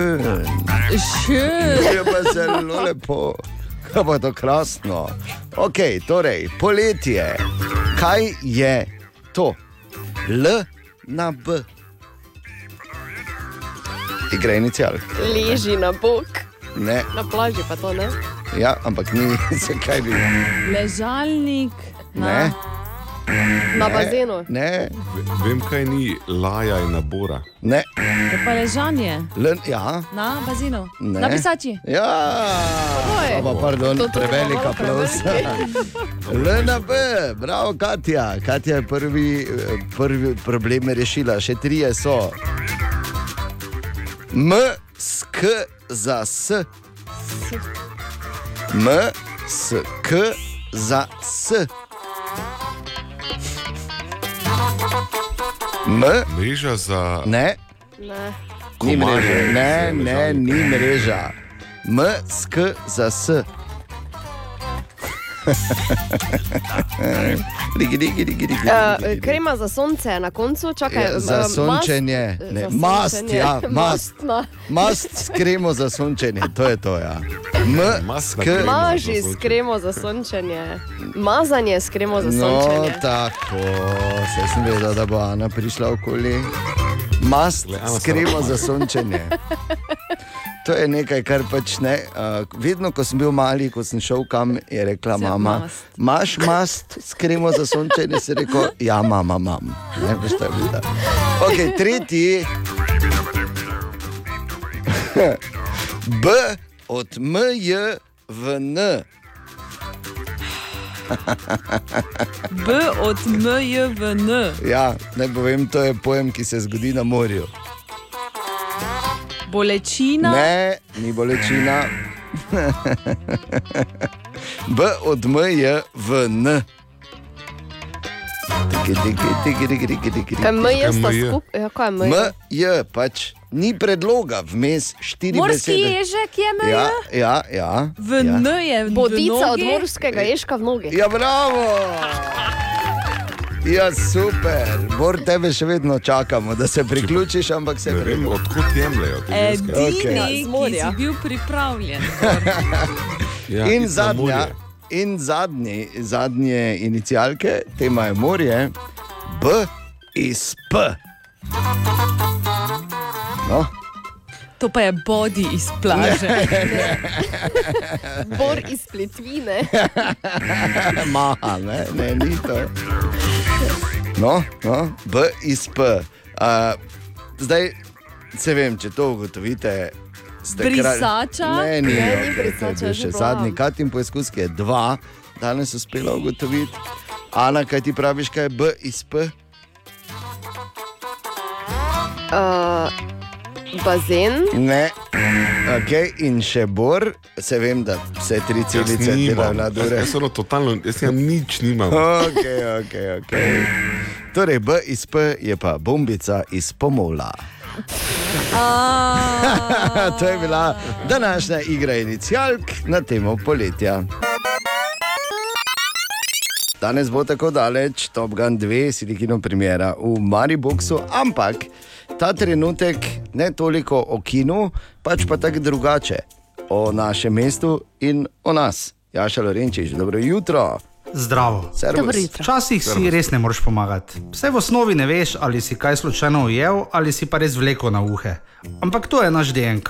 [SPEAKER 3] Je pa zelo lepo, kako pa je to krasno. Ok, torej, poletje. Kaj je to? L na B. Igra inicial.
[SPEAKER 2] Leži na bok.
[SPEAKER 3] Ne,
[SPEAKER 2] Na plaži pa to ne.
[SPEAKER 3] Ja, ampak ni, zakaj bi.
[SPEAKER 5] Ležalnik.
[SPEAKER 3] Ne.
[SPEAKER 2] Na
[SPEAKER 3] Ne,
[SPEAKER 2] bazenu.
[SPEAKER 3] Ne,
[SPEAKER 4] Vem, kaj ni laja in nabora.
[SPEAKER 3] ne.
[SPEAKER 5] Je pa ležanje
[SPEAKER 3] Len, ja.
[SPEAKER 5] na bazenu,
[SPEAKER 3] Ne.
[SPEAKER 5] na pisači.
[SPEAKER 3] Ja, pa, pardon,
[SPEAKER 5] To- to- to
[SPEAKER 3] prevelik
[SPEAKER 5] malo
[SPEAKER 3] aplauz. LNB, bravo, Katja. Katja je prvi, prvi problem rešila, še trije so. M, S, K za S. M, S, K za S. M,
[SPEAKER 4] Mreža za.
[SPEAKER 3] ne,
[SPEAKER 2] Ne.
[SPEAKER 3] ni mreža, ne, ne, ni mreža. M, S, K za S. Rigi, rigi, rigi, rigi,
[SPEAKER 2] Uh,
[SPEAKER 3] rigi.
[SPEAKER 2] krema za sonce na koncu, čakaj.
[SPEAKER 3] Ja, za
[SPEAKER 2] eh,
[SPEAKER 3] sončenje,
[SPEAKER 2] mast-
[SPEAKER 3] ne,
[SPEAKER 2] za
[SPEAKER 3] mast,
[SPEAKER 2] sončenje.
[SPEAKER 3] ja, mast.
[SPEAKER 2] Mastna.
[SPEAKER 3] Mast s kremo za sončenje, to je to. Ja. M, K,
[SPEAKER 2] Maži s kremo za sončenje. Mazanje s kremo za
[SPEAKER 3] No,
[SPEAKER 2] sončenje.
[SPEAKER 3] tako, se sem vedel, da bo Ana prišla okoli. Mast s kremo za sončenje. To je nekaj, kar pač ne. Uh, vedno, ko sem bil mali, ko sem šel kam, je rekla
[SPEAKER 5] Se
[SPEAKER 3] mama. Imaš mast s kremo za sončenje? Si rekel: Ja, mama, imam. Ne, veš, to je bilo. Ok, tretji. B od M, J v N.
[SPEAKER 5] B od M, J v N.
[SPEAKER 3] Ja, naj povem, to je pojem, ki se zgodi na morju.
[SPEAKER 5] Bolečina.
[SPEAKER 3] Ne, ni bolečina. B od M je v N. Tiki, tiki, tiki, tiki, tiki, tiki,
[SPEAKER 2] Kaj M je sta skupaj? Ja, kaj je M?
[SPEAKER 3] M je pač ni predloga, vmes štiri
[SPEAKER 5] Morski
[SPEAKER 3] besede.
[SPEAKER 5] ježek je M.
[SPEAKER 3] Ja, ja, ja.
[SPEAKER 5] V
[SPEAKER 3] ja.
[SPEAKER 5] N je v
[SPEAKER 2] Bodica od morskega ježka v nogi.
[SPEAKER 3] Ja, bravo! Ja, super, Bor, tebe še vedno čakamo, da se priključiš, ampak se
[SPEAKER 4] Ne vem, odkot jemljejo te ženske.
[SPEAKER 5] Edini,
[SPEAKER 2] Ja,
[SPEAKER 5] ki si bil pripravljen.
[SPEAKER 4] Ja,
[SPEAKER 3] in zadnja, in zadnji, zadnje inicialke, tema je morje, B iz P. No,
[SPEAKER 5] To pa je body iz plaže.
[SPEAKER 2] Bor iz plitvine.
[SPEAKER 3] maha, ne, ne, ni to. No, no, B iz P. Uh, zdaj, se vem, če to ugotovite.
[SPEAKER 5] Brisača?
[SPEAKER 3] Ne, ni,
[SPEAKER 2] Ne, ni
[SPEAKER 3] okej, to je
[SPEAKER 2] brisača,
[SPEAKER 3] še zadnji Katin poizkus, ki je dva, danes uspela ugotoviti. Ana, kaj ti praviš, kaj je B iz P?
[SPEAKER 2] Uh, bazen.
[SPEAKER 3] Ne. Okay, in še bor, se vem, da vse tri celice delajo na dure.
[SPEAKER 4] Jaz sem totalno, jaz nimam nič, nimam.
[SPEAKER 3] Okay, okay, okay. Torej, B iz P je pa bombica iz pomola. to je bila današnja igra inicijalk na temo poletja. Danes bo tako daleč, Top Gun 2, Silikino premjera v Mariboku, ampak ta trenutek ne toliko o kinu, pač pa tako drugače, o našem mestu in o nas. Jaša Lorenčič, dobro jutro.
[SPEAKER 23] Zdravo. Včasih si res ne moreš pomagati. Vse v osnovi ne veš, ali si kaj slučajno ujel ali si pa res vleko na uhe. Ampak to je naš DNK.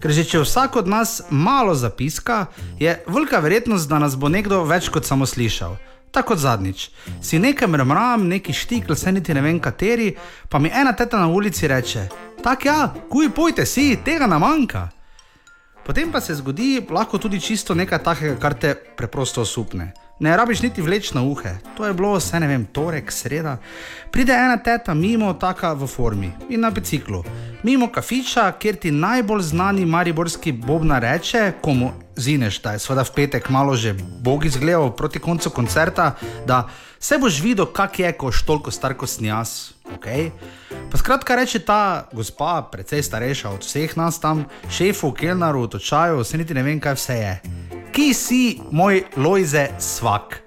[SPEAKER 23] Ker že če vsak od nas malo zapiska, je velika verjetnost, da nas bo nekdo več kot samo slišal. Tako kot zadnjič. Si nekaj mrmram, neki štikl, se niti ne vem kateri, pa mi ena teta na ulici reče: Tak ja, kuj pojte si, tega nam manjka. Potem pa se zgodi lahko tudi čisto nekaj takega, kar te preprosto osupne. Ne rabiš niti vleč na uhe. To je bilo vse, ne vem, torek, sreda. Pride ena teta mimo, taka v formi in na biciklu. Mimo kafiča, kjer ti najbolj znani mariborski bobna reče, komu zineš, da je seveda v petek malo že bog izgledal proti koncu koncerta, da se boš videl, kak je, ko si toliko star kot sem jaz. Okay? Pa skratka reče ta gospa, precej starejša od vseh nas tam, šefu, kelnaru, točaju, se niti ne vem, kaj vse je. Ki si moj Lojze svak?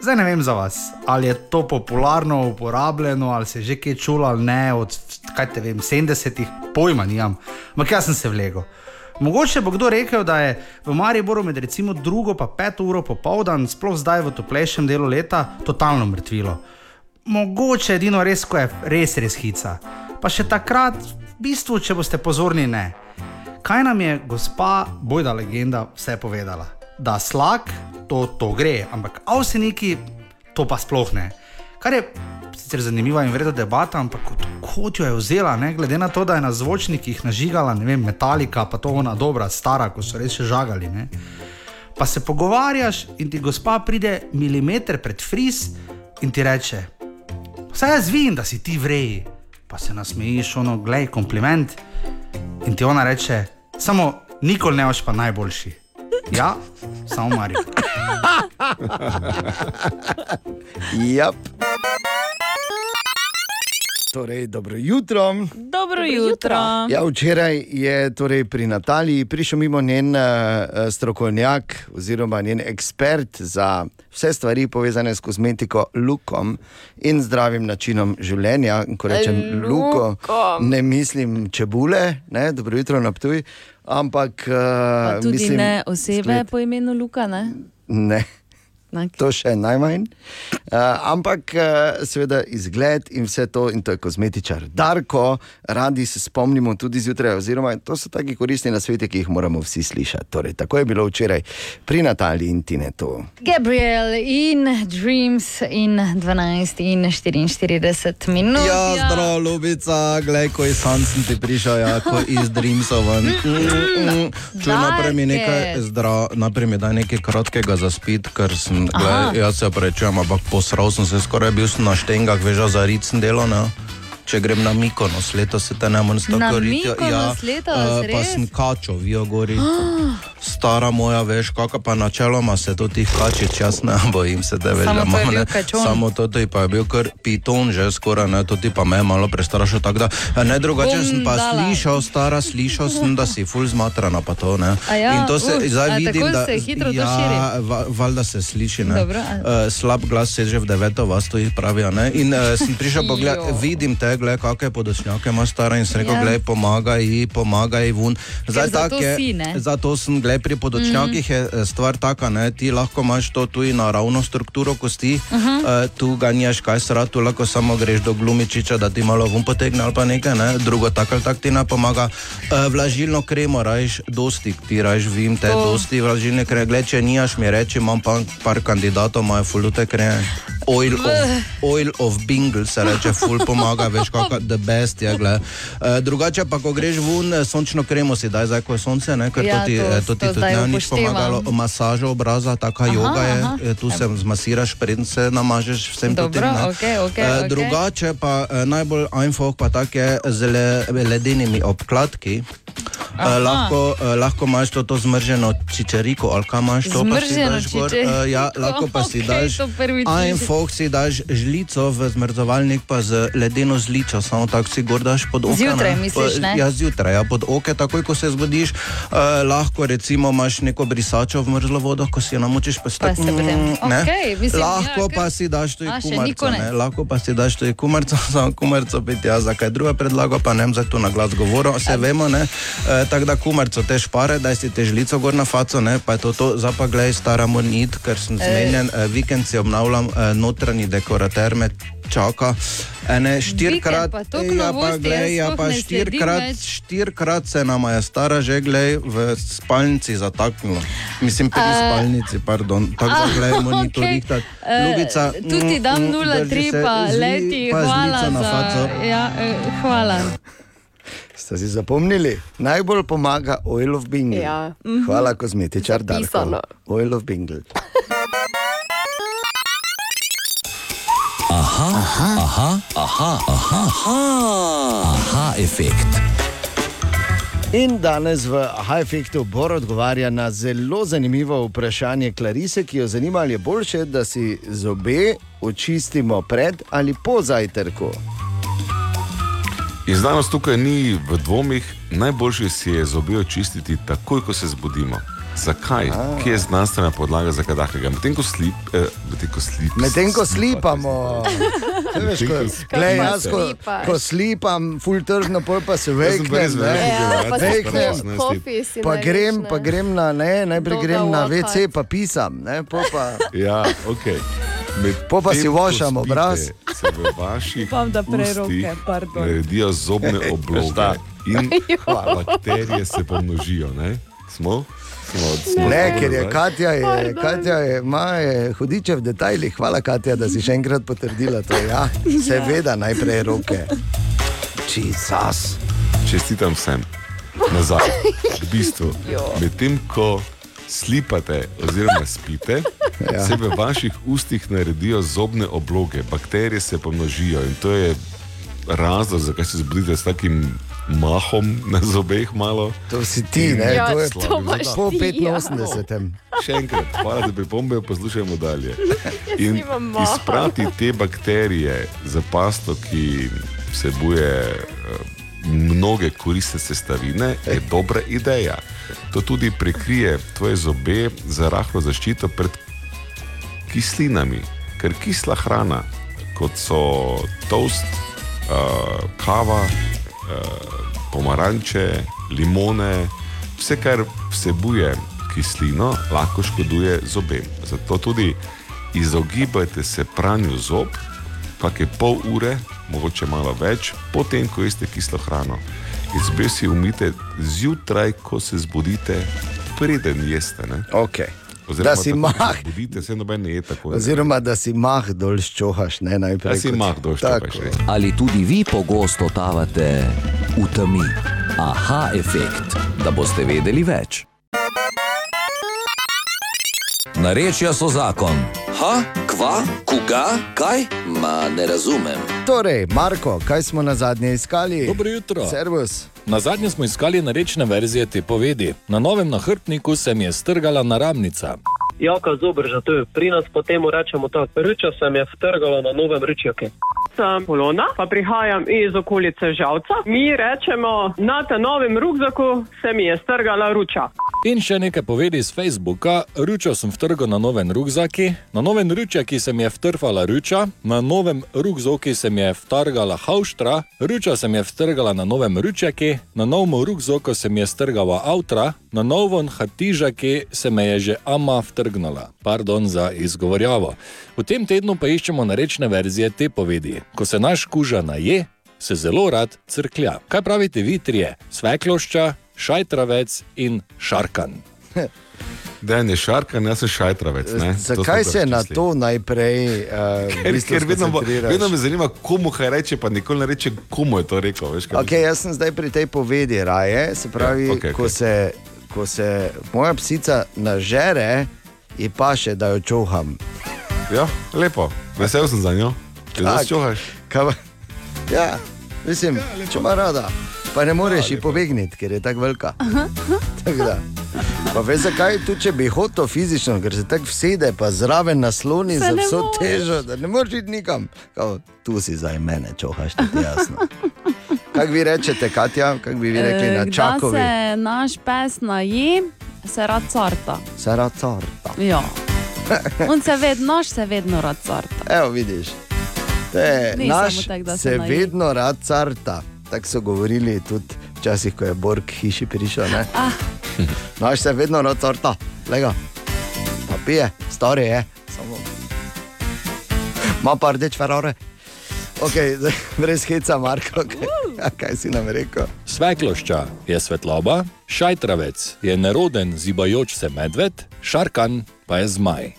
[SPEAKER 23] Zdaj ne vem za vas, ali je to popularno uporabljeno, ali se je že kaj čulo ali ne, od kaj te vem, 70-ih, pojma nimam, ampak jaz sem se vlegel. Mogoče bo kdo rekel, da je v Mariboru med recimo drugo in peto uro popoldan, sploh zdaj v toplejšem delu leta, totalno mrtvilo. Mogoče edino res, ko je res res hica. Pa še takrat, v bistvu, če boste pozorni, ne. Kaj nam je gospa Bojda legenda vse povedala? Da slak, to, to gre, ampak avseniki, to pa sploh ne. Kar je sicer zanimiva in vredna debata, ampak kot, kot jo je vzela, ne, glede na to, da je na zvočnikih nažigala, ne vem, metalika, pa to ona dobra, stara, ko so res še žagali. Ne. Pa se pogovarjaš in ti gospa pride milimeter pred fris in ti reče: Vse jaz vem, da si ti vrej, pa se nasmejiš, ono, glej, kompliment. In ti ona reče: Samo nikoli ne boš pa najboljši. Ja, samo Marijo.
[SPEAKER 3] Yep. Torej, dobro jutro.
[SPEAKER 5] Dobro jutro.
[SPEAKER 3] Ja, včeraj je torej pri Nataliji prišel mimo njen uh, strokovnjak oziroma njen ekspert za vse stvari povezane s kozmetiko, lukom in zdravim načinom življenja. Ko rečem luko, ne mislim čebule, ne, dobro jutro na tuj, ampak
[SPEAKER 5] Pa
[SPEAKER 3] uh,
[SPEAKER 5] tudi
[SPEAKER 3] mislim,
[SPEAKER 5] ne osebe po imenu Luka, ne?
[SPEAKER 3] Ne.
[SPEAKER 5] Ne.
[SPEAKER 3] To še najmanj. Uh, ampak uh, seveda izgled in vse to, in to je kozmetičar Darko, radi se spomnimo tudi zjutraj, oziroma to so taki koristni na svetu, ki jih moramo vsi slišati. Torej, tako je bilo včeraj pri Nataliji in Tinetu.
[SPEAKER 24] Gabriel in Dreams in 12 in 44 minut.
[SPEAKER 6] Ja, zdravo, ljubica, gledaj, ko je san sem ti prišel, ja, ko iz Dreamsov. ven. Mm, mm. Čuj, naprej mi nekaj, zdravo, naprej mi daj nekaj kratkega za spit, ker sem, Gledaj, jaz se oprečujem, ampak posral sem se skoraj, bil na štengah, veža za ricen delo, ne? Če grem na Mikonos, letos se te ne morem
[SPEAKER 24] Na
[SPEAKER 6] tako riti.
[SPEAKER 24] Mikonos letos,
[SPEAKER 6] eh, pa sem kačo, vijo gori. Stara moja, veš, kako pa načeloma se to tih kačič, jaz ne bojim se,
[SPEAKER 24] Samo
[SPEAKER 6] da imam,
[SPEAKER 24] kačon.
[SPEAKER 6] Samo to ti pa je bil kar piton, že skoraj, ne, to ti pa me je malo prestrašil. Tako da, eh, ne drugače sem pa
[SPEAKER 24] dala.
[SPEAKER 6] slišal, stara, slišal sem, da si ful zmatrana, pa to ne.
[SPEAKER 24] A ja?
[SPEAKER 6] In to se
[SPEAKER 24] Uh,
[SPEAKER 6] zdaj vidim, da
[SPEAKER 24] se hitro
[SPEAKER 6] ja,
[SPEAKER 24] širi?
[SPEAKER 6] va, valjda se sliši, ne.
[SPEAKER 24] Dobro,
[SPEAKER 6] Eh, slab glas se že v deveto vas to pravijo, ne. In uh, sem prišel pogledat,
[SPEAKER 24] Jo.
[SPEAKER 6] vidim te, gledaj, kakšne podočnjake ima stara in sem rekel,
[SPEAKER 24] Ja.
[SPEAKER 6] gledaj, pomagaj ji, pomagaj ji vun. Zdaj,
[SPEAKER 24] zato
[SPEAKER 6] tak je-
[SPEAKER 24] si, ne?
[SPEAKER 6] Zato sem, gledaj, pri podočnjakih je eh, stvar taka, ne, ti lahko imaš to tudi naravno strukturo kosti,
[SPEAKER 24] Mhm.
[SPEAKER 6] uh, tu ganjaš kaj srat, tu lahko samo greš do glumičiča, da ti malo vun potegne ali pa nekaj, ne, drugo tako ali tako ti ne pomaga. Uh, vlažilno kremo rajš, dosti ti rajš, vim te,
[SPEAKER 24] To.
[SPEAKER 6] dosti vlažilne kreme, gled, če nijaš mi reči, imam pa par kandidatov, imajo fulute kreme. Oil of, oil of Bingle se reče, ful pomaga, veš, kako the best je. glej. Uh, drugače pa, ko greš ven, eh, sončno kremo si daj, zdaj ko je sonce, ne, ker
[SPEAKER 24] Ja,
[SPEAKER 6] to ti,
[SPEAKER 24] to-
[SPEAKER 6] eh, to ti
[SPEAKER 24] to
[SPEAKER 6] tudi ne nič pomagalo. Masaža obraza, taka
[SPEAKER 24] Aha,
[SPEAKER 6] joga je,
[SPEAKER 24] aha.
[SPEAKER 6] eh, tu se zmasiraš, preden se namažeš vsem
[SPEAKER 24] Dobro,
[SPEAKER 6] tem,
[SPEAKER 24] okej,
[SPEAKER 6] Eh,
[SPEAKER 24] okej.
[SPEAKER 6] Drugače pa eh, najbolj einfach pa tak je z le, ledenimi obkladki.
[SPEAKER 24] Aha.
[SPEAKER 6] Uh, lahko, uh, lahko imaš to, to zmrženo čičeriko, ali kaj imaš to, pa si daš gor. Uh, ja, lahko pa si
[SPEAKER 24] Okej,
[SPEAKER 6] daš.
[SPEAKER 24] prvič slišim.
[SPEAKER 6] Ajnfoh si daš žlico v zmrzovalnik, pa z ledeno zlico, samo tako si gor daš pod oko.
[SPEAKER 24] Zjutraj
[SPEAKER 6] ne.
[SPEAKER 24] misliš, ne?
[SPEAKER 6] Ja, zjutraj, ja, pod oke, takoj ko se zbudiš. Uh, lahko recimo imaš neko brisačo v mrzlo vodo, ko si jo namočiš, pa si tako. mm, ne.
[SPEAKER 24] Okej, mislim, ja,
[SPEAKER 6] lahko
[SPEAKER 24] kar-
[SPEAKER 6] pa si daš tudi kumarco, ne. Lahko pa si daš tudi kumarco, samo kumarco piti, ja, zakaj druga predlaga, pa ne vem, zdaj tu na glas govorim, vse vemo, ne. E, tako da kumarco te špare, daj si te žlico gor na faco, ne, pa je to to, zdaj pa gledaj, stara moram iti, ker sem
[SPEAKER 24] Ej.
[SPEAKER 6] zmenjen, e, vikend si obnavljam, e, notranji dekorater me čaka. Ene štirikrat, ja, pa glej, ja, pa štirikrat, štirikrat se nama je stara že, glej, v spalnici zataknila. Mislim, pri
[SPEAKER 24] A-
[SPEAKER 6] spalnici, pardon. Tako da,
[SPEAKER 24] Ah,
[SPEAKER 6] glej, moram okay. rihtati.
[SPEAKER 24] Eh,
[SPEAKER 6] Ljubica,
[SPEAKER 24] Tu ti
[SPEAKER 6] mm,
[SPEAKER 24] dam
[SPEAKER 6] mm,
[SPEAKER 24] 0,3,
[SPEAKER 6] drži se,
[SPEAKER 24] pa leti,
[SPEAKER 6] pa
[SPEAKER 24] hvala
[SPEAKER 6] žlico na
[SPEAKER 24] za.
[SPEAKER 6] faco.
[SPEAKER 24] Ja, eh, hvala.
[SPEAKER 3] Ste si zapomnili? Najbolj pomaga Oil of Bingle.
[SPEAKER 2] Ja.
[SPEAKER 3] Hvala, kozmetičar. Darko. Oil of Bingle.
[SPEAKER 1] Aha, aha, aha, aha, aha, aha, aha efekt.
[SPEAKER 3] In danes v Aha Efektu Bor odgovarja na zelo zanimivo vprašanje Klarise, ki jo zanima, ali je boljše, da si zobe očistimo pred ali po zajtrku.
[SPEAKER 4] In znanost tukaj ni v dvomih, najboljše si je zobe očistiti takoj, ko se zbudimo. Zakaj? Kje je znanstvena podlaga za kaj takega? Medtem ko, slip, eh, medtem ko, slip,
[SPEAKER 3] Medtem ko slipamo, veš, ko, glej, jaz, ko, ko slipam, full tržno, pol pa se
[SPEAKER 4] pa velik
[SPEAKER 2] Ja, pa kofi, si
[SPEAKER 3] Pa grem, pa grem na, ne, najprej grem na. WC, pa pisam, ne, pol pa.
[SPEAKER 4] Ja, ok.
[SPEAKER 3] Po pa si vošam obraz.
[SPEAKER 4] Se v vaših
[SPEAKER 5] Upam, da prej
[SPEAKER 4] ustih
[SPEAKER 5] roke, pardon.
[SPEAKER 4] naredijo zobne obloge in bakterije se pomnožijo. Ne? Smo?
[SPEAKER 3] Ne, ker je Katja, je, Katja je, ima je hudiče v detajlih. Hvala, Katja, da si še enkrat potrdila to. Ja, seveda, najprej roke. Čizas.
[SPEAKER 4] Čestitam vsem. Nazaj. V bistvu, medtem ko slipate oziroma spite,
[SPEAKER 3] Ja.
[SPEAKER 4] ja. se v vaših ustih naredijo zobne obloge, bakterije se pomnožijo in to je razlog, zakaj se zbudite s takim mahom na zobeh malo.
[SPEAKER 3] To si ti, ne?
[SPEAKER 4] In
[SPEAKER 3] to je
[SPEAKER 4] slabim zobom.
[SPEAKER 3] po 85.
[SPEAKER 4] Še enkrat, hvala za pripombe, poslušajmo dalje. In izprati te bakterije za pasto, ki vsebuje eh, mnoge koristne sestavine, je dobra ideja. To tudi prekrije tvoje zobe za rahlo zaščito pred kislinami, ker kisla hrana, kot so toast, uh, kava, uh, pomaranče, limone, vse, kar vsebuje kislino, lahko škoduje zobem. Zato tudi izogibajte se pranju zob, kakšne pol ure, mogoče malo več, potem, ko jeste kislo hrano. Izbe si umite zjutraj, ko se zbudite, preden jeste. Ne?
[SPEAKER 3] Okay.
[SPEAKER 4] Oziroma,
[SPEAKER 3] Da si
[SPEAKER 4] tako, ko
[SPEAKER 3] mah.
[SPEAKER 4] se Zbudite se noben ne je tako.
[SPEAKER 3] Oziroma, da si mah dol ščohaš, ne najprej.
[SPEAKER 4] Da si
[SPEAKER 3] kot-
[SPEAKER 4] mah dol ščohaš.
[SPEAKER 1] Ali tudi vi pogosto totavate v temi? Aha, efekt, da boste vedeli več. Narečja so zakon.
[SPEAKER 25] Ha, kva, koga, kaj? Ma ne razumem.
[SPEAKER 3] Torej, Marko, kaj smo na zadnje iskali?
[SPEAKER 26] Dobro jutro.
[SPEAKER 3] Servus.
[SPEAKER 26] Na zadnje smo iskali narečne verzije te povedi. Na novem nahrbtniku se mi je strgala naramnica.
[SPEAKER 27] Jaka zobrža, to je pri nas, potem rečemo tako. Ruča se mi je vtrgala na novem ručjake.
[SPEAKER 28] Sem Polona, pa prihajam iz okolice Žavca. Mi rečemo, na tem novem rukzaku se mi je strgala ruča.
[SPEAKER 26] In še nekaj povedi iz Facebooka. Ručo sem vtrgal na novem rukzaki, na novem ručjaki se mi je vtrfala ruča, na novem rukzoki se mi je vtrgala hauštra, ruča se mi je vtrgala na novem ručjaki, na novem rukzoku se mi je strgala avtra, na novem hatižaki se me je že ama vtrgnala. Pardon za izgovorjavo. V tem tednu pa iščemo narečne verzije te povedi. Ko se naš kuža naje, se zelo rad crklja. Kaj pravite vi trije? Sveklošča, šajtravec in šarkan.
[SPEAKER 4] Dejan je šarkan, jaz sem šajtravec. ne.
[SPEAKER 3] Zakaj se na to najprej uh,
[SPEAKER 4] Ker, ker vedno, bo- vedno me zanima, komu kaj reče, pa nikoli ne reče, komu je to rekel. Veš, kaj
[SPEAKER 3] Okay, jaz sem zdaj pri tej povedi raje. Se pravi,
[SPEAKER 4] Ja,
[SPEAKER 3] ja,
[SPEAKER 4] okej,
[SPEAKER 3] okay, ko,
[SPEAKER 4] okej.
[SPEAKER 3] se, ko se moja psica nažere, je pa še, da jo čoham.
[SPEAKER 4] Ja, lepo, vesel sem za njo. Če
[SPEAKER 3] Tak.
[SPEAKER 4] čohaš.
[SPEAKER 3] Kaj pa- Ja, mislim, če ima rada. Pa ne moreš ji pobegniti, ker je tako velika. Tako da. Pa veš zakaj, tudi če bi hotel fizično, ker se tako vsede, pa zraven nasloni za vso
[SPEAKER 2] moreš.
[SPEAKER 3] težo, da ne moreš iti nikam. Kao, tu si zdaj mene, čohaš, ti je jasno. Kaj vi rečete, Katja, kako bi vi rekli na
[SPEAKER 5] Eh, Da
[SPEAKER 3] čakovi?
[SPEAKER 5] se naš pes naje, se rad carta.
[SPEAKER 3] Se rad carta.
[SPEAKER 5] Ja. On se vedno, naš se vedno rad carta.
[SPEAKER 3] Evo, vidiš. To je
[SPEAKER 5] Ni
[SPEAKER 3] naš
[SPEAKER 5] da se
[SPEAKER 3] se
[SPEAKER 5] naje.
[SPEAKER 3] vedno rad carta. Tako so govorili tudi včasih, ko je Borg hiši prišel.
[SPEAKER 5] Ah.
[SPEAKER 3] Naš se vedno rad carta, lega. Pa pije, stari je. Samo. Ma pa rdeč ferore. Ok, zdaj, brez heca, Marko, kaj, ja, kaj si nam rekel?
[SPEAKER 26] Sveklošča je svetloba, šajtravec je neroden zibajoč se medved, šarkan pa je zmaj.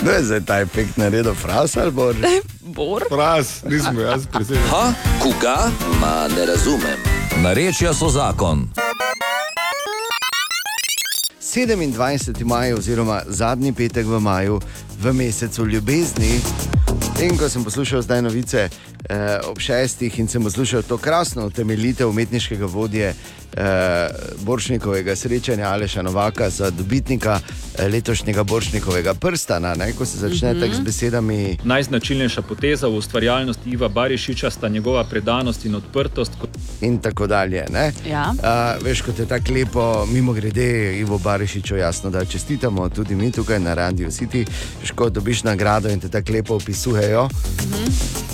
[SPEAKER 3] Kdo je zdaj ta efekt naredil, fras ali bor?
[SPEAKER 5] Bor?
[SPEAKER 4] Fras, nisem jaz presenečen.
[SPEAKER 25] Ha, koga? Ma ne razumem.
[SPEAKER 1] Narečja so zakon.
[SPEAKER 3] 27. maj, oziroma zadnji petek v maju, v mesecu ljubezni. In ko sem poslušal zdaj novice eh, ob šestih in sem poslušal to krasno utemeljitev umetniškega vodje eh, Boršnikovega srečanja Aleša Novaka za dobitnika eh, letošnjega Boršnikovega prstana, ne, ko se začne mm -hmm. tako z besedami.
[SPEAKER 29] Najznačilnejša poteza v ustvarjalnosti Iva Barišiča sta njegova predanost in odprtost.
[SPEAKER 3] In tako dalje. ne.
[SPEAKER 5] Ja.
[SPEAKER 3] Uh, veš, kot je tako lepo, mimo grede, Ivo Barišiču, jasno, da čestitamo tudi mi tukaj na Radio City. Ko dobiš nagrado in te tako lepo opisujejo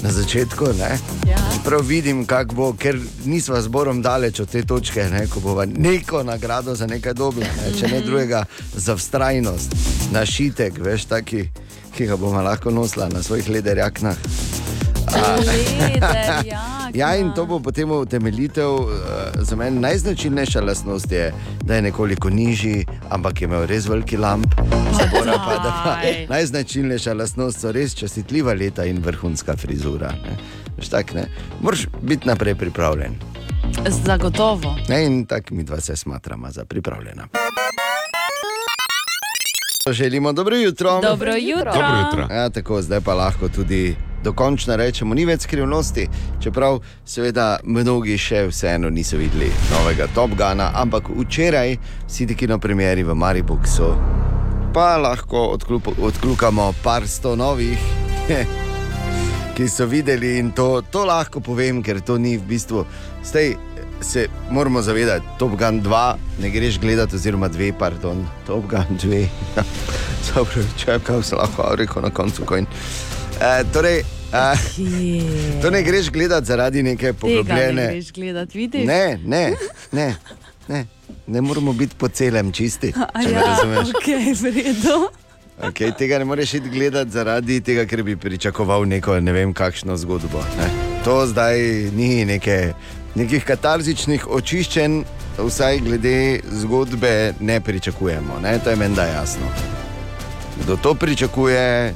[SPEAKER 3] na začetku. Ne?
[SPEAKER 5] Ja.
[SPEAKER 3] Prav vidim, kako bo, ker nismo zborom daleč od te točke, ne? ko bomo neko nagrado za nekaj dobili, ne? če ne drugega za vztrajnost, našitek, veš, taki, ki ga bomo lahko nosila na svojih lederjaknah.
[SPEAKER 5] Leder, ja.
[SPEAKER 3] Ja, in to bo potem utemeljitev. Uh, za mene najznačilnejša lastnost je, da je nekoliko nižji, ampak je imel res veliki lamp. Zabora pa, da pa najznačilnejša lastnost so res častitljiva leta in vrhunska frizura. tak, ne? Moraš biti naprej pripravljen.
[SPEAKER 5] Zagotovo.
[SPEAKER 3] Ne, in tako mi dva se smatramo za pripravljena. Želimo dobro jutro.
[SPEAKER 5] Dobro jutro.
[SPEAKER 4] Dobro jutro.
[SPEAKER 3] Ja, tako, zdaj pa lahko tudi dokončno rečemo, ni več skrivnosti. Čeprav, seveda, mnogi še vseeno niso videli novega Top Gana, ampak včeraj si ti kino premjeri v Mariboku, pa lahko odklup, odklukamo par sto novih. Ki so videli in to, to lahko povem, ker to ni v bistvu. Zdaj se moramo zavedati, Top Gun 2 ne greš gledati, oziroma 2, pardon, Top Gun 2. Dobro, če kaj se lahko rekel na koncu. E, torej, e, to ne greš gledati zaradi neke
[SPEAKER 5] Tega ne
[SPEAKER 3] poglobljene.
[SPEAKER 5] greš gledati, vidiš?
[SPEAKER 3] Ne, ne, ne, ne, ne moramo biti po celem čisti.
[SPEAKER 5] A ja,
[SPEAKER 3] razumeš.
[SPEAKER 5] okay, v redu.
[SPEAKER 3] Okay, tega ne moreš iti gledati zaradi tega, ker bi pričakoval neko ne vem kakšno zgodbo. Ne? To zdaj ni neke, nekih katarzičnih očiščenj, vsaj glede zgodbe ne pričakujemo. Ne? To je meni da jasno. Kdo to pričakuje,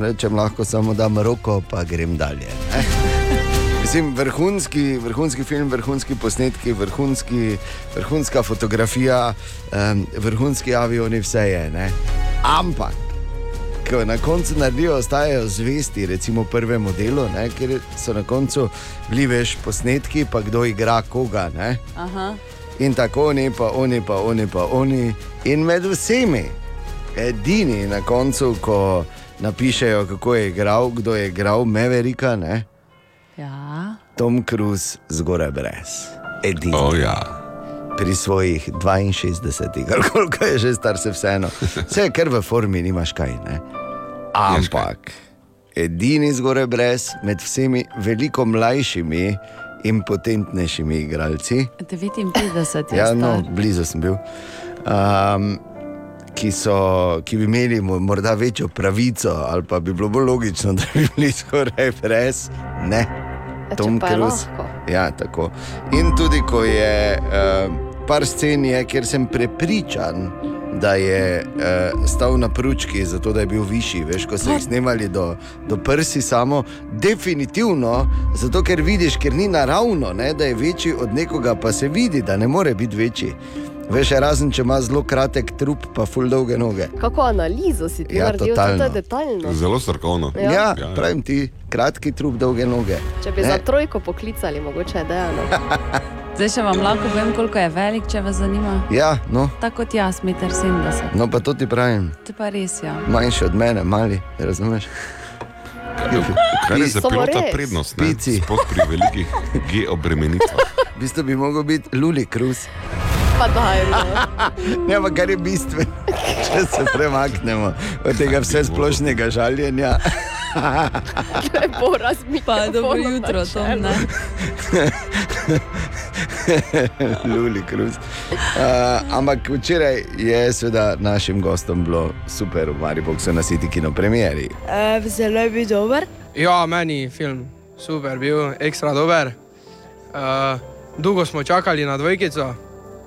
[SPEAKER 3] rečem lahko samo dam roko, pa grem dalje. Ne? Mislim, vrhunski, vrhunski film, vrhunski posnetki, vrhunski, vrhunska fotografija, um, vrhunski avioni, vse je. Ne? Ampak, ko na koncu naredijo, ostajajo zvesti, recimo prvemu delu, ne? ker so na koncu bili veš posnetki, pa kdo igra koga. Ne?
[SPEAKER 5] Aha.
[SPEAKER 3] In tako oni, pa oni, pa oni, pa oni. In med vsemi, edini na koncu, ko napišejo, kako je igral, kdo je igral Meverika, ne?
[SPEAKER 5] Ja.
[SPEAKER 3] Tom Cruise zgoraj brez. Edini.
[SPEAKER 4] Oh, ja.
[SPEAKER 3] Pri svojih 62, ali koliko je že star, se vseeno. Vse je kar v formi, nimaš kaj. Ne? Ampak edini zgoraj brez, med vsemi veliko mlajšimi in potentnejšimi igralci.
[SPEAKER 5] 59 je
[SPEAKER 3] Ja, no, blizu sem bil. Um, ki, so, ki bi imeli mo- morda večjo pravico, ali pa bi bilo bolj logično, da bi bili skoraj brez. Ne, Tom
[SPEAKER 2] če je
[SPEAKER 3] Cruise. Ja, tako. In tudi, ko je uh, par scen, je, kjer sem prepričan, da je uh, stal na pručki, zato da je bil višji. Veš, ko so jih snemali do, do prsi, samo definitivno, zato ker vidiš, ker ni naravno, ne, da je večji od nekoga, pa se vidi, da ne more biti večji. Veš, razen če ima zelo kratek trup, pa ful dolge noge.
[SPEAKER 2] Kako analizo si ti
[SPEAKER 3] Ja,
[SPEAKER 2] naredil,
[SPEAKER 3] totalno.
[SPEAKER 2] to je detaljno.
[SPEAKER 4] Zelo strokovno.
[SPEAKER 2] Ja.
[SPEAKER 3] Ja, ja, pravim ti, kratki trup, dolge noge.
[SPEAKER 2] Če bi
[SPEAKER 3] Ne.
[SPEAKER 2] za trojko poklicali, mogoče je dejano.
[SPEAKER 5] Zdaj še vam lahko povem, koliko je velik, če vas zanima.
[SPEAKER 3] Ja, no,
[SPEAKER 5] Tako kot jaz, 1,70 m.
[SPEAKER 3] no, pa to ti pravim.
[SPEAKER 5] To je pa res, ja.
[SPEAKER 3] Manjši od mene, mali, razumeš?
[SPEAKER 4] Kar je za pilota prednost, ne?
[SPEAKER 3] Pici.
[SPEAKER 4] Sploh pri velikih geobremenitvah.
[SPEAKER 3] V bistvu bi mogel biti Luli Krus.
[SPEAKER 2] Pa daj, no.
[SPEAKER 3] Ne, ampak kar je bistveno, če se premaknemo od tega vse splošnega žaljenja.
[SPEAKER 2] Lepo razmišljati.
[SPEAKER 5] Pa dobro jutro, Tom. Ne?
[SPEAKER 3] Luli Krus. Uh, ampak včeraj je seveda našim gostom bilo super v Mariboku, so na City Kino premieri.
[SPEAKER 30] Uh, zelo je bil dober.
[SPEAKER 31] Ja, meni je film super, bil ekstra dober. Uh, dolgo smo čakali na dvojkico,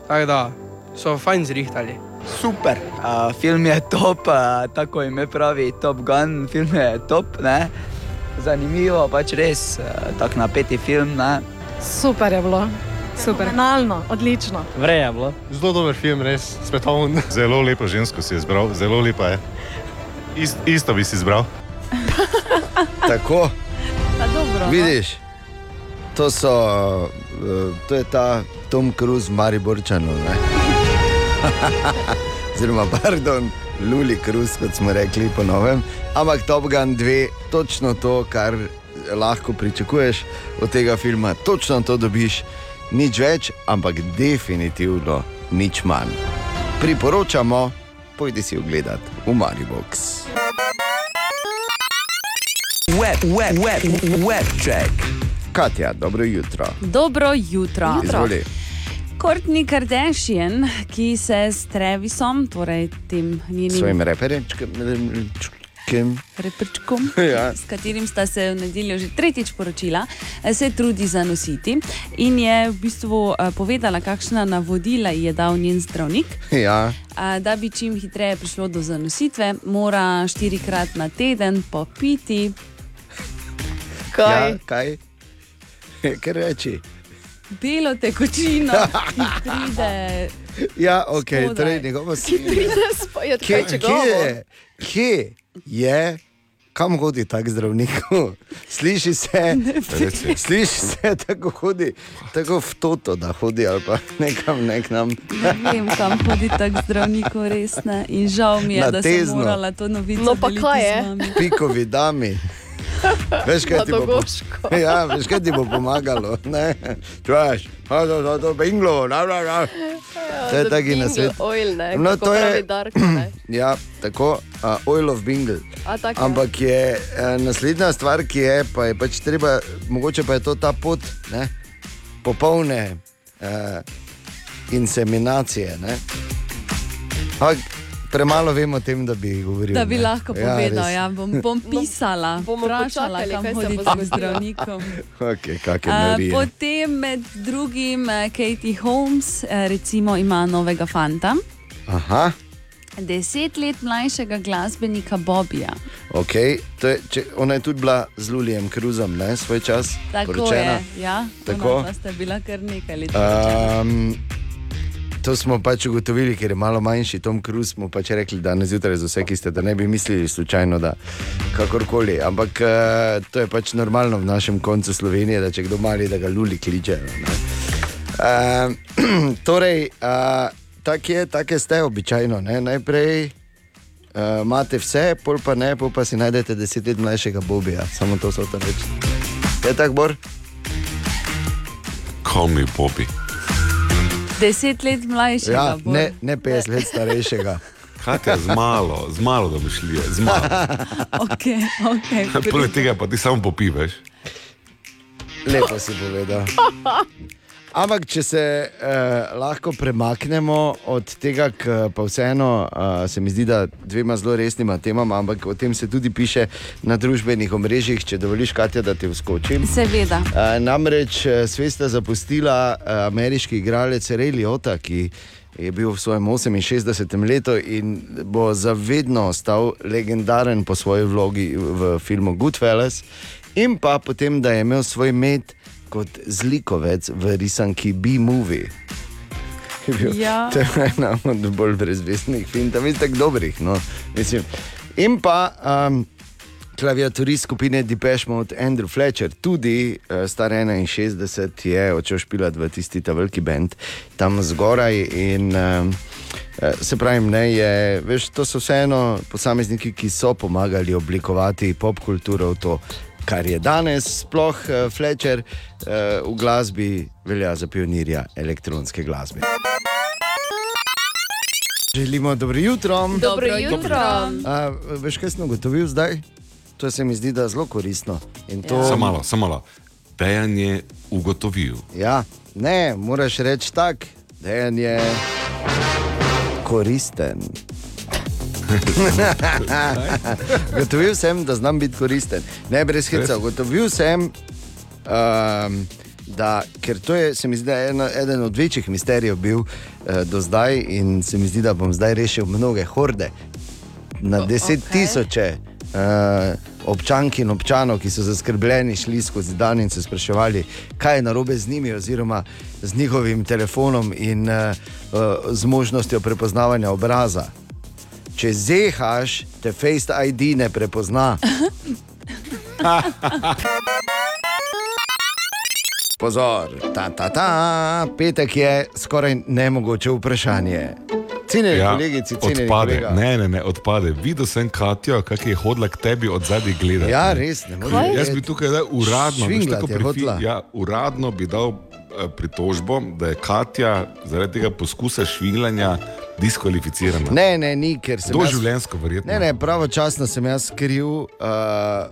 [SPEAKER 31] tako da so fajn zrihtali.
[SPEAKER 32] Super, uh, film je top, uh, tako ime pravi Top Gun, film je top, ne? zanimivo, pač res, uh, tako napeti film. Ne?
[SPEAKER 24] Super je bilo, super. Fenomenalno, odlično.
[SPEAKER 33] Vrej je bilo. Zelo dober film, res svetoven. Zelo lepo žensko si izbral, zelo lepa je. Ist, isto bi si izbral.
[SPEAKER 3] Tako,
[SPEAKER 5] Pa dobro. no.
[SPEAKER 3] vidiš, to, so, to je ta Tom Cruise Mariborčanov. ne? Oziroma, pardon, Luli Krus, kot smo rekli po novem. Ampak Top Gun 2, točno to, kar lahko pričakuješ od tega filma, točno to dobiš, nič več, ampak definitivno nič manj. Priporočamo, pojdi si ogledat v Maribox.
[SPEAKER 25] Web, web, web, web check.
[SPEAKER 3] Katja, dobro jutro.
[SPEAKER 5] Dobro jutro.
[SPEAKER 3] Izvoli.
[SPEAKER 5] Kourtney Kardashian, ki se s Travisom, torej tem njenim
[SPEAKER 3] Svojim reperjem. reprčkem.
[SPEAKER 5] reprčkom,
[SPEAKER 3] Ja.
[SPEAKER 5] s katerim sta se v nedeljo že tretjič poročila, se trudi zanositi in je v bistvu eh, povedala, kakšna navodila ji je dal njen zdravnik.
[SPEAKER 3] Ja.
[SPEAKER 5] Da bi čim hitreje prišlo do zanositve, mora štirikrat na teden popiti.
[SPEAKER 3] Ja, kaj? Ker reči.
[SPEAKER 5] Belo tekočino, ki pride.
[SPEAKER 3] Ja, ok,
[SPEAKER 5] Spodaj.
[SPEAKER 3] torej njegovo
[SPEAKER 2] Ki pride spojati
[SPEAKER 3] Kje,
[SPEAKER 2] kaj
[SPEAKER 3] kje, je, kje je, kam hodi tak zdravnik? Sliši se, sliši se, tako hodi, tako v toto, da hodi ali pa nekam, nekam.
[SPEAKER 5] Ne vem, kam hodi tak zdravnik, res ne. In žal mi je,
[SPEAKER 3] Na
[SPEAKER 5] da sem
[SPEAKER 3] tezno.
[SPEAKER 5] morala to novico
[SPEAKER 2] No, pa kaj
[SPEAKER 5] z
[SPEAKER 2] je?
[SPEAKER 3] Pikovi dami. Veš, kaj
[SPEAKER 2] Na
[SPEAKER 3] ti bo, po- ja, veš, kaj ti bo pomagalo? Ne? Čuješ, to, to, to, binglo, na, na, na. To je taki
[SPEAKER 2] Bingle
[SPEAKER 3] nasvet.
[SPEAKER 2] Oil, ne,
[SPEAKER 3] No, to je-
[SPEAKER 2] ne.
[SPEAKER 3] Ja, tako, uh, oil of bingle.
[SPEAKER 2] A, tako je.
[SPEAKER 3] Ampak je uh, naslednja stvar, ki je, pa je pač treba, mogoče pa je to ta pot ne, popolne uh, inseminacije. Ne. Ampak premalo vemo o tem, da bi govorili.
[SPEAKER 5] Da bi lahko povedal,
[SPEAKER 3] res.
[SPEAKER 5] ja, bom, bom pisala,
[SPEAKER 2] bomo
[SPEAKER 5] vprašala, kam
[SPEAKER 2] kaj se bo
[SPEAKER 5] k
[SPEAKER 2] zgodilo.
[SPEAKER 5] zdravnikom.
[SPEAKER 3] Okay, norije.
[SPEAKER 5] Potem med drugim eh, Katie Holmes, eh, recimo, ima novega fanta,
[SPEAKER 3] Aha,
[SPEAKER 5] deset let mlajšega glasbenika Bobija.
[SPEAKER 3] okay. to je, če, ona je tudi bila z Lulijem Kruzom, ne, svoj čas.
[SPEAKER 5] Tako
[SPEAKER 3] poročena.
[SPEAKER 5] je, ja,
[SPEAKER 3] Tako.
[SPEAKER 5] pa sta bila kar nekaj let. poročena.
[SPEAKER 3] Um, to smo pač ugotovili, ker je malo manjši Tom Cruise. Smo pač rekli danes zjutraj za vse, ki ste, da ne bi mislili slučajno, da kakorkoli. Ampak uh, to je pač normalno v našem koncu Slovenije, da če kdo mali, da ga luli kličejo. ne. Uh, torej, uh, tako je, tako ste običajno. Ne? Najprej uh, imate vse, pol pa ne, pol pa si najdete deset let mlajšega Bobija. Samo to so tam reči. Je tako, Bor?
[SPEAKER 4] Call me Bobby.
[SPEAKER 5] Deset let mlajšega.
[SPEAKER 3] Ja,
[SPEAKER 5] Bor.
[SPEAKER 3] ne, ne 50 let starejšega.
[SPEAKER 4] Katja, z malo, z malo domišljije, z malo.
[SPEAKER 5] Okay, okay,
[SPEAKER 4] Poleg tega pa ti samo popiveš.
[SPEAKER 3] Lepo si povedal. Ampak, če se eh, lahko premaknemo od tega, k, pa vseeno eh, se mi zdi, da dvema zelo resnima temama, ampak o tem se tudi piše na družbenih omrežjih, če dovoliš, Katja, da te vskočim.
[SPEAKER 5] Seveda.
[SPEAKER 3] Eh, namreč eh, svesta zapustila eh, ameriški igralec Ray Liotta, ki je bil v svojem 68. letu in bo zavedno ostal legendaren po svoji vlogi v filmu Goodfellas, in pa potem, da je imel svoj med kot zlikovec v risanki B-Movie.
[SPEAKER 5] Ja.
[SPEAKER 3] To je ena od bolj brezvestnih filmov, je tako dobrih. No, mislim. In pa um, klaviaturist skupine Depeche Mode, Andrew Fletcher, tudi uh, star 61, je odšel špilati v tisti ta veliki bend tam zgoraj. In, um, eh, Se pravi, ne, je, veš, to so vseeno posamezniki, ki so pomagali oblikovati popkulturo v to, kar je danes. Sploh uh, Fletcher uh, v glasbi velja za pionirja elektronske glasbe. Želimo dobro jutro.
[SPEAKER 2] Dobro jutro.
[SPEAKER 3] A, veš, kaj sem ugotovil zdaj? To se mi zdi, da je zelo koristno. In To...
[SPEAKER 4] Samo malo, samo malo. Dejan je ugotovil.
[SPEAKER 3] Ja, ne, moraš reči tako, da je koristen. Gotovil sem, da znam biti koristen. Ne, brez hica. Gotovil sem, um, da, ker to je, se mi zdi, da je eno, eden od večjih misterijev bil uh, do zdaj in se mi zdi, da bom zdaj rešil mnoge horde, na deset okay. tisoče. Uh, občanki in občanov, ki so zaskrbljeni, šli skozi dan in se spraševali, kaj je narobe z njimi, oziroma z njihovim telefonom in uh, uh, z možnostjo prepoznavanja obraza. Če zehaš, te Face ID ne prepozna. Pozor, ta, ta, ta, petek je skoraj nemogoče vprašanje. Cenjeni ja, kolegici, cenjeni
[SPEAKER 4] odpade.
[SPEAKER 3] kolega.
[SPEAKER 4] Ne, ne, ne, odpade. Videl sem Katjo, kako je hodila k tebi od zadaj gledati.
[SPEAKER 3] Ja, res, ne moreš
[SPEAKER 4] Jaz bi tukaj dal uradno, veš, tako pri
[SPEAKER 3] hotela.
[SPEAKER 4] fi- ja, uradno bi dal pritožbo, da je Katja zaradi tega poskusa švingljanja diskvalificirana.
[SPEAKER 3] Ne, ne, ni, ker sem.
[SPEAKER 4] To
[SPEAKER 3] jaz-
[SPEAKER 4] življenjsko, verjetno.
[SPEAKER 3] Ne, ne, pravočasno sem jaz skril, uh,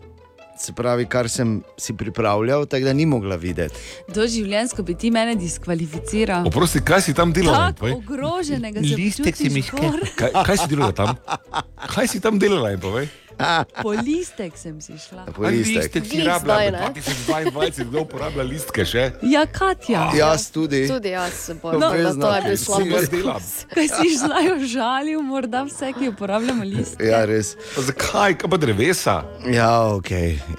[SPEAKER 3] se pravi, kar sem si pripravljal, tako da ni mogla videti.
[SPEAKER 5] Doživljenjsko bi ti mene diskvalificiral.
[SPEAKER 4] Oprosti, kaj si tam delala?
[SPEAKER 5] Tako ogroženega se
[SPEAKER 4] Listek si
[SPEAKER 5] počutiš
[SPEAKER 4] mi
[SPEAKER 5] gor.
[SPEAKER 4] kaj, kaj si delala tam? Kaj si tam delala?
[SPEAKER 5] Po listek sem si šla.
[SPEAKER 3] Po listek.
[SPEAKER 4] ti rablja, 2022 kdo uporablja listke še?
[SPEAKER 5] Ja, Katja.
[SPEAKER 3] Jaz tudi.
[SPEAKER 2] Tudi jaz se bojim,
[SPEAKER 5] No,
[SPEAKER 2] da to je bil
[SPEAKER 4] Vsi
[SPEAKER 2] slab
[SPEAKER 4] jaz delam.
[SPEAKER 5] Kaj si znajo žalil, morda vse, ki uporabljamo list.
[SPEAKER 3] Ja, res.
[SPEAKER 4] Pa zakaj, kaj pa drevesa?
[SPEAKER 3] Ja, ok.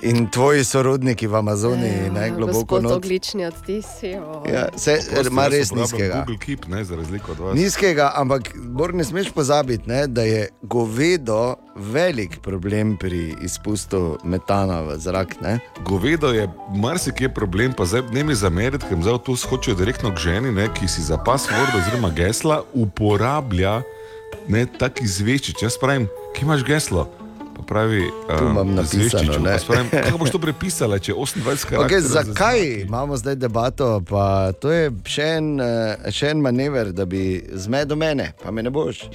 [SPEAKER 3] In tvoji sorodniki v Amazoniji, ne globoko not.
[SPEAKER 2] oglični odtisi. o.
[SPEAKER 3] Ja, se, ima res nizkega.
[SPEAKER 4] Google Keep, ne, za razliko od vas.
[SPEAKER 3] Nizkega, ampak Bor, ne smeš pozabiti, ne, da je govedo velik problem pri izpustu metana v zrak. Ne?
[SPEAKER 4] Govedo je marsikje problem, pa zdaj ne mi zameriti, ker zdaj tu skočijo direktno k ženi, ne, ki si za password oziroma gesla uporablja ne, taki zveččič. Jaz pravim, ki imaš geslo. Pa pravi,
[SPEAKER 3] Tu imam napisano, ne.
[SPEAKER 4] Kako boš to prepisala, če 28
[SPEAKER 3] Okay,
[SPEAKER 4] karakterjev?
[SPEAKER 3] zakaj imamo zdaj debato? Pa to je še en, eh, še en manever, da bi zmedel mene, pa me ne boš.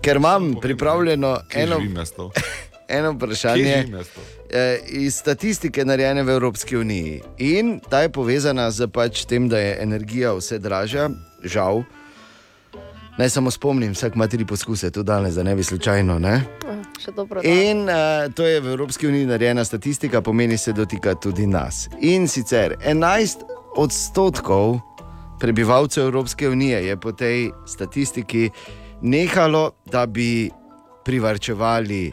[SPEAKER 3] Ker imam pripravljeno eno? eno vprašanje eh, iz statistike, narejene v Evropski uniji. In ta je povezana z pač tem, da je energija vse dražja, žal. Naj samo spomnim, vsak ima tri poskuse, tudi danes, da ne bi slučajno. Ne?
[SPEAKER 2] Še dobro.
[SPEAKER 3] In uh, to je v Evropski uniji narejena statistika, pomeni se dotika tudi nas. In sicer 11 odstotkov prebivalcev Evropske unije je po tej statistiki nehalo, da bi privrčevali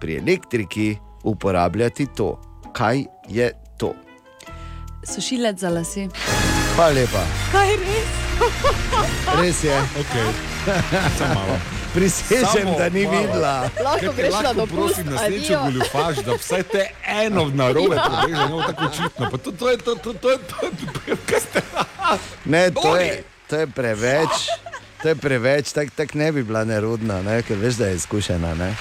[SPEAKER 3] pri elektriki, uporabljati to. Kaj je to?
[SPEAKER 5] Sušilec za lase.
[SPEAKER 3] Hvala lepa.
[SPEAKER 5] Kaj res?
[SPEAKER 3] Res je.
[SPEAKER 4] Okay.
[SPEAKER 3] Prisežem,
[SPEAKER 4] Samo
[SPEAKER 3] da ni
[SPEAKER 4] malo.
[SPEAKER 3] videla.
[SPEAKER 2] Lahko
[SPEAKER 4] Ja,
[SPEAKER 2] greš na dopust,
[SPEAKER 4] prosim naslednjič
[SPEAKER 2] adijo.
[SPEAKER 4] goljufaš, da vsaj te eno v narobe poveš, da ne bo tako očitno. Pa to, to je to, to, to je to, kaj ste.
[SPEAKER 3] Ne, to
[SPEAKER 4] Dori.
[SPEAKER 3] je, to je preveč. To je preveč, tako tak ne bi bila nerodna, ne? ker veš, da je izkušena. Ne?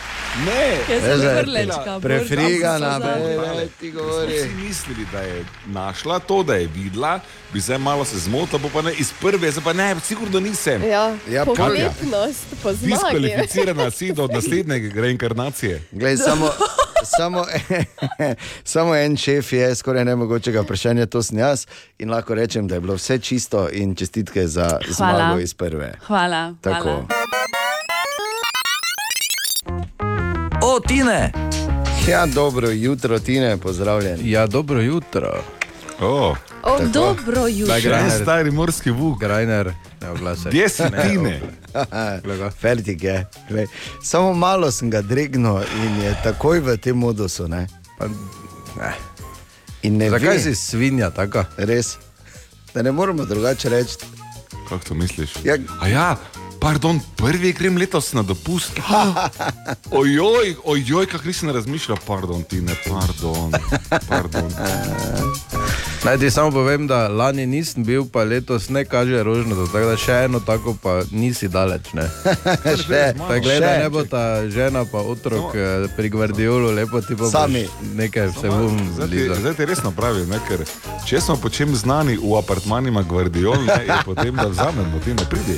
[SPEAKER 4] Ne,
[SPEAKER 5] Jaz sem
[SPEAKER 3] Veš, je
[SPEAKER 5] vrlečka,
[SPEAKER 3] Prefrigana, be, be, ti govori.
[SPEAKER 4] Vsi mislili, da je našla to, da je videla, bi zdaj malo se zmotila, bo pa ne iz prve, zdaj pa ne, sigurno nisem.
[SPEAKER 2] Ja,
[SPEAKER 3] Ja,
[SPEAKER 2] povzetnost, po zmagi.
[SPEAKER 4] Diskvalificirana si do naslednje reinkarnacije.
[SPEAKER 3] Glej, samo, samo, samo en šef je skoraj nemogočega vprašanja, to sem jaz. In lahko rečem, da je bilo vse čisto in čestitke za
[SPEAKER 5] Hvala.
[SPEAKER 3] zmago iz prve.
[SPEAKER 5] Hvala.
[SPEAKER 3] Tako.
[SPEAKER 5] hvala.
[SPEAKER 1] O, Tine!
[SPEAKER 3] Ja, dobro jutro, Tine, pozdravljen.
[SPEAKER 6] Ja, dobro jutro.
[SPEAKER 4] Oh,
[SPEAKER 5] O, dobro jutro.
[SPEAKER 6] Grajner.
[SPEAKER 4] stari morski vuk.
[SPEAKER 6] Grajner, ne oglasaj.
[SPEAKER 4] Kje si Tine?
[SPEAKER 3] Fertik je. Glej, samo malo sem ga dregnil in je takoj v tem modusu. Ne?
[SPEAKER 6] Pa, ne.
[SPEAKER 3] In ne
[SPEAKER 6] Zakaj
[SPEAKER 3] ve,
[SPEAKER 6] si svinja taka?
[SPEAKER 3] res? Da ne moremo drugače reči.
[SPEAKER 4] Kako to misliš?
[SPEAKER 3] Ja.
[SPEAKER 4] A ja, pardon, prvi grem letos na dopust. Ojoj, ojoj, kako nisem razmišljal, pardon, Tine, pardon. pardon.
[SPEAKER 6] Naj ti samo povem, da lani nisem bil, pa letos ne kaže rožnato, tako da še eno tako pa nisi daleč. Ne?
[SPEAKER 3] Še,
[SPEAKER 6] Pa gledaj,
[SPEAKER 3] še.
[SPEAKER 6] ne bo ta žena pa otrok no. pri Guardiolu, lepo ti pa
[SPEAKER 3] Sami.
[SPEAKER 6] nekaj se bom
[SPEAKER 4] Zdaj ti,
[SPEAKER 6] zlizal.
[SPEAKER 4] zdaj ti resno pravim, ne, ker če smo po čem znani v apartmanima Guardiol, ne, je potem, da vzamemo, ti ne pridi.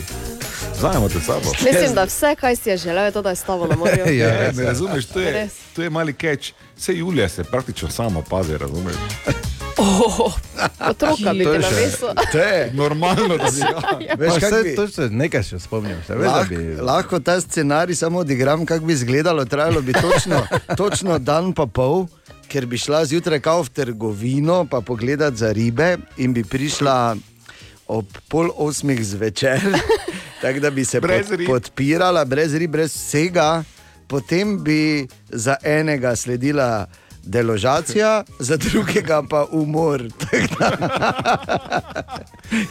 [SPEAKER 4] Vzamemo te sabo.
[SPEAKER 2] Mislim, da vse, kaj si je želel, je to, da je s tabo na morju.
[SPEAKER 6] Ja,
[SPEAKER 4] Ne, ne razumeš, to je, to je mali catch. Vse Julija se praktično samo pazi, razumeš?
[SPEAKER 2] Oh, otroka bi navesil.
[SPEAKER 3] To je.
[SPEAKER 4] Normalno, da si ja.
[SPEAKER 3] Veš,
[SPEAKER 6] saj
[SPEAKER 3] bi-
[SPEAKER 6] to se nekaj še spomnim, se veš, da
[SPEAKER 3] Lahko,
[SPEAKER 6] bi...
[SPEAKER 3] lahko ta scenarij samo odigram, kako bi izgledalo. Trajalo bi točno, točno dan pa pol, ker bi šla zjutraj kao v trgovino, pa pogledat za ribe in bi prišla ob pol osmih zvečer, tako da bi se
[SPEAKER 4] Brez
[SPEAKER 3] pod,
[SPEAKER 4] rib.
[SPEAKER 3] podpirala, brez rib, brez vsega. Potem bi za enega sledila deložacija, za drugega pa umor.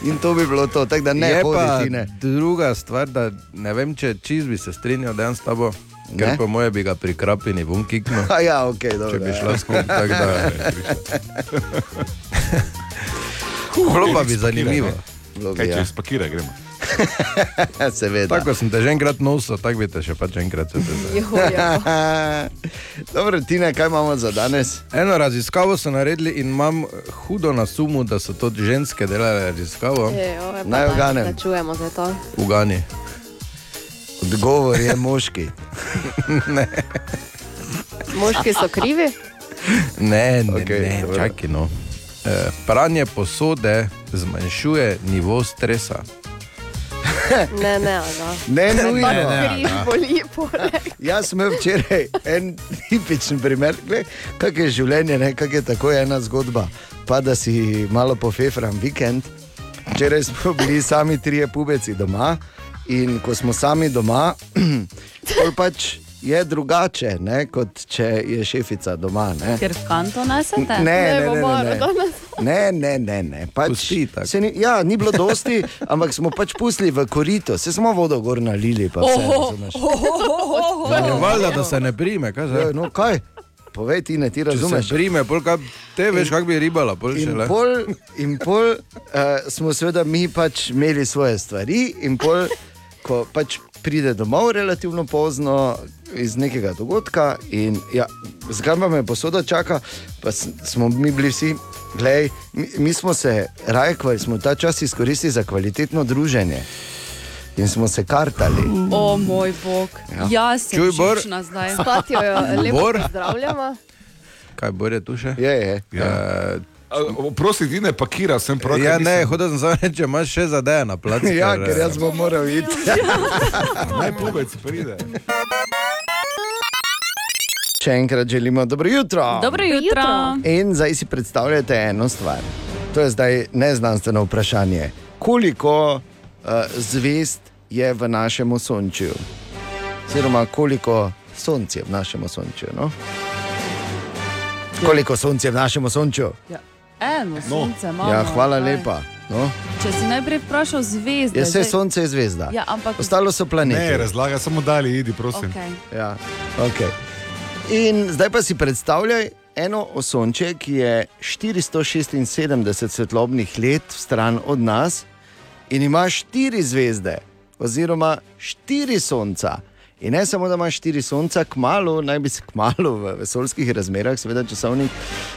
[SPEAKER 3] In to bi bilo to, tako da ne
[SPEAKER 6] je pa
[SPEAKER 3] hodi, ne.
[SPEAKER 6] druga stvar, da ne vem, če čist bi se strinjal dejan s tabo, ker
[SPEAKER 3] Ne?
[SPEAKER 6] po moje bi ga pri krapini bom kiknil.
[SPEAKER 3] A ja, ok, dobro.
[SPEAKER 6] Če bi
[SPEAKER 3] ja.
[SPEAKER 6] šla skupaj, tako da. Bilo pa bi zanimivo.
[SPEAKER 4] Kaj
[SPEAKER 3] ja.
[SPEAKER 4] če spakira gremo?
[SPEAKER 3] Seveda.
[SPEAKER 6] Tako sem te že enkrat nosil, tako bi te še pač enkrat se
[SPEAKER 3] Dobro, Tina, kaj imamo za danes?
[SPEAKER 6] Eno raziskavo so naredili in imam hudo na sumu, da so to ženske delale raziskavo
[SPEAKER 3] Naj uganem.
[SPEAKER 2] Ne čujemo za to.
[SPEAKER 6] v Gani.
[SPEAKER 3] Odgovor je moški.
[SPEAKER 6] ne,
[SPEAKER 2] Moški so krivi.
[SPEAKER 6] ne, ne, okay, ne čakaj no. E, pranje posode zmanjšuje nivo stresa.
[SPEAKER 2] Ne, ne.
[SPEAKER 3] Ne, nujno.
[SPEAKER 2] Pa
[SPEAKER 3] Ne, ne,
[SPEAKER 2] križ
[SPEAKER 3] Aga.
[SPEAKER 2] boli poleg.
[SPEAKER 3] Jaz sem včeraj en tipičen primer, kako je življenje, ne, kako je tako ena zgodba. Pa da si malo pofefram vikend. Včeraj smo bili sami trije pubeci doma in ko smo sami doma, pač je drugače, ne, kot če je šefica doma. Ne.
[SPEAKER 5] Ker v kanto nesete?
[SPEAKER 3] Ne, ne, ne, ne, ne. Ne, ne, ne. ne. Pač, se ni, ja, ni bilo dosti, ampak smo pač pustili v korito, se smo vodo gor nalili. Pa vse, razumeš.
[SPEAKER 34] Ja, valjda, da se ne prime, kaj zdaj?
[SPEAKER 3] Ja, no, kaj? Povej ti, ne ti
[SPEAKER 34] Če
[SPEAKER 3] razumeš.
[SPEAKER 34] se prime, pol kaj, te veš, kako bi ribala. Pol
[SPEAKER 3] In pol, in pol uh, smo seveda mi pač imeli svoje stvari, in pol, ko pač pride domov relativno pozno iz nekega dogodka, in ja, zakaj pa me posoda čaka, pa smo mi bili vsi. Glej, mi, mi smo se rajkvali, smo ta čas izkoristili za kvalitetno druženje in smo se kartali.
[SPEAKER 5] O moj bog,
[SPEAKER 3] Ja.
[SPEAKER 5] jaz sem
[SPEAKER 3] Čuj, Bor.
[SPEAKER 5] živčna zdaj.
[SPEAKER 2] S Katjo jo lepo
[SPEAKER 34] Bor?
[SPEAKER 2] pozdravljamo.
[SPEAKER 34] Kaj bo je tu še?
[SPEAKER 3] Je, je.
[SPEAKER 34] Ja.
[SPEAKER 4] Prosti, ti ne pakira, sem prav.
[SPEAKER 34] Ja, ne, hodil sem samo reči, imaš še zadeje na placu.
[SPEAKER 3] Ja, ker jaz bom moral iti.
[SPEAKER 4] Naj pubec pride.
[SPEAKER 3] Še enkrat želimo dobro jutro.
[SPEAKER 5] Dobro jutro.
[SPEAKER 3] In zdaj si predstavljate eno stvar. To je zdaj neznanstveno vprašanje. Koliko uh, zvezd je v našem osončju? Oziroma, koliko sonc je v našem osončju? No? Koliko sonc je v našem osončju?
[SPEAKER 5] Ja. Eno sonce imamo.
[SPEAKER 3] Ja, hvala
[SPEAKER 5] kaj.
[SPEAKER 3] lepa. No?
[SPEAKER 5] Če si najprej vprašal zvezde.
[SPEAKER 3] Je vse
[SPEAKER 5] zdaj-
[SPEAKER 3] sonce je zvezda.
[SPEAKER 5] Ja, ampak
[SPEAKER 3] Ostalo so planeti.
[SPEAKER 4] Ne, razlaga samo dalje, idi, prosim.
[SPEAKER 5] Okay.
[SPEAKER 3] Ja, okay. In zdaj pa si predstavljaj eno osončje, ki je 476 svetlobnih let stran od nas in ima štiri zvezde, oziroma štiri sonca. In ne samo, da ima štiri sonca, kmalo, naj bi se kmalo v vesoljskih razmerah, seveda časovnih,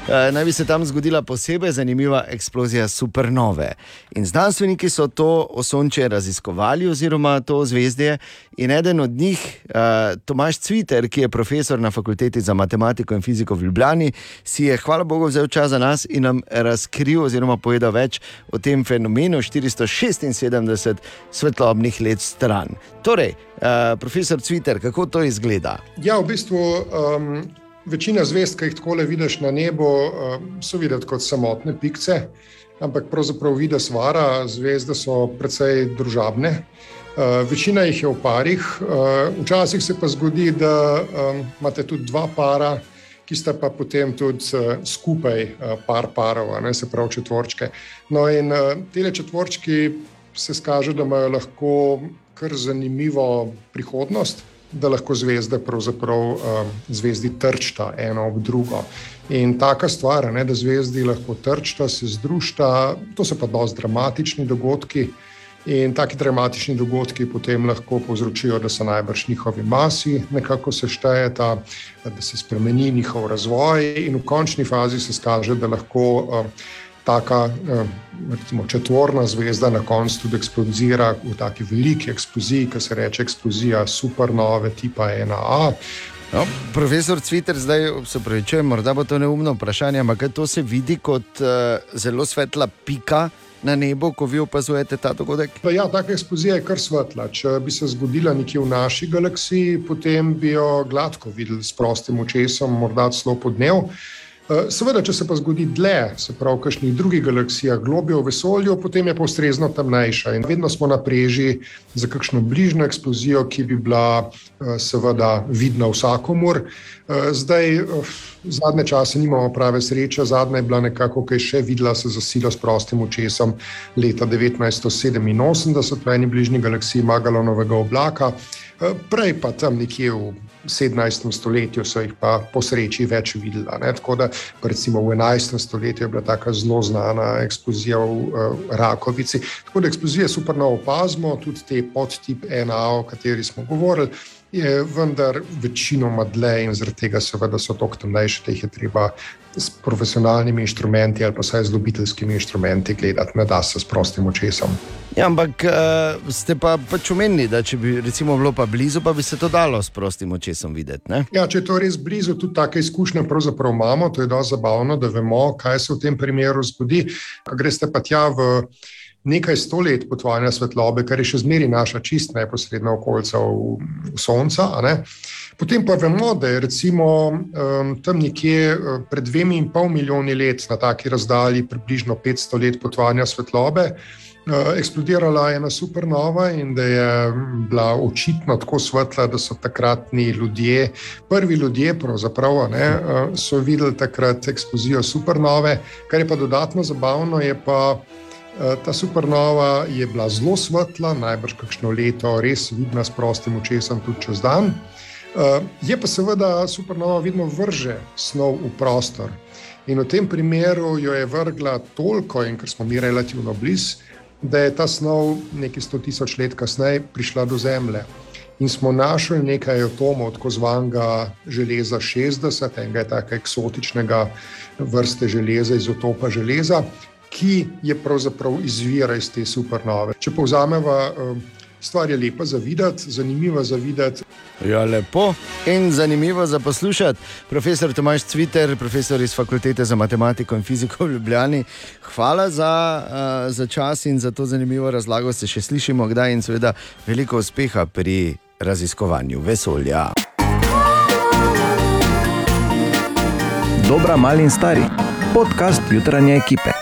[SPEAKER 3] eh, naj bi se tam zgodila posebej zanimiva eksplozija supernove. In znanstveniki so to osončje raziskovali, oziroma to zvezdje. In eden od njih, eh, Tomaš Cviter, ki je profesor na fakulteti za matematiko in fiziko v Ljubljani, si je, hvala Bogu, vzel čas za nas in nam razkril, oziroma povedal več o tem fenomenu 476 svetlobnih let stran. Torej, eh, profesor Cviter, kako to izgleda?
[SPEAKER 35] Ja, v bistvu um, večina zvezd, ki jih tako le vidiš na nebu, um, so videti kot samotne pikce, ampak pravzaprav vidiš vara, zvezde so precej družabne. Uh, večina jih je v parih, uh, včasih se pa zgodi, da um, imate tudi dva para, ki sta pa potem tudi uh, skupaj uh, par parov, ne se pravi četvorčke. No, in uh, te četvorčki se skaže, da imajo lahko kar zanimivo prihodnost, da lahko zvezde pravzaprav um, zvezdi trčta eno ob drugo. In taka stvar, ne, da zvezdi lahko trčta, se združta, to so pa dosti dramatični dogodki. In taki dramatični dogodki potem lahko povzročijo, da se najbrž njihovi masi nekako seštejeta, da se spremeni njihov razvoj, in v končni fazi se skaže, da lahko uh, taka uh, recimo, četvorna zvezda na koncu tudi eksplodira v taki veliki eksploziji, ki se reče eksplozija supernove tipa 1A.
[SPEAKER 3] No, profesor Cviter, zdaj se upravičujem, morda bo to neumno vprašanje, ampak to se vidi kot uh, zelo svetla pika na nebu, ko vi opazujete ta dogodek?
[SPEAKER 35] Ja, taka eksplozija je kar svetla. Če bi se zgodila nekje v naši galaksiji, potem bi jo gladko videli s prostim očesom, morda celo po dnevu. Eh, Seveda, če se pa zgodi dlje, se pravi v kakšnih drugih galaksijah, globje v vesolju, potem je pa ustrezno temnejša. In vedno smo na preži za kakšno bližnjo eksplozijo, ki bi bila eh, seveda vidna vsakomur. Eh, Zdaj, eh, zadnje čase nimamo prave sreče, zadnja je bila nekako, ki je še videla se za silo s prostim očesom leta 1987 v eni bližnji galaksiji Magalonovega oblaka. Eh, Prej pa tam nekje v 17. stoletju so jih pa po sreči več videla. Ne? Tako da recimo v 11. stoletju je bila tako zelo znana eksplozija v uh, Rakovici. Tako da eksplozije supernova opazimo, tudi te podtip 1A, o kateri smo govorili. Je vendar večinoma dlje in zaradi tega, seveda, so tako temnejše, da jih je treba s profesionalnimi inštrumenti ali pa vsaj z ljubiteljskimi inštrumenti gledati, ne da se s prostim očesom.
[SPEAKER 3] Ja, ampak uh, ste pa pač omenili, da če bi recimo bilo pa blizu, pa bi se to dalo s prostim očesom videti. Ne?
[SPEAKER 35] Ja, če je to res blizu, tudi take izkušnje pravzaprav imamo. To je dosti zabavno, da vemo, kaj se v tem primeru zgodi. Greste pa tja v nekaj sto let potovanja svetlobe, kar je še zmeraj naša čist neposredna okolica v, v Sonca. ne. Potem pa vemo, da je recimo um, tam nekje uh, pred dvemi in pol milijoni let na taki razdalji, približno 500 let potovanja svetlobe, uh, eksplodirala ena supernova in da je mm, bila očitno tako svetla, da so takratni ljudje, prvi ljudje, pravzaprav, ne, uh, so videli takrat eksplozijo supernove. Kar je pa dodatno zabavno, je pa. Uh, Ta supernova je bila zelo svetla, najbrž kakšno leto, res vidna s prostim očesom, tudi čez dan. Uh, je pa seveda supernova vedno vrže snov v prostor. In v tem primeru jo je vrgla toliko, in ker smo mi relativno blizu, da je ta snov nekaj sto tisoč let kasneje prišla do Zemlje. In smo našli nekaj atomov, tako zvanega železa 60, enega tako eksotičnega vrste železa, izotopa železa, ki je pravzaprav izvira iz te supernove. Če povzameva, stvar je lepa za videti, zanimiva za videti.
[SPEAKER 3] Ja, lepo in zanimivo za poslušati. Profesor Tomaš Cviter, profesor iz Fakultete za matematiko in fiziko v Ljubljani, hvala za, uh, za čas in za to zanimivo razlago. Se še slišimo kdaj in seveda veliko uspeha pri raziskovanju vesolja.
[SPEAKER 36] Dobra, mali in stari, podcast jutranje ekipe.